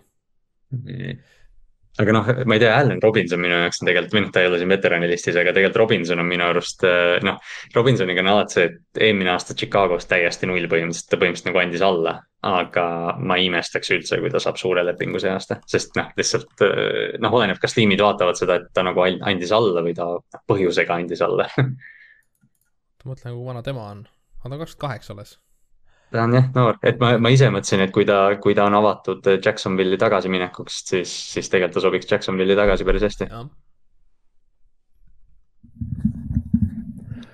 Aga noh, ma ei tea, Allan Robinson minu jaoks on tegelikult, või noh, ta ei ole siin veterani listis, aga tegelikult Robinson on minu arust eh, noh. Robinsoniga on alati see, et eelmine aasta Chicagos täiesti null põhimõtteliselt, ta põhimõtteliselt nagu andis alla. aga ma ei imestaks üldse, kui ta saab suure lepingu see aasta, sest noh, lihtsalt eh, noh, oleneb, kas tiimid vaatavad seda, et ta nagu andis alla või ta põhjusega andis alla [LAUGHS] ma mõtlen, kui vana tema on, on ta kakskümmend kaheksa alles ta on jah noor, et ma, ma ise mõtlesin, et kui ta, kui ta on avatud Jacksonville'i tagasiminekuks, siis, siis tegelikult ta sobiks Jacksonville'i tagasi päris hästi.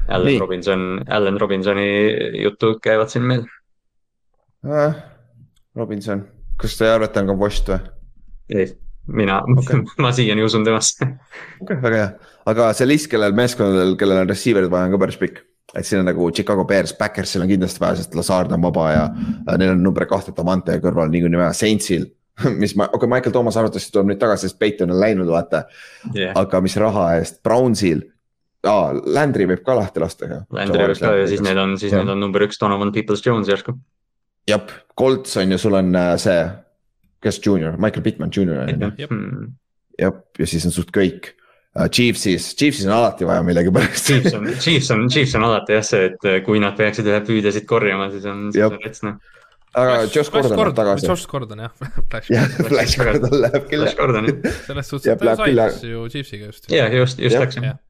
Allan Nii. Robinson, Allan Robinsoni jutud käivad siin meil äh,. Robinson, kas te arvate, on ka Vost või? ei, mina [LAUGHS] okay. ma siiani usun temasse. okei okay,, väga hea, aga see list, kellel meeskondadel, kellel on receiver'id vaja, on ka päris pikk et siin on nagu Chicago Bears, Backersil on kindlasti vaja, sest Lazard on vaba ja äh, neil on number kahte Davante kõrval niikuinii vaja, Saintsil [LAUGHS] mis ma, okei okay,, Michael Thomas arvatavasti tuleb nüüd tagasi, sest Peiton on läinud, vaata. Yeah.. aga mis raha eest, Brownsil? Ah,, Landry võib ka lahti lasta. Landry võib ka ja siis neil on, siis neil on number üks Donovan Peoples-Jones järsku. jah, Colts on ju, sul on äh, see, kes juunior, Michael Pittman juunior on ju. jah, ja siis on suht kõik Chiefsis, Chiefsis on alati vaja millegipärast. Chiefs on, Chiefs on, Chiefs on alati jah see, et äh, kui nad peaksid ühe püüdesid korjama, siis on, siis on rets noh. aga Josh Gordon läheb tagasi. Josh Gordon jah [LAUGHS] jah, Flash Gordon läheb küll. Flash Gordon jah. selles suhtes, et ta sai ju Chiefsiga just. jah, just, just läks jah.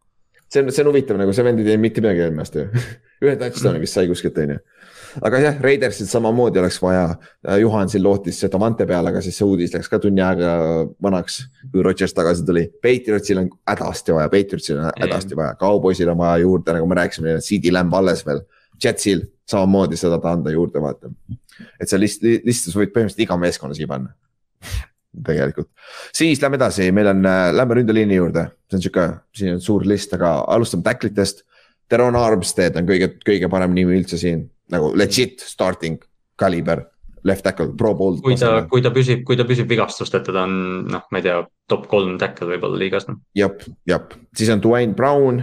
see on, see on huvitav nagu see vend ei teinud mitte midagi eelmine aasta ju [LAUGHS] ühe touchdown'i vist sai kuskilt on ju aga jah, Raidersil samamoodi oleks vaja, Juhan siin lootis seda Vante peale, aga siis see uudis läks ka tunni aega vanaks, kui Rodgers tagasi tuli. Patriotsil on hädasti vaja, Patriotsil on hädasti vaja, Cowboysil on vaja juurde, nagu me rääkisime, CD Lamb alles veel. Jetsil samamoodi seda ta anda juurde, vaata. et sa list, listis võid põhimõtteliselt iga meeskonna siia panna tegelikult, siis lähme edasi, meil on, äh, lähme ründeliini juurde, see on sihuke, siin on suur list, aga alustame tacklitest. Teron Armstead on kõige, kõige parem nimi üldse siin nagu legit starting caliber left tackle, pro bowl. kui ta, kui ta püsib, kui ta püsib vigastusteta, ta on noh, ma ei tea, top kolm tackle võib-olla liigas noh. jep, jep, siis on Dwayne Brown,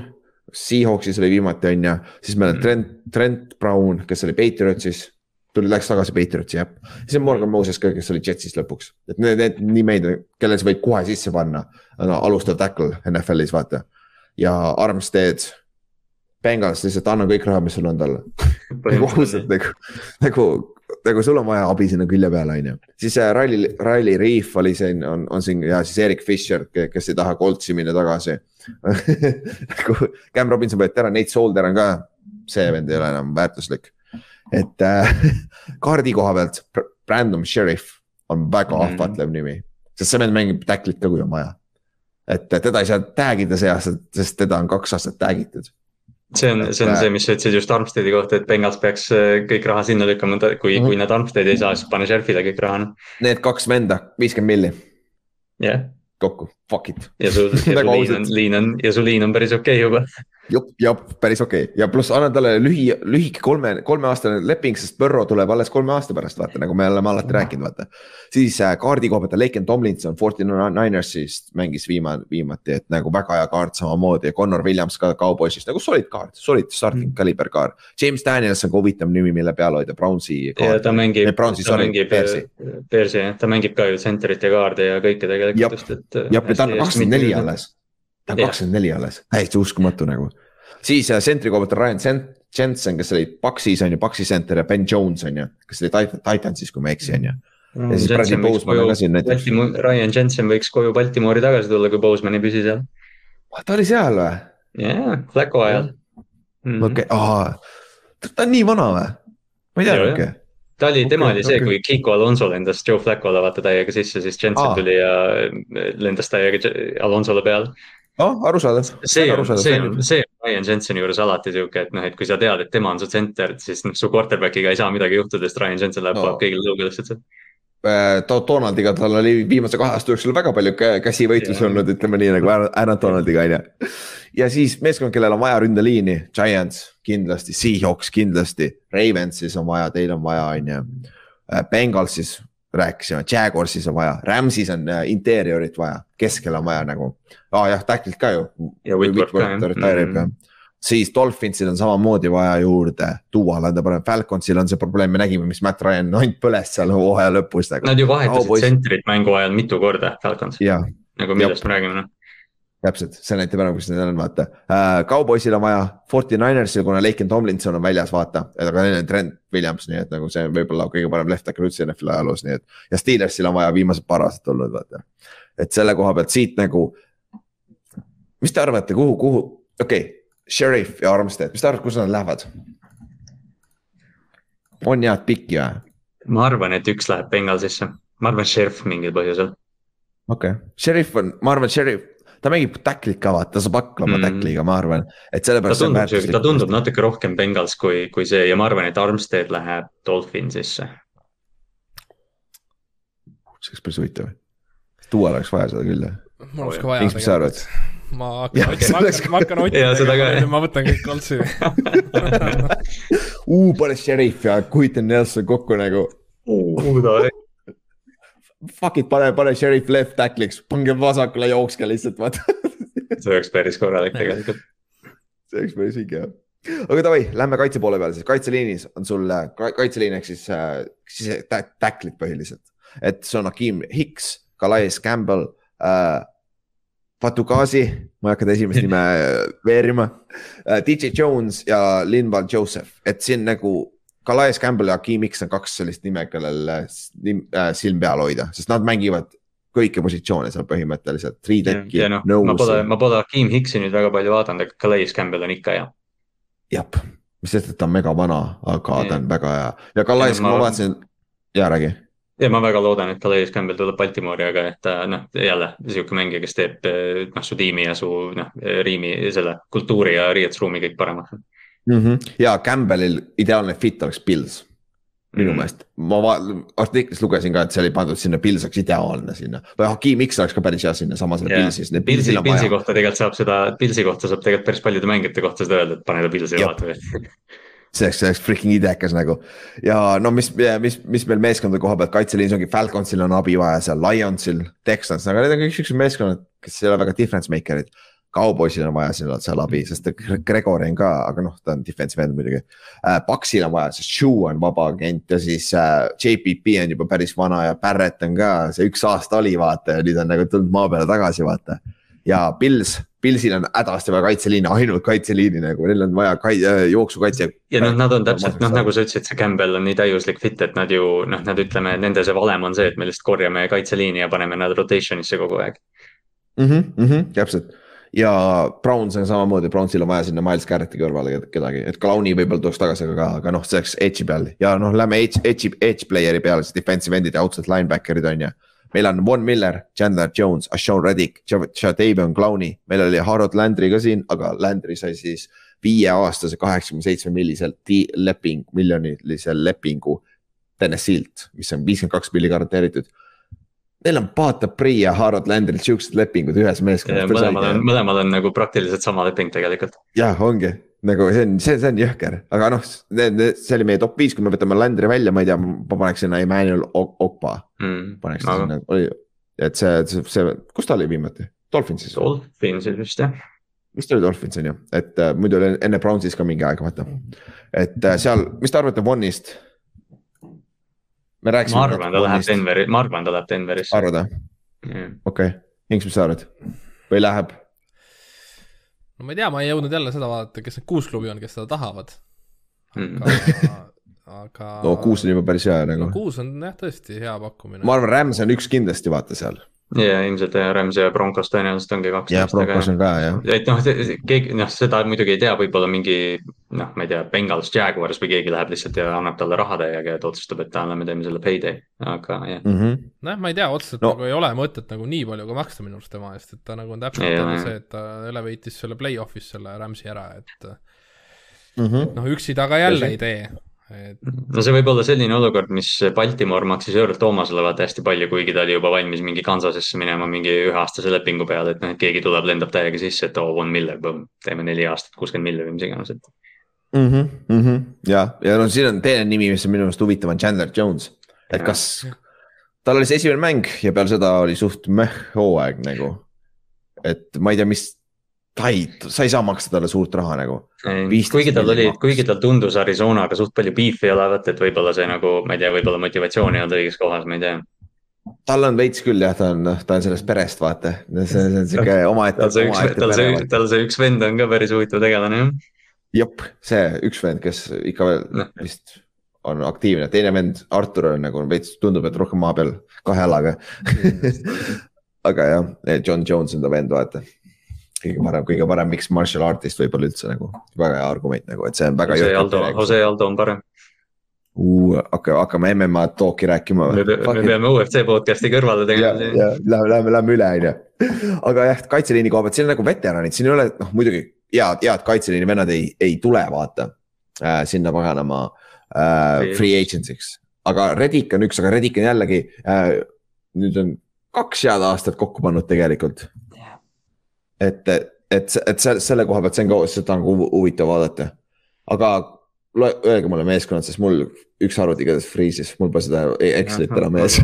Seahawksis oli viimati on ju, siis meil on mm. Trent, Trent Brown, kes oli Patriotsis tuli, läks tagasi Patriotsi jah. siis on Morgan Moses ka, kes oli Jetsis lõpuks, et need, need nimed, kelle sa võid kohe sisse panna. no alustav tackle NFL-is vaata ja Armstead Bengals lihtsalt anna kõik raha, mis sul on talle nagu ausalt nagu, nagu, nagu sul on vaja abi sinna külje peale, on ju. siis äh, Riley, Riley Reef oli siin, on, on siin ja siis Erik Fischer, kes ei taha Coltsi minna tagasi [LAUGHS] nagu Cam Robinson võeti ära, Nate Solder on ka, see vend ei ole enam väärtuslik. et äh, [LAUGHS] kaardi koha pealt Brandon Sheriff on väga mm. ahvatlev nimi, sest see vend mängib tacklit ka, kui on vaja. et teda ei saa tag ida see aasta, sest teda on kaks aastat tag itud see on, see on see, mis sa ütlesid just Armsteadi kohta, et Bengals peaks äh, kõik raha sinna lükkama, kui mm, -hmm. kui nad Armsteadi ei saa, siis pane Sheriffile kõik raha. Noh. Need kaks venda, viiskümmend milli. jah yeah. kokku, fuck it. ja su, ja su [LAUGHS] liin on, liin on ja su liin on päris okei okay juba jupp, jah, päris okei okay. ja pluss annan talle lühi, lühike kolme, kolmeaastane leping, sest Burrow tuleb alles kolme aasta pärast, vaata nagu me oleme alati rääkinud, vaata. siis äh, kaardi koha pealt Laken Tomlinson, Forty Ninersist mängis viima-, viimati, et nagu väga hea kaart samamoodi ja Connor Williams ka Cowboysist nagu solid kaart, solid starting mm. caliber kaart. James Daniels on ka huvitav nimi, mille peal hoida, Brownsi. ja ta mängib, ta mängib Bearsi jah, ta mängib ka ju center'it ja kaarde ja kõike tegelikult, et. jah, ja ta on kakskümmend neli alles ta on kakskümmend neli alles, täiesti uskumatu nagu. siis sentri koha pealt on Ryan Jensen, kes oli Paxis on ju, Paxi center ja Ben Jones on ju, kes oli Titansis, kui ma ei eksi, on ju. ja siis Bradley Boseman on ka siin näiteks. Ryan Jensen võiks koju Baltimoori tagasi tulla, kui Boseman ei püsi seal. ta oli seal või? jaa, Flacco ajal. Mhm. okei, ta on nii vana või? ma ei teadnudki ta oli, tema okay, oli see okay., kui Kiko Alonso lendas Joe Flacco'le vaata täiega sisse, siis Jensen ah. tuli ja lendas täiega Alonsole peale oh, arusaadav. see see on, see on Ryan Jenseni juures alati sihuke, et noh, et kui sa tead, et tema on su center, siis noh, su quarterback'iga ei saa midagi juhtuda, sest Ryan Jensen läheb no., kõigile lõuga lihtsalt äh, Donaldiga tal oli viimase kahe aasta jooksul väga palju käsivõitlusi olnud, ütleme nii nagu Aaron Donaldiga on ju. ja siis meeskond, kellel on vaja ründeliini, Giants kindlasti, Seahawks kindlasti, Ravensis on vaja, teil on vaja, on ju. Äh, Bengalsis rääkisime, Jaguarsis on vaja, Rams'is on äh, interiorit vaja, keskel on vaja nagu aa ah, jah, tacklit ka ju. ja Whitworth ka jah. retire'ib jah siis Dolphinsil on samamoodi vaja juurde tuua, anda parem, Falconsil on see probleem, me nägime, mis Matt Ryan ainult põles seal hooaja lõpus nagu. Nad ju vahetasid tsentrit mängu ajal mitu korda, Falcons. nagu millest me räägime noh täpselt, see näitab ära, kus need on, vaata uh,. Cowboysil on vaja, Forty Ninersil, kuna Laken Tomlinson on väljas, vaata, aga neil on Trent Williams, nii et nagu see võib olla kõige parem left tackle üldse NFL ajaloos, nii et. ja Steelersil on vaja viimased paar aastat olnud, vaata. et selle koha pealt siit nagu mis te arvate, kuhu, kuhu, okei okay., Sheriff ja Armstead, mis te arvate, kus nad lähevad? on head pikki või? ma arvan, et üks läheb Bengalsisse, ma arvan, Sheriff mingil põhjusel. okei okay., Sheriff on, ma arvan, Sheriff, ta mängib tacklit ka vaata, ta saab hakkama mm. tackliga, ma arvan, et sellepärast. ta tundub, ta tundub natuke rohkem Bengals kui, kui see ja ma arvan, et Armstead läheb Dolphinsisse. see oleks päris huvitav. Dual oleks vaja seda küll jah. mul oleks ka vaja. mis sa arvad? ma hakkan otsima, ma hakkan, ma hakkan otsima, ma võtan kõik koltsi uh, [LAUGHS] pane Sheriff ja Quentin Nelson kokku nagu uh,. Fuck it, pane, pane Sheriff left tackle'iks, pange vasakule, jookske lihtsalt, vaata see oleks päris korralik tegelikult. see oleks päris õige jah aga davai, lähme kaitse poole peale siis, kaitseliinis on sul kaitseliin ehk siis, äh, siis tackle'id põhiliselt. et see on Hakim Hicks, Calais Campbell äh,, Fatukasi, ma ei hakka ta esimest nime veerima. Äh, DJ Jones ja Linval Joseph, et siin nagu Calais Campbell ja Hakeem X on kaks sellist nime, kellel äh, silm peal hoida, sest nad mängivad kõiki positsioone seal põhimõtteliselt. ja noh, ma pole, ma pole Hakeem Hicksi nüüd väga palju vaadanud, aga Calais Campbell on ikka hea. jah, mis sest, et ta on mega vana, aga ja. ta on väga hea ja Calais, ma vaatasin, jaa räägi ja ma väga loodan, et Calais Campbell tuleb Baltimoori, aga et ta noh, jälle sihuke mängija, kes teeb noh, su tiimi ja su noh, riimi, selle kultuuri ja riietusruumi kõik paremaks mm. -hmm. ja Campbellil ideaalne fit oleks Pils minu mm. meelest, ma artiklis lugesin ka, et see oli pandud sinna, Pils oleks ideaalne sinna või Hakim X oleks ka päris hea sinna samasele yeah. Pilsis. Pilsi, Pilsi kohta tegelikult saab seda, Pilsi kohta saab tegelikult päris paljude mängijate kohta seda öelda, et pane ta Pilsi ja vaata [LAUGHS] see oleks, see oleks freaking idekas nagu. ja no mis, mis, mis meil meeskondade koha pealt kaitseliinis ongi, Falconsil on abi vaja seal, Lionsil, Texans, aga need on kõik siuksed meeskonnad, kes ei ole väga difference maker'id. Cowboysil on vaja seal, seal abi, sest Gregori on ka, aga noh, ta on defensive end muidugi uh,. Paxil on vaja, sest Shoe on vaba agent ja siis äh, JPP on juba päris vana ja Barrett on ka, see üks aasta oli vaata ja nüüd on nagu tulnud maa peale tagasi vaata. ja Pils, Pilsil on hädasti vaja kaitseliini, ainult kaitseliini nagu, neil on vaja kai, äh, jooksukaitse. ja noh, nad on täpselt noh, nagu sa ütlesid, see Campbell on nii täiuslik fit, et nad ju noh, nad ütleme, nende see valem on see, et me lihtsalt korjame kaitseliini ja paneme nad rotation'isse kogu aeg mm. mm -hmm, täpselt ja Browns on samamoodi, Brownsil on vaja sinna Miles Garretti kõrvale kedagi, et Clowni võib-olla tuleks tagasi, aga, aga noh, see oleks edge'i peal ja noh, lähme edge, edge'i, edge player'i peale, siis defensive end'id ja outside linebacker'id on ju meil on Von Miller, Chandler Jones, Ashon Reddick, Jadavion Clowni, meil oli Harold Landry ka siin, aga Landry sai siis viieaastase kaheksakümne seitsme milliselt leping, miljonilise lepingu Tennessee'lt, mis on viiskümmend kaks milli garanteeritud. Neil on Pata Pri ja Harold Landry'l siuksed lepingud ühes meeskonnas. mõlemal on, mõlemal on nagu praktiliselt sama leping tegelikult. jah, ongi nagu see on, see, see on jõhker, aga noh, see oli meie top viis, kui me võtame Landry välja, ma ei tea, ma paneks sinna Emmanuel Okpa mm,. paneks aga... sinna, oli, et see, see, see, kus ta oli viimati? Dolphinsis? Dolphinsis vist jah. vist oli Dolphins on ju, et äh, muidu oli enne Brownsis ka mingi aeg, vaata. et äh, seal, mis te arvate Vonist? Me rääkisime. ma arvan, ta läheb Denveri, ma arvan, ta läheb Denverisse. arvad või? okei, Inks, mis sa arvad? või läheb? no ma ei tea, ma ei jõudnud jälle seda vaadata, kes need kuus klubi on, kes seda tahavad. aga mm., aga. no kuus on juba päris hea nagu no,. kuus on jah, tõesti hea pakkumine. ma arvan, Rams on üks kindlasti vaata seal ja ilmselt Rams ja Broncos tõenäoliselt ongi kaks. jah, Broncos on ka jah. et noh, keegi noh, seda muidugi ei tea, võib-olla mingi noh, ma ei tea, Bengals, Jaguars või keegi läheb lihtsalt ja annab talle raha täiega, et otsustab, et anname, teeme selle payday, aga jah mm -hmm.. nojah, ma ei tea, otseselt no. nagu ei ole mõtet nagu nii palju ka maksta minu arust tema eest, et ta nagu on täpselt ja, see, et ta elevate'is selle play-off'is selle Rams'i ära, et mm -hmm. noh, üksi ta ka jälle ei tee et. no see võib olla selline olukord, mis Baltimore maksis Earl Thomasele vaata hästi palju, kuigi ta oli juba valmis mingi Kansasesse minema mingi üheaastase lepingu peale, et noh, et keegi tuleb, lendab täiega sisse, et oo oh,, Von Miller, teeme neli aastat, kuuskümmend miljonit või mis iganes, et mm. -hmm, mm -hmm. ja, ja no siin on teine nimi, mis on minu meelest huvitav, on Chandler Jones, et ja. kas tal oli see esimene mäng ja peale seda oli suht meh hooaeg nagu. et ma ei tea, mis ta ei, sa ei saa maksta talle suurt raha nagu. kuigi tal oli, kuigi tal tundus Arizonaga suht palju beef'i olevat, et võib-olla see nagu, ma ei tea, võib-olla motivatsioon ei olnud õiges kohas, ma ei tea. tal on veits küll jah, ta on, ta on sellest perest, vaata, see, see on sihuke [LAUGHS] omaette. tal see üks, tal see, tal see üks vend on ka päris huvitav tegelane jah. jep, see üks vend, kes ikka veel no. vist on aktiivne, teine vend, Artur on nagu veits, tundub, et rohkem maa peal kahe jalaga [LAUGHS] aga jah, John Jones on ta vend, vaata kõige parem, kõige parem mix martial artist võib-olla üldse nagu, väga hea argument nagu, et see on väga. Jose Aldo, Jose Aldo on parem uh,. hakka, hakkame MMA talk'i rääkima. me, me peame UFC podcast'i kõrvale tegema. Lähme, lähme, lähme üle, on ju. aga jah, kaitseliini koha pealt, siin on nagu veteranid, siin ei ole, noh muidugi head, head kaitseliini vennad ei, ei tule, vaata äh,. sinna paganama äh, free agency'ks, aga Reddick on üks, aga Reddick on jällegi äh,, nüüd on kaks head aastat kokku pannud tegelikult et, et, et selle koha pealt see on ka, seda on ka huvitav vaadata. aga öelge mulle meeskonnad, sest mul üks arvuti igatahes freeze'is, mul pole seda Excelit enam ees.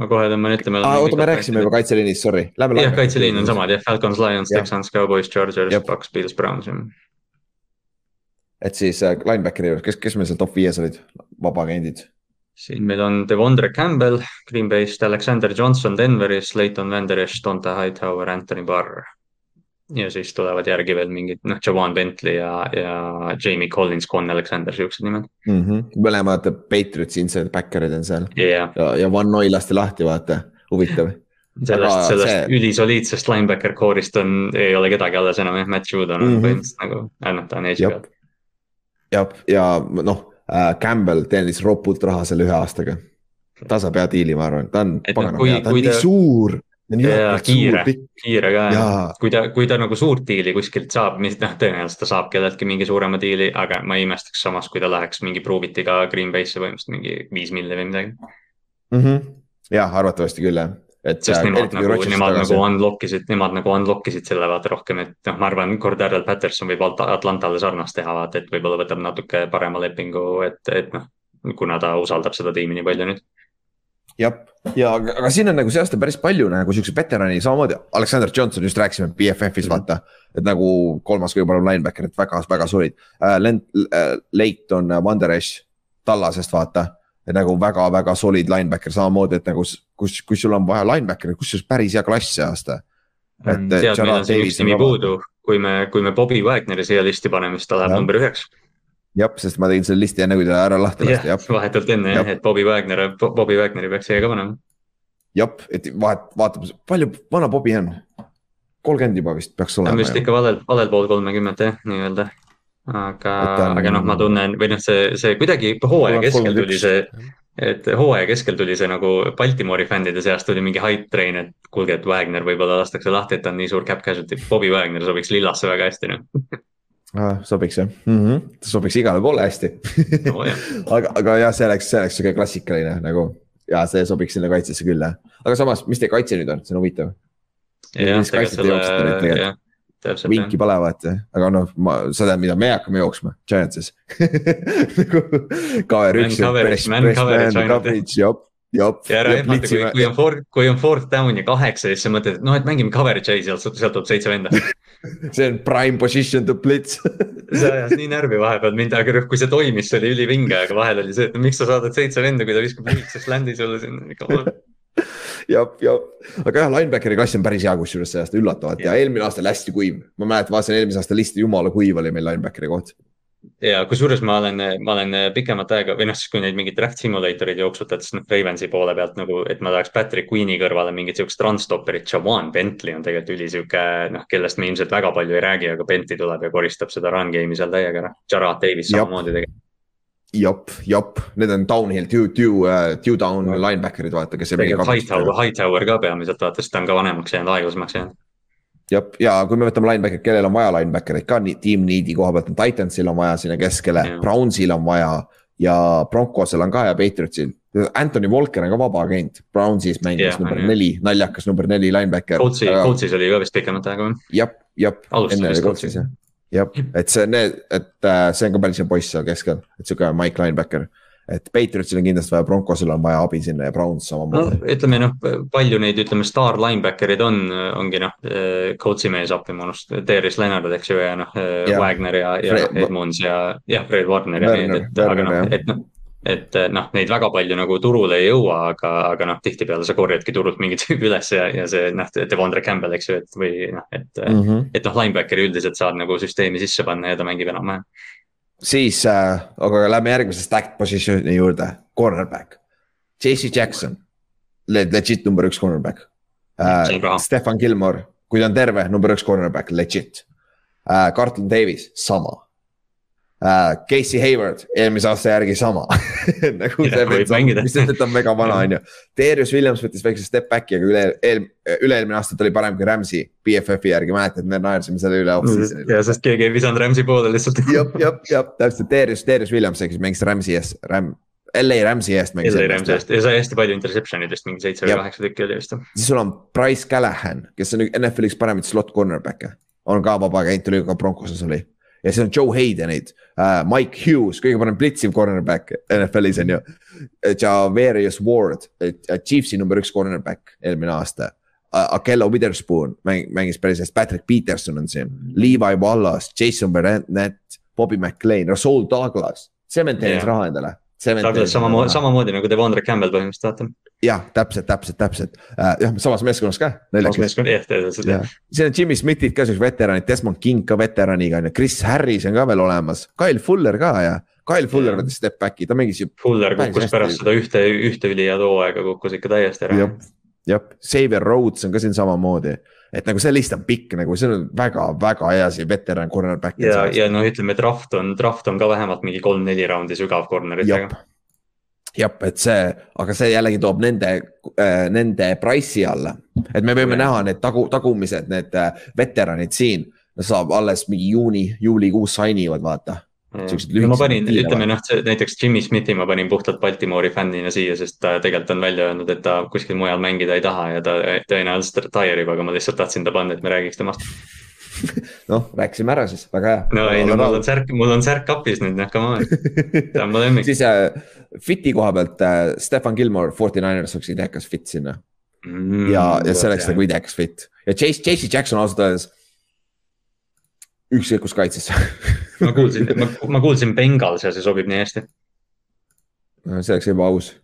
ma kohe tõmban ette. Ah, oota, me rääkisime juba kaitseliinist, sorry. jah, kaitseliin on samad jah, Falcons, Lions, Texans, Cowboys, Chargers, Bucks, Bills, Browns jah. et siis äh, linebackeri juures, kes, kes meil seal top viies olid, vabaagendid? siin meil on Devondre Campbell Green Bay'st, Alexander Johnson Denverist, Leighton Vander Esch, Donta Hightower, Anthony Barr ja siis tulevad järgi veel mingid, noh, Javan Bentley ja, ja Jamie Collins, Con Alexander, siuksed nimed mm. -hmm. mõlemad Patriotsi inside backer'id on seal yeah. ja, ja Van Noy lasti lahti, vaata, huvitav [LAUGHS] sellest, sellest see... ülisoliidsest linebacker core'ist on, ei ole kedagi alles enam jah, Matt Judon on mm -hmm. põhimõtteliselt nagu, äh, noh, ta on peal. jah, ja noh äh,, Campbell teenis ropult raha selle ühe aastaga. ta saab hea diili, ma arvan, ta on, paganama no, hea, ta on nii ta... suur ja kiire, kiire ka jah, kui ta, kui ta nagu suurt diili kuskilt saab, mis noh, tõenäoliselt ta saab kelleltki mingi suurema diili, aga ma ei imestaks samas, kui ta läheks mingi prove it'iga Green Bay'sse põhimõtteliselt mingi viis milli või midagi mm. -hmm. jah, arvatavasti küll jah. et. sest nemad nagu, nemad nagu unlock isid, nemad nagu unlock isid selle vaata rohkem, et noh, ma arvan, Cordarrel Patterson võib Atlantale sarnast teha, vaata, et võib-olla võtab natuke parema lepingu, et, et noh, kuna ta usaldab seda tiimi nii palju nüüd jah, ja aga, aga siin on nagu see aasta päris palju nagu siukseid veterani, samamoodi Alexander Johnson just rääkisime BFF-is mm -hmm. vaata. et nagu kolmas kõige parem linebacker, et väga, väga solid uh,. Lent uh,, Leighton uh, Wanderesh Tallasest vaata. et nagu väga-väga solid linebacker samamoodi, et nagu kus, kui sul on vaja linebacker'it, kusjuures päris hea klass see aasta. et tead, meil Gerard on siin üks nimi puudu, kui me, kui me Bobby Wagneri siia listi paneme, siis ta läheb number üheks. jah, sest ma tegin selle listi enne, kui ta ära lahti lasti, jah. vahetult enne jah, et Bobby Wagner, Bobby Wagneri peaks siia ka panema. jah, et vahet, vaatab, palju vana Bobi on? kolmkümmend juba vist peaks ta on olema vist. ikka valel, valel pool kolmekümmet jah, nii-öelda. aga aga noh, ma tunnen või noh, see, see kuidagi hooaja keskel tuli 31. see, et hooaja keskel tuli see nagu Baltimori fännide seast tuli mingi hype train, et kuulge, et Wagner võib-olla lastakse lahti, et ta on nii suur cap casualty. Bobby Wagner sobiks lillasse väga hästi noh. [LAUGHS] Ah, sobiks jah mm, -hmm. sobiks igale poole hästi no [LAUGHS] aga, aga jah, see oleks, see oleks sihuke klassikaline nagu ja see sobiks sinna kaitsesse küll jah. aga samas, mis teie kaitse nüüd on, see on huvitav. vinki pole vaata, aga noh, ma, sa tead, mida me hakkame jooksma, Giantsis [LAUGHS] nagu cover Man üks. coverage, man coverage ainult, jah. Ja ära ehmata, kui, kui on fourth, kui on fourth down ja kaheksa, siis sa mõtled, et noh, et mängime coverage ai, sealt, sealt tuleb seitse venda. [LAUGHS] see on prime position to blitz [LAUGHS] see ajas nii närvi vahepeal mind, aga kui see toimis, see oli ülivinge, aga vahel oli see, et miks sa saadad seitse venda, kui ta viskab lühikese sländi sulle sinna. jep, jep, aga jah, linebackeri klass on päris hea, kusjuures see aasta üllatavalt ja eelmine aasta oli hästi kuiv. ma mäletan, vaatasin eelmise aasta listi, jumala kuiv oli meil linebackeri koht. Ja kusjuures ma olen, ma olen pikemat aega või noh, siis kui neid mingeid draft simulatoreid jooksutad, siis noh, Ravensi poole pealt nagu, et ma tahaks Patrick Queen'i kõrvale mingit siukest run-stopperit, Jawan Bentley on tegelikult ülisihuke noh, kellest me ilmselt väga palju ei räägi, aga Bentley tuleb ja koristab seda run game'i seal täiega ära. Jarrad Davis Jep. samamoodi tegelikult. jop, jop, need on downhill, two, two, two down linebacker'id, vaata, kes Hightower, Hightower ka peamiselt vaata, sest ta on ka vanemaks jäänud, aeglasemaks jäänud. jah, ja kui me võtame linebacker'id, kellel on vaja linebacker'id ka nii tiim need'i koha pealt on Titansil on vaja sinna keskele Jah., Brownsil on vaja ja Broncosel on ka ja Patriotsil. Anthony Walker on ka vaba agent, Brownsis mängimas Jah, number jah. neli, naljakas number neli linebacker. Coltsi, Coltsis oli ka vist pikemat aega jah, jah, enne oli Coltsis jah, jah, et see, need, et äh, see on ka päris hea poiss seal keskel, et sihuke Mike linebacker. Et Patriotsil on kindlasti vaja, Broncosel on vaja abi sinna ja Browns no samamoodi. ütleme noh, palju neid, ütleme staar linebacker'id on, ongi noh, Coltsi mees appi, ma unustan, Darius Leonard, eks ju, ja noh. Wagner ja, ja Edmunds ja jah, Fred Warner ja need, et aga Werner, noh jah., et noh, et noh, neid väga palju nagu turule ei jõua, aga, aga noh, tihtipeale sa korjadki turult mingi tüübi üles ja, ja see noh, Devondre Campbell, eks ju, et või noh, et Mm -hmm. et noh, linebackeri üldiselt saad nagu süsteemi sisse panna ja ta mängib enam-vähem. Siis äh,, aga lähme järgmise stacked positsiooni juurde, cornerback. JC Jackson, legit number üks cornerback. Äh. Stefan Gilmore, kui ta on terve, number üks cornerback, legit. Äh,. Carlton Davis, sama äh,. Casey Hayward, eelmise aasta järgi sama [LAUGHS] nagu Jah, võib mängida. mis sest, et ta on väga vana, on ju. Darius Williams võttis väikse step back'i, aga üle, eel-, üle-eelmine aasta ta oli parem kui Rams'i BFF-i järgi, mäletad, me naersime selle üle off-season'il. ja sest keegi ei visanud Rams'i poole lihtsalt. jah, jah, jah, täpselt, Darius, Darius Williams, kes mängis Rams'i eest, Ram-, LA Rams'i eest mängis. LA Rams'i eest ja sai hästi palju interception'idest, mingi seitse või kaheksa tükki oli vist. siis sul on Price Callahan, kes on NFL-i üks paremaid slot cornerback'e, on ka vaba agent, oli ka Broncoses oli. Ja siis on Joe Haydenid uh,, Mike Hughes, kõige parem blitsiv cornerback NFL-is on ju. Javarius Ward, Chiefsi number üks cornerback eelmine aasta. Akello Witherspoon mäng, mängis päris hästi, Patrick Peterson on siin, Levi Wallace, Jason Burnett, Bobby McLean, Rasul Douglas, sementeeris Jah. raha endale. Douglas samamoodi, samamoodi nagu Devondre Campbell põhimõtteliselt vaata. jah, täpselt, täpselt, täpselt uh,, jah, samas meeskonnas ka, täpselt siin on Jimmy Smithid ka siuksed veteranid, Desmond King ka veteraniga on ju, Chris Harris on ka veel olemas, Kyle Fuller ka ja. Kyle Fuller võttis step back'i, ta mängis ju, Fuller kukkus pärast seda ühte, ühte ülihead hooaega kukkus ikka täiesti ära jah. jah, Xavier Rhodes on ka siin samamoodi. Et nagu see list on pikk nagu, see on väga-väga hea see veteran cornerback. ja, ja noh, ütleme draft on, draft on ka vähemalt mingi kolm-neli raundi sügav corner'itega jah, et see, aga see jällegi toob nende äh,, nende price'i alla, et me võime Jah. näha need tagu, tagumised, need äh, veteranid siin. saab alles mingi juuni, juulikuus sign ivad, vaata. Siuksed no ma panin, ütleme noh, näiteks Jimmy Smithi ma panin puhtalt Baltimoori fännina siia, sest ta tegelikult on välja öelnud, et ta kuskil mujal mängida ei taha ja ta tõenäoliselt retire ib, aga ma lihtsalt tahtsin ta panna, et me räägiks temast. [LAUGHS] noh, rääkisime ära siis, väga hea. no ei, no mul on särk, mul on särk kapis nüüd, noh, come on. ta on mu lemmik. [LAUGHS] siis äh, fit'i koha pealt äh, Stefan Gilmore, Forty Niners oleks idekas fit sinna Mm, ja, ja see oleks nagu idekas fit ja Chase, Chase Jackson ausalt öeldes. Ükskõik kus kaitses [LAUGHS] ma kuulsin, ma, ma kuulsin Bengals ja see sobib nii hästi. see oleks ebaaus.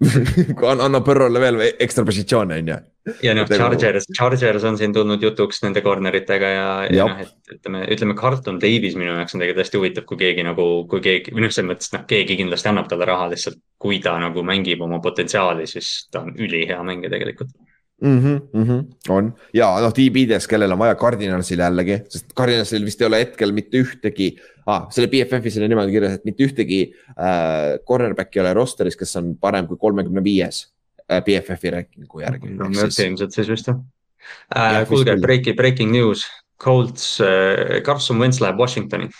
[LAUGHS] annab Põrrole veel ekstra positsioone, on ju. ja noh, Chargers, Chargers on siin tulnud jutuks nende corner itega ja, ja noh, et ütleme, ütleme Carlton Davis minu jaoks on tegelikult hästi huvitav, kui keegi nagu, kui keegi, või noh, selles mõttes, noh, keegi kindlasti annab talle raha lihtsalt, kui ta nagu mängib oma potentsiaali, siis ta on ülihea mängija tegelikult mm. -hmm, mm -hmm, on ja noh, DB-des, kellel on vaja Cardinalsil jällegi, sest Cardinalsil vist ei ole hetkel mitte ühtegi ah,, selle BFF-is oli niimoodi kirjas, et mitte ühtegi äh, cornerback'i ei ole roster'is, kes on parem kui kolmekümne viies äh, BFF-i rankingu järgi. no siis... ilmselt siis vist jah äh,. kuulge, breaking, breaking news, Colts äh,, Carson Wentz läheb Washingtoni.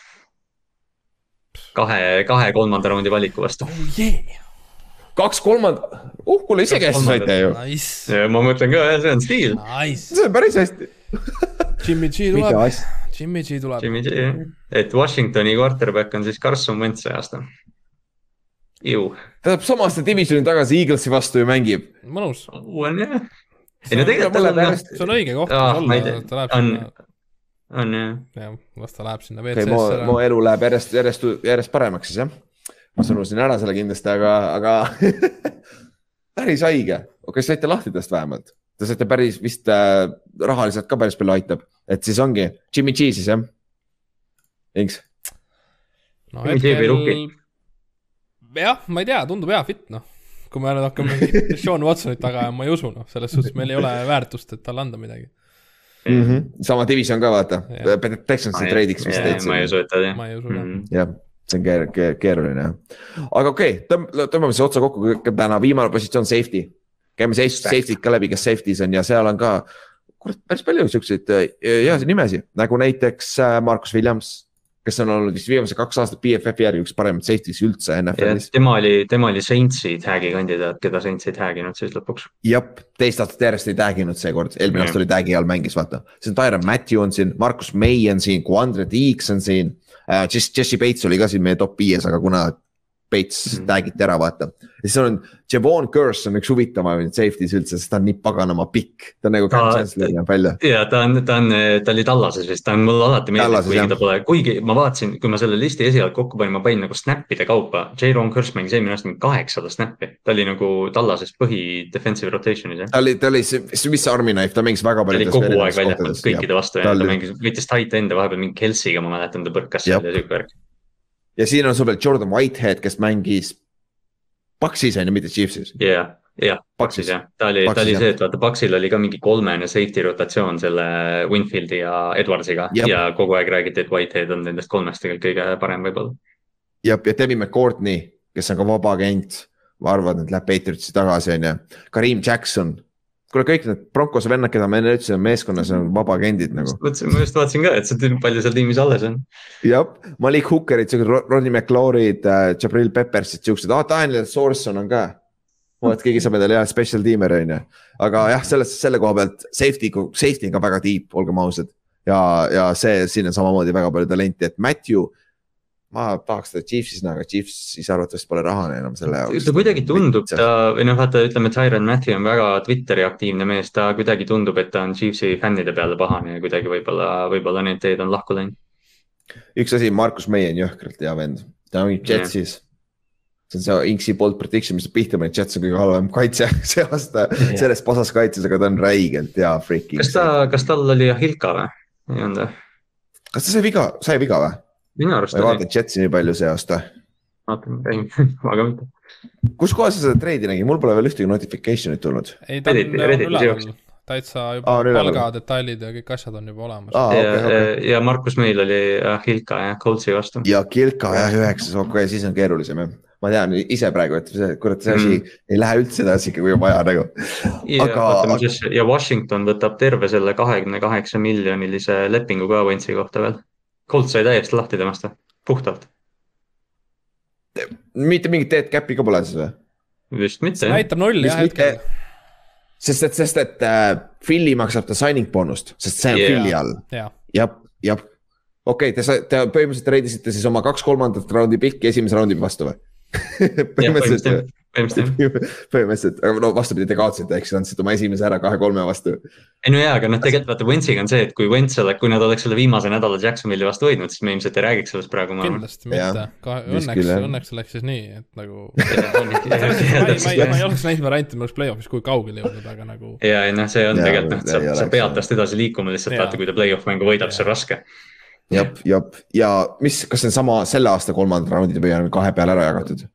kahe, kahe kolmanda raundi valiku vastu oh,. Yeah kaks kolmandat, uh kuule isegi hästi saite ju nice.. ma mõtlen ka, see on stiil nice.. see on päris hästi Jimmy G tuleb, Jimmy G tuleb. Jimmy G, et Washingtoni quarterback on siis Carson Wentz see aasta. ta läheb samasse divisioni tagasi Eaglesi vastu ju mängib. mõnus. on jah. ei no tegelikult tal on. see on õige koht ah, olla, ta läheb on, sinna. on jah. jah, las ta läheb sinna WC-sse mu elu läheb järjest, järjest, järjest paremaks siis jah ma sunusin ära selle kindlasti, aga, aga [LAUGHS] päris haige. kas saite lahti tast vähemalt? Te saite päris vist äh, rahaliselt ka päris palju aitab, et siis ongi Jimmy G siis jah? Inks? no hetkel, jah, ma ei tea, tundub hea fit noh. kui me nüüd hakkame [LAUGHS] Sean Watsonit taga ajama, ma ei usu noh, selles suhtes meil ei ole väärtust, et talle anda midagi mm. -hmm. sama division ka vaata, Texansi treidiks vist täitsa. ma ei usu, et ta teeb. ma ei usu ka. Mhm. jah see on keer, keer, keeruline jah. aga okei okay,, tõmbame siis otsa kokku, täna viimane positsioon safety. käime safety'd ka läbi, kes safety's on ja seal on ka, kurat, päris palju siukseid äh, heasid nimesid, nagu näiteks äh, Markus Williams kes on olnud vist viimased kaks aastat BFF-i järgi üks paremaid safety's üldse NFL-is. tema oli, tema oli Saintsi tag'i kandidaat, keda Saints ei tag inud siis lõpuks. jah, teist aastat järjest ei tag inud seekord, eelmine aasta oli tag'i all mängis, vaata. see on Tyron Matthew on siin, Markus May on siin, Quandre Deeks on siin äh,. Jesse Bates oli ka siin meie top viies, aga kuna Bates mm -hmm. tag iti ära, vaata. ja siis on Javon Curse on üks huvitavamaid safety's üldse, sest ta on nii paganama pikk. ta on nagu Cam Chancellor näeb välja. ja ta on, ta on, ta oli Tallases vist, ta on mulle alati meeldinud, kuigi ta pole, kuigi ma vaatasin, kui ma selle listi esialgu kokku panin, ma panin nagu snap'ide kaupa. Javon Curse mängis eelmine aasta mingi kaheksasada snap'i, ta oli nagu Tallases põhi defensive rotation'is jah. ta oli, ta oli see army knife, ta mängis väga palju. ta oli kogu aeg väljakul kõikide vastu ja ta mängis, võttis tight end'e vahepeal mingi Kelsey'ga, ma mäletan, ta põrkas seal ja siuke värk ja siin on sul veel Jordan Whitehead, kes mängis Paxis on ju, mitte Chiefsis. jah, jah, Paxis jah, ta oli, ta oli see, et vaata, Paxil oli ka mingi kolmene safety rotatsioon selle Winfieldi ja Edwardsiga ja. ja kogu aeg räägiti, et Whitehead on nendest kolmest tegelikult kõige parem võib-olla. jah, ja Devin McCourtney, kes on ka vaba agent, ma arvan, et läheb Patriotsi tagasi, on ju. Kareem Jackson kuule, kõik need Broncose vennad, keda me enne ütlesime meeskonnas on vabaagendid nagu. mõtlesin, ma just vaatasin ka, et see palju seal tiimis alles on. jah, Malik Hookerid, siuksed Rodney McLaurid äh,, Jabril Peppersid, siuksed, aa Daniel Sourson on ka. vaat keegi saab endale hea special tiimer on ju, aga jah, selles, selle koha pealt safety, safety on ka väga deep, olgem ausad. ja, ja see, siin on samamoodi väga palju talenti, et Matthew ma tahaks teda Chiefsis näha, aga Chiefsis arvatavasti pole raha enam selle jaoks. ta kuidagi tundub, ta või noh, vaata, ütleme, Tyron Matthew on väga Twitteri aktiivne mees, ta kuidagi tundub, et ta on Chiefsi fännide peale pahane ja kuidagi võib-olla, võib-olla need teed on lahku läinud. üks asi, Markus May on jõhkralt hea vend, ta mängib Jetsis yeah see on see Inksi bold prediction, mis pihta pani, Jets on kõige halvem kaitse [LAUGHS] see aasta yeah. selles pasas kaitses, aga ta on räigelt hea freak. kas ta, kas tal oli Ahilka või? ei olnud või? kas ta sai viga, sai viga või? Minu arust. ma ei vaadanud Jetsi nii palju see aasta. vaatan, käin, aga mitte. kus kohas sa seda treidi nägid, mul pole veel ühtegi notification'it tulnud. ei, ta on üleval, täitsa juba ah, palgadetailid ja kõik asjad on juba olemas ah,. Okay, ja, okay. ja Markus meil oli Hilka jah, Coltsi vastu. ja Hilka jah, üheksas, okei okay,, siis on keerulisem jah ma tean ise praegu, et see, kurat, see asi mm. ei lähe üldse edasi, kui on vaja nagu. aga. ja Washington võtab terve selle kahekümne kaheksa miljonilise lepingu ka Wentsi kohta veel Colt sai täiesti lahti temast või, puhtalt? mitte mingit dead cap'i ka pole siis või? vist mitte. see näitab nulli jah hetkel. sest et, sest et äh, Philly maksab ta signing boonust, sest see on yeah. Philly all ja.. jah, jah. okei okay,, te, te põhimõtteliselt reidisite siis oma kaks kolmandat raundi pikki esimese raundi vastu või [LAUGHS] põhimõtteliselt [LAUGHS] põhimõtteliselt põhimõtteliselt, aga no vastupidi, te kaotasite, eks ju, andsite oma esimese ära kahe-kolme vastu. ei no jaa, aga noh, tegelikult vaata Wentsiga on see, et kui Wentz ole, kui nad oleks selle viimase nädala Jacksonville'i vastu võitnud, siis me ilmselt ei räägiks sellest praegu, kindlasti mitte, õnneks õnneks läks siis nii, et nagu [LAUGHS] ma ei, ma ei oleks näinud varianti, et me oleks play-off'is kui kaugele jõudnud, aga nagu ja, ei noh, see on tegelikult noh, sa sa oleks, pead tast edasi liikuma lihtsalt vaata, kui ta play-off mängu võidab, see on raske. jep, jep. Ja mis, kas see on sama selle aasta kolmandad raundid või on kahe peale ära jagatud?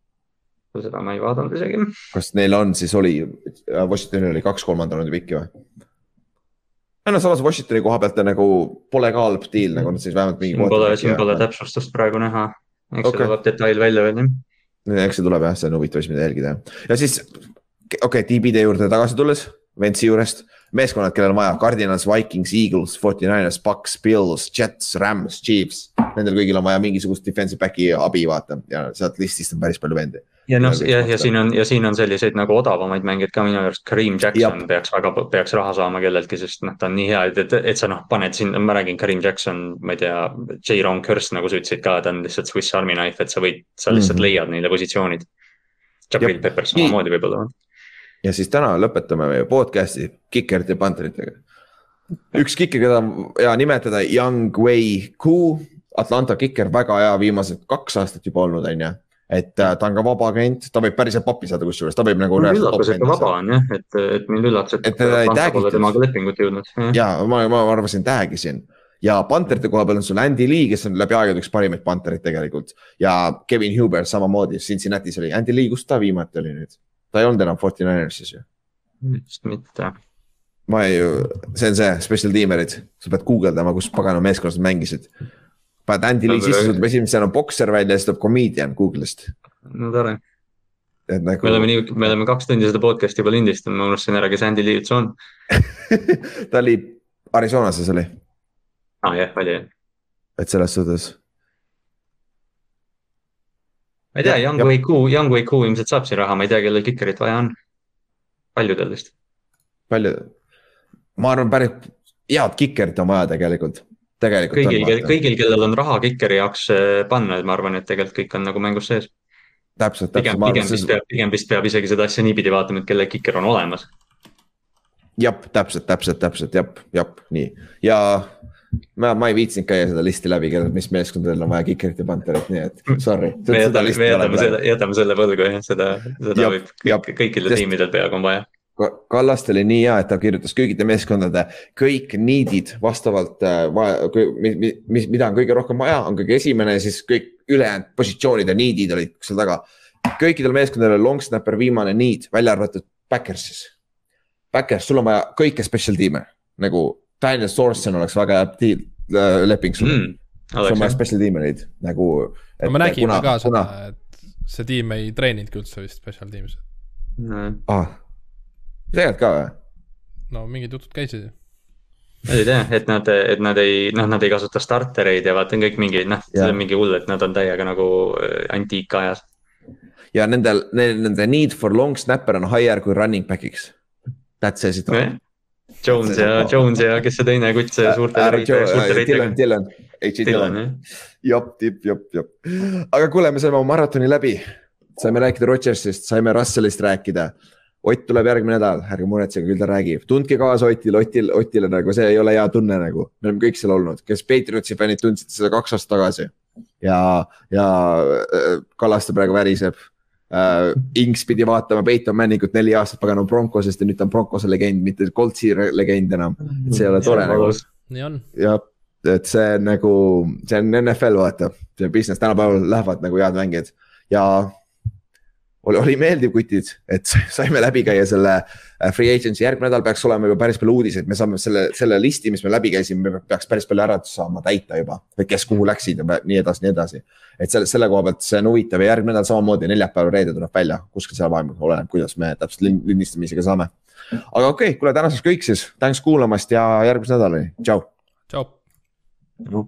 Seda ma ei vaadanud isegi. kas neil on, siis oli, Washingtonil oli kaks kolmanda raundi pikki või? no samas Washingtoni koha pealt nagu pole ka halb deal, nagu nad siis vähemalt mingi. siin pole, siin pole. täpsustust praegu näha. eks okay. tuleb detail välja veel jah. eks see tuleb jah, see on huvitav asi, mida jälgida ja siis, okei okay,, DB-de juurde tagasi tulles, Ventsi juurest, meeskonnad, kellel on vaja, Cardinals, Vikings, Eagles, Forty Niners, Bucks, Bills, Jets, Rams, Chiefs. Nendel kõigil on vaja mingisugust defensive back'i abi, vaata ja sealt listist on päris palju vendi. ja noh, Ja ja, siin on ja siin on selliseid nagu odavamaid mängijaid ka minu arust, Kareem Jackson Jap. peaks väga, peaks raha saama kelleltki, sest noh, ta on nii hea, et, et, et sa noh, paned sinna, ma räägin, Kareem Jackson, ma ei tea, J-Ron Curse nagu sa ütlesid ka, ta on lihtsalt Swiss Army knife, et sa võid, sa lihtsalt mm -hmm. leiad neile positsioonid. Jabril. Peppers samamoodi võib-olla. Ja siis täna lõpetame meie podcast'i kikerite ja panteritega. üks kiker, keda on hea nimetada, Young Wei Ku, Atlanta kiker, väga hea, viimased kaks aastat juba olnud, on ju. et äh, ta on ka vaba agent, ta võib päriselt pappi saada kusjuures, ta võib nagu. üllatus, et ta vaba on jah, et, et mind üllatas, et, Et teda ei tag'itud. temaga lepingut jõudnud. ja ma, ma arvasin, tag'isin ja panterite koha peal on sul Andy Lee, kes on läbi aegade üks parimaid pantereid tegelikult ja Kevin Huber samamoodi Cincinnati's oli, Andy Lee, kus ta viimati oli nüüd? Ta ei olnud enam Forty Ninersis ju. vist mitte. ma ei, see on see, special teamer'id, sa pead guugeldama, kus pagana meeskonnas nad mängisid. paned Andy Lee sisse, tuleb esimesena bokser välja ja siis tuleb comedian Google'ist. no tore, et me oleme nagu nii, me oleme kaks tundi seda podcast'i juba lindistanud, ma unustasin ära, kes Andy Lee üldse on. [LAUGHS] ta oli Arizonases oli, aa ah, jah, oli jah. et selles suhtes. Ma ei tea, Young jah. Wei Ku, Young Wei Ku ilmselt saab siin raha, ma ei tea, kellel kikerit vaja on. paljudel vist. palju, ma arvan, päris head kikerit on vaja tegelikult, tegelikult. kõigil, kõigil, kellel on raha kikeri jaoks eh, panna, et ma arvan, et tegelikult kõik on nagu mängus sees. täpselt, pigem, täpselt, pigem arvan, vist peab, pigem vist peab isegi seda asja niipidi vaatama, et kelle kiker on olemas. jah, täpselt, täpselt, täpselt, jah, jah, nii ja ma, ma ei viitsinud käia seda listi läbi, mis meeskondadel on vaja kikerit ja panterit, nii et sorry. me jätame, me jätame selle, jätame selle võlgu jah, seda, seda Jap, võib kõik, kõikidel Sest- tiimidel peaaegu on vaja. Kallaste oli nii hea, et ta kirjutas kõikide meeskondade kõik need'id vastavalt, mis, mis, mida on kõige rohkem vaja, on kõige esimene ja siis kõik ülejäänud positsioonid ja need'id olid seal taga. kõikidel meeskondadel long snapper viimane need, välja arvatud Backersis. Backers, sul on vaja kõike special tiime nagu Daniel Sorensen oleks väga hea deal, äh, leping sulle mm.. sul on vaja special tiime neid nagu. no me nägime ka seda, et see tiim ei treeninudki üldse vist special team'is. ah,. tegelikult ka või? no mingid jutud käisid ju. ma ei tea, et nad, et nad ei, noh, nad ei kasuta startereid ja vaata kõik mingi, noh, see on mingi hull, et nad on täiega nagu äh, antiikajas. ja nendel, nende need for long snapper on higher kui running back'iks. That's see siit. Jones ja, Jones ja kes see teine kutt, see suurte reidega, suurte Dylan. Dylan, H.J. Dylan jop, tipp, jop, jop. aga kuule, me saime oma maratoni läbi. saime rääkida Rodgersist, saime Russellist rääkida. Ott tuleb järgmine nädal, ärge muretsege, küll ta räägib, tundke kaasa Otile, Otil, Otile nagu see ei ole hea tunne nagu, me oleme kõik seal olnud, kes Patriotsi fännid tundsid seda kaks aastat tagasi. ja, ja äh, Kallaste praegu väriseb äh,. Inks pidi vaatama Peiton Manningut neli aastat pagana Broncosest ja nüüd ta on Broncose legend, mitte Coltsi legend enam. et see ei ole tore nagu nii on. jah, et see on nagu, see on NFL, vaata, see business, tänapäeval lähevad nagu head mängijad ja oli, oli meeldiv kutid, et saime läbi käia selle äh, free agency, järgmine nädal peaks olema juba päris palju uudiseid, me saame selle, selle listi, mis me läbi käisime, me peaks päris palju ära saama täita juba või kes kuhu läksid ja nii edasi, nii edasi. et selle, selle koha pealt see on huvitav ja järgmine nädal samamoodi neljapäeval, reede tuleb välja, kuskil seal vahel oleneb, kuidas me täpselt lin- lindistamisega saame. aga okei okay,, kuule tänaseks kõik siis, tänks kuulamast ja järgmise nädalani, tšau. tšau.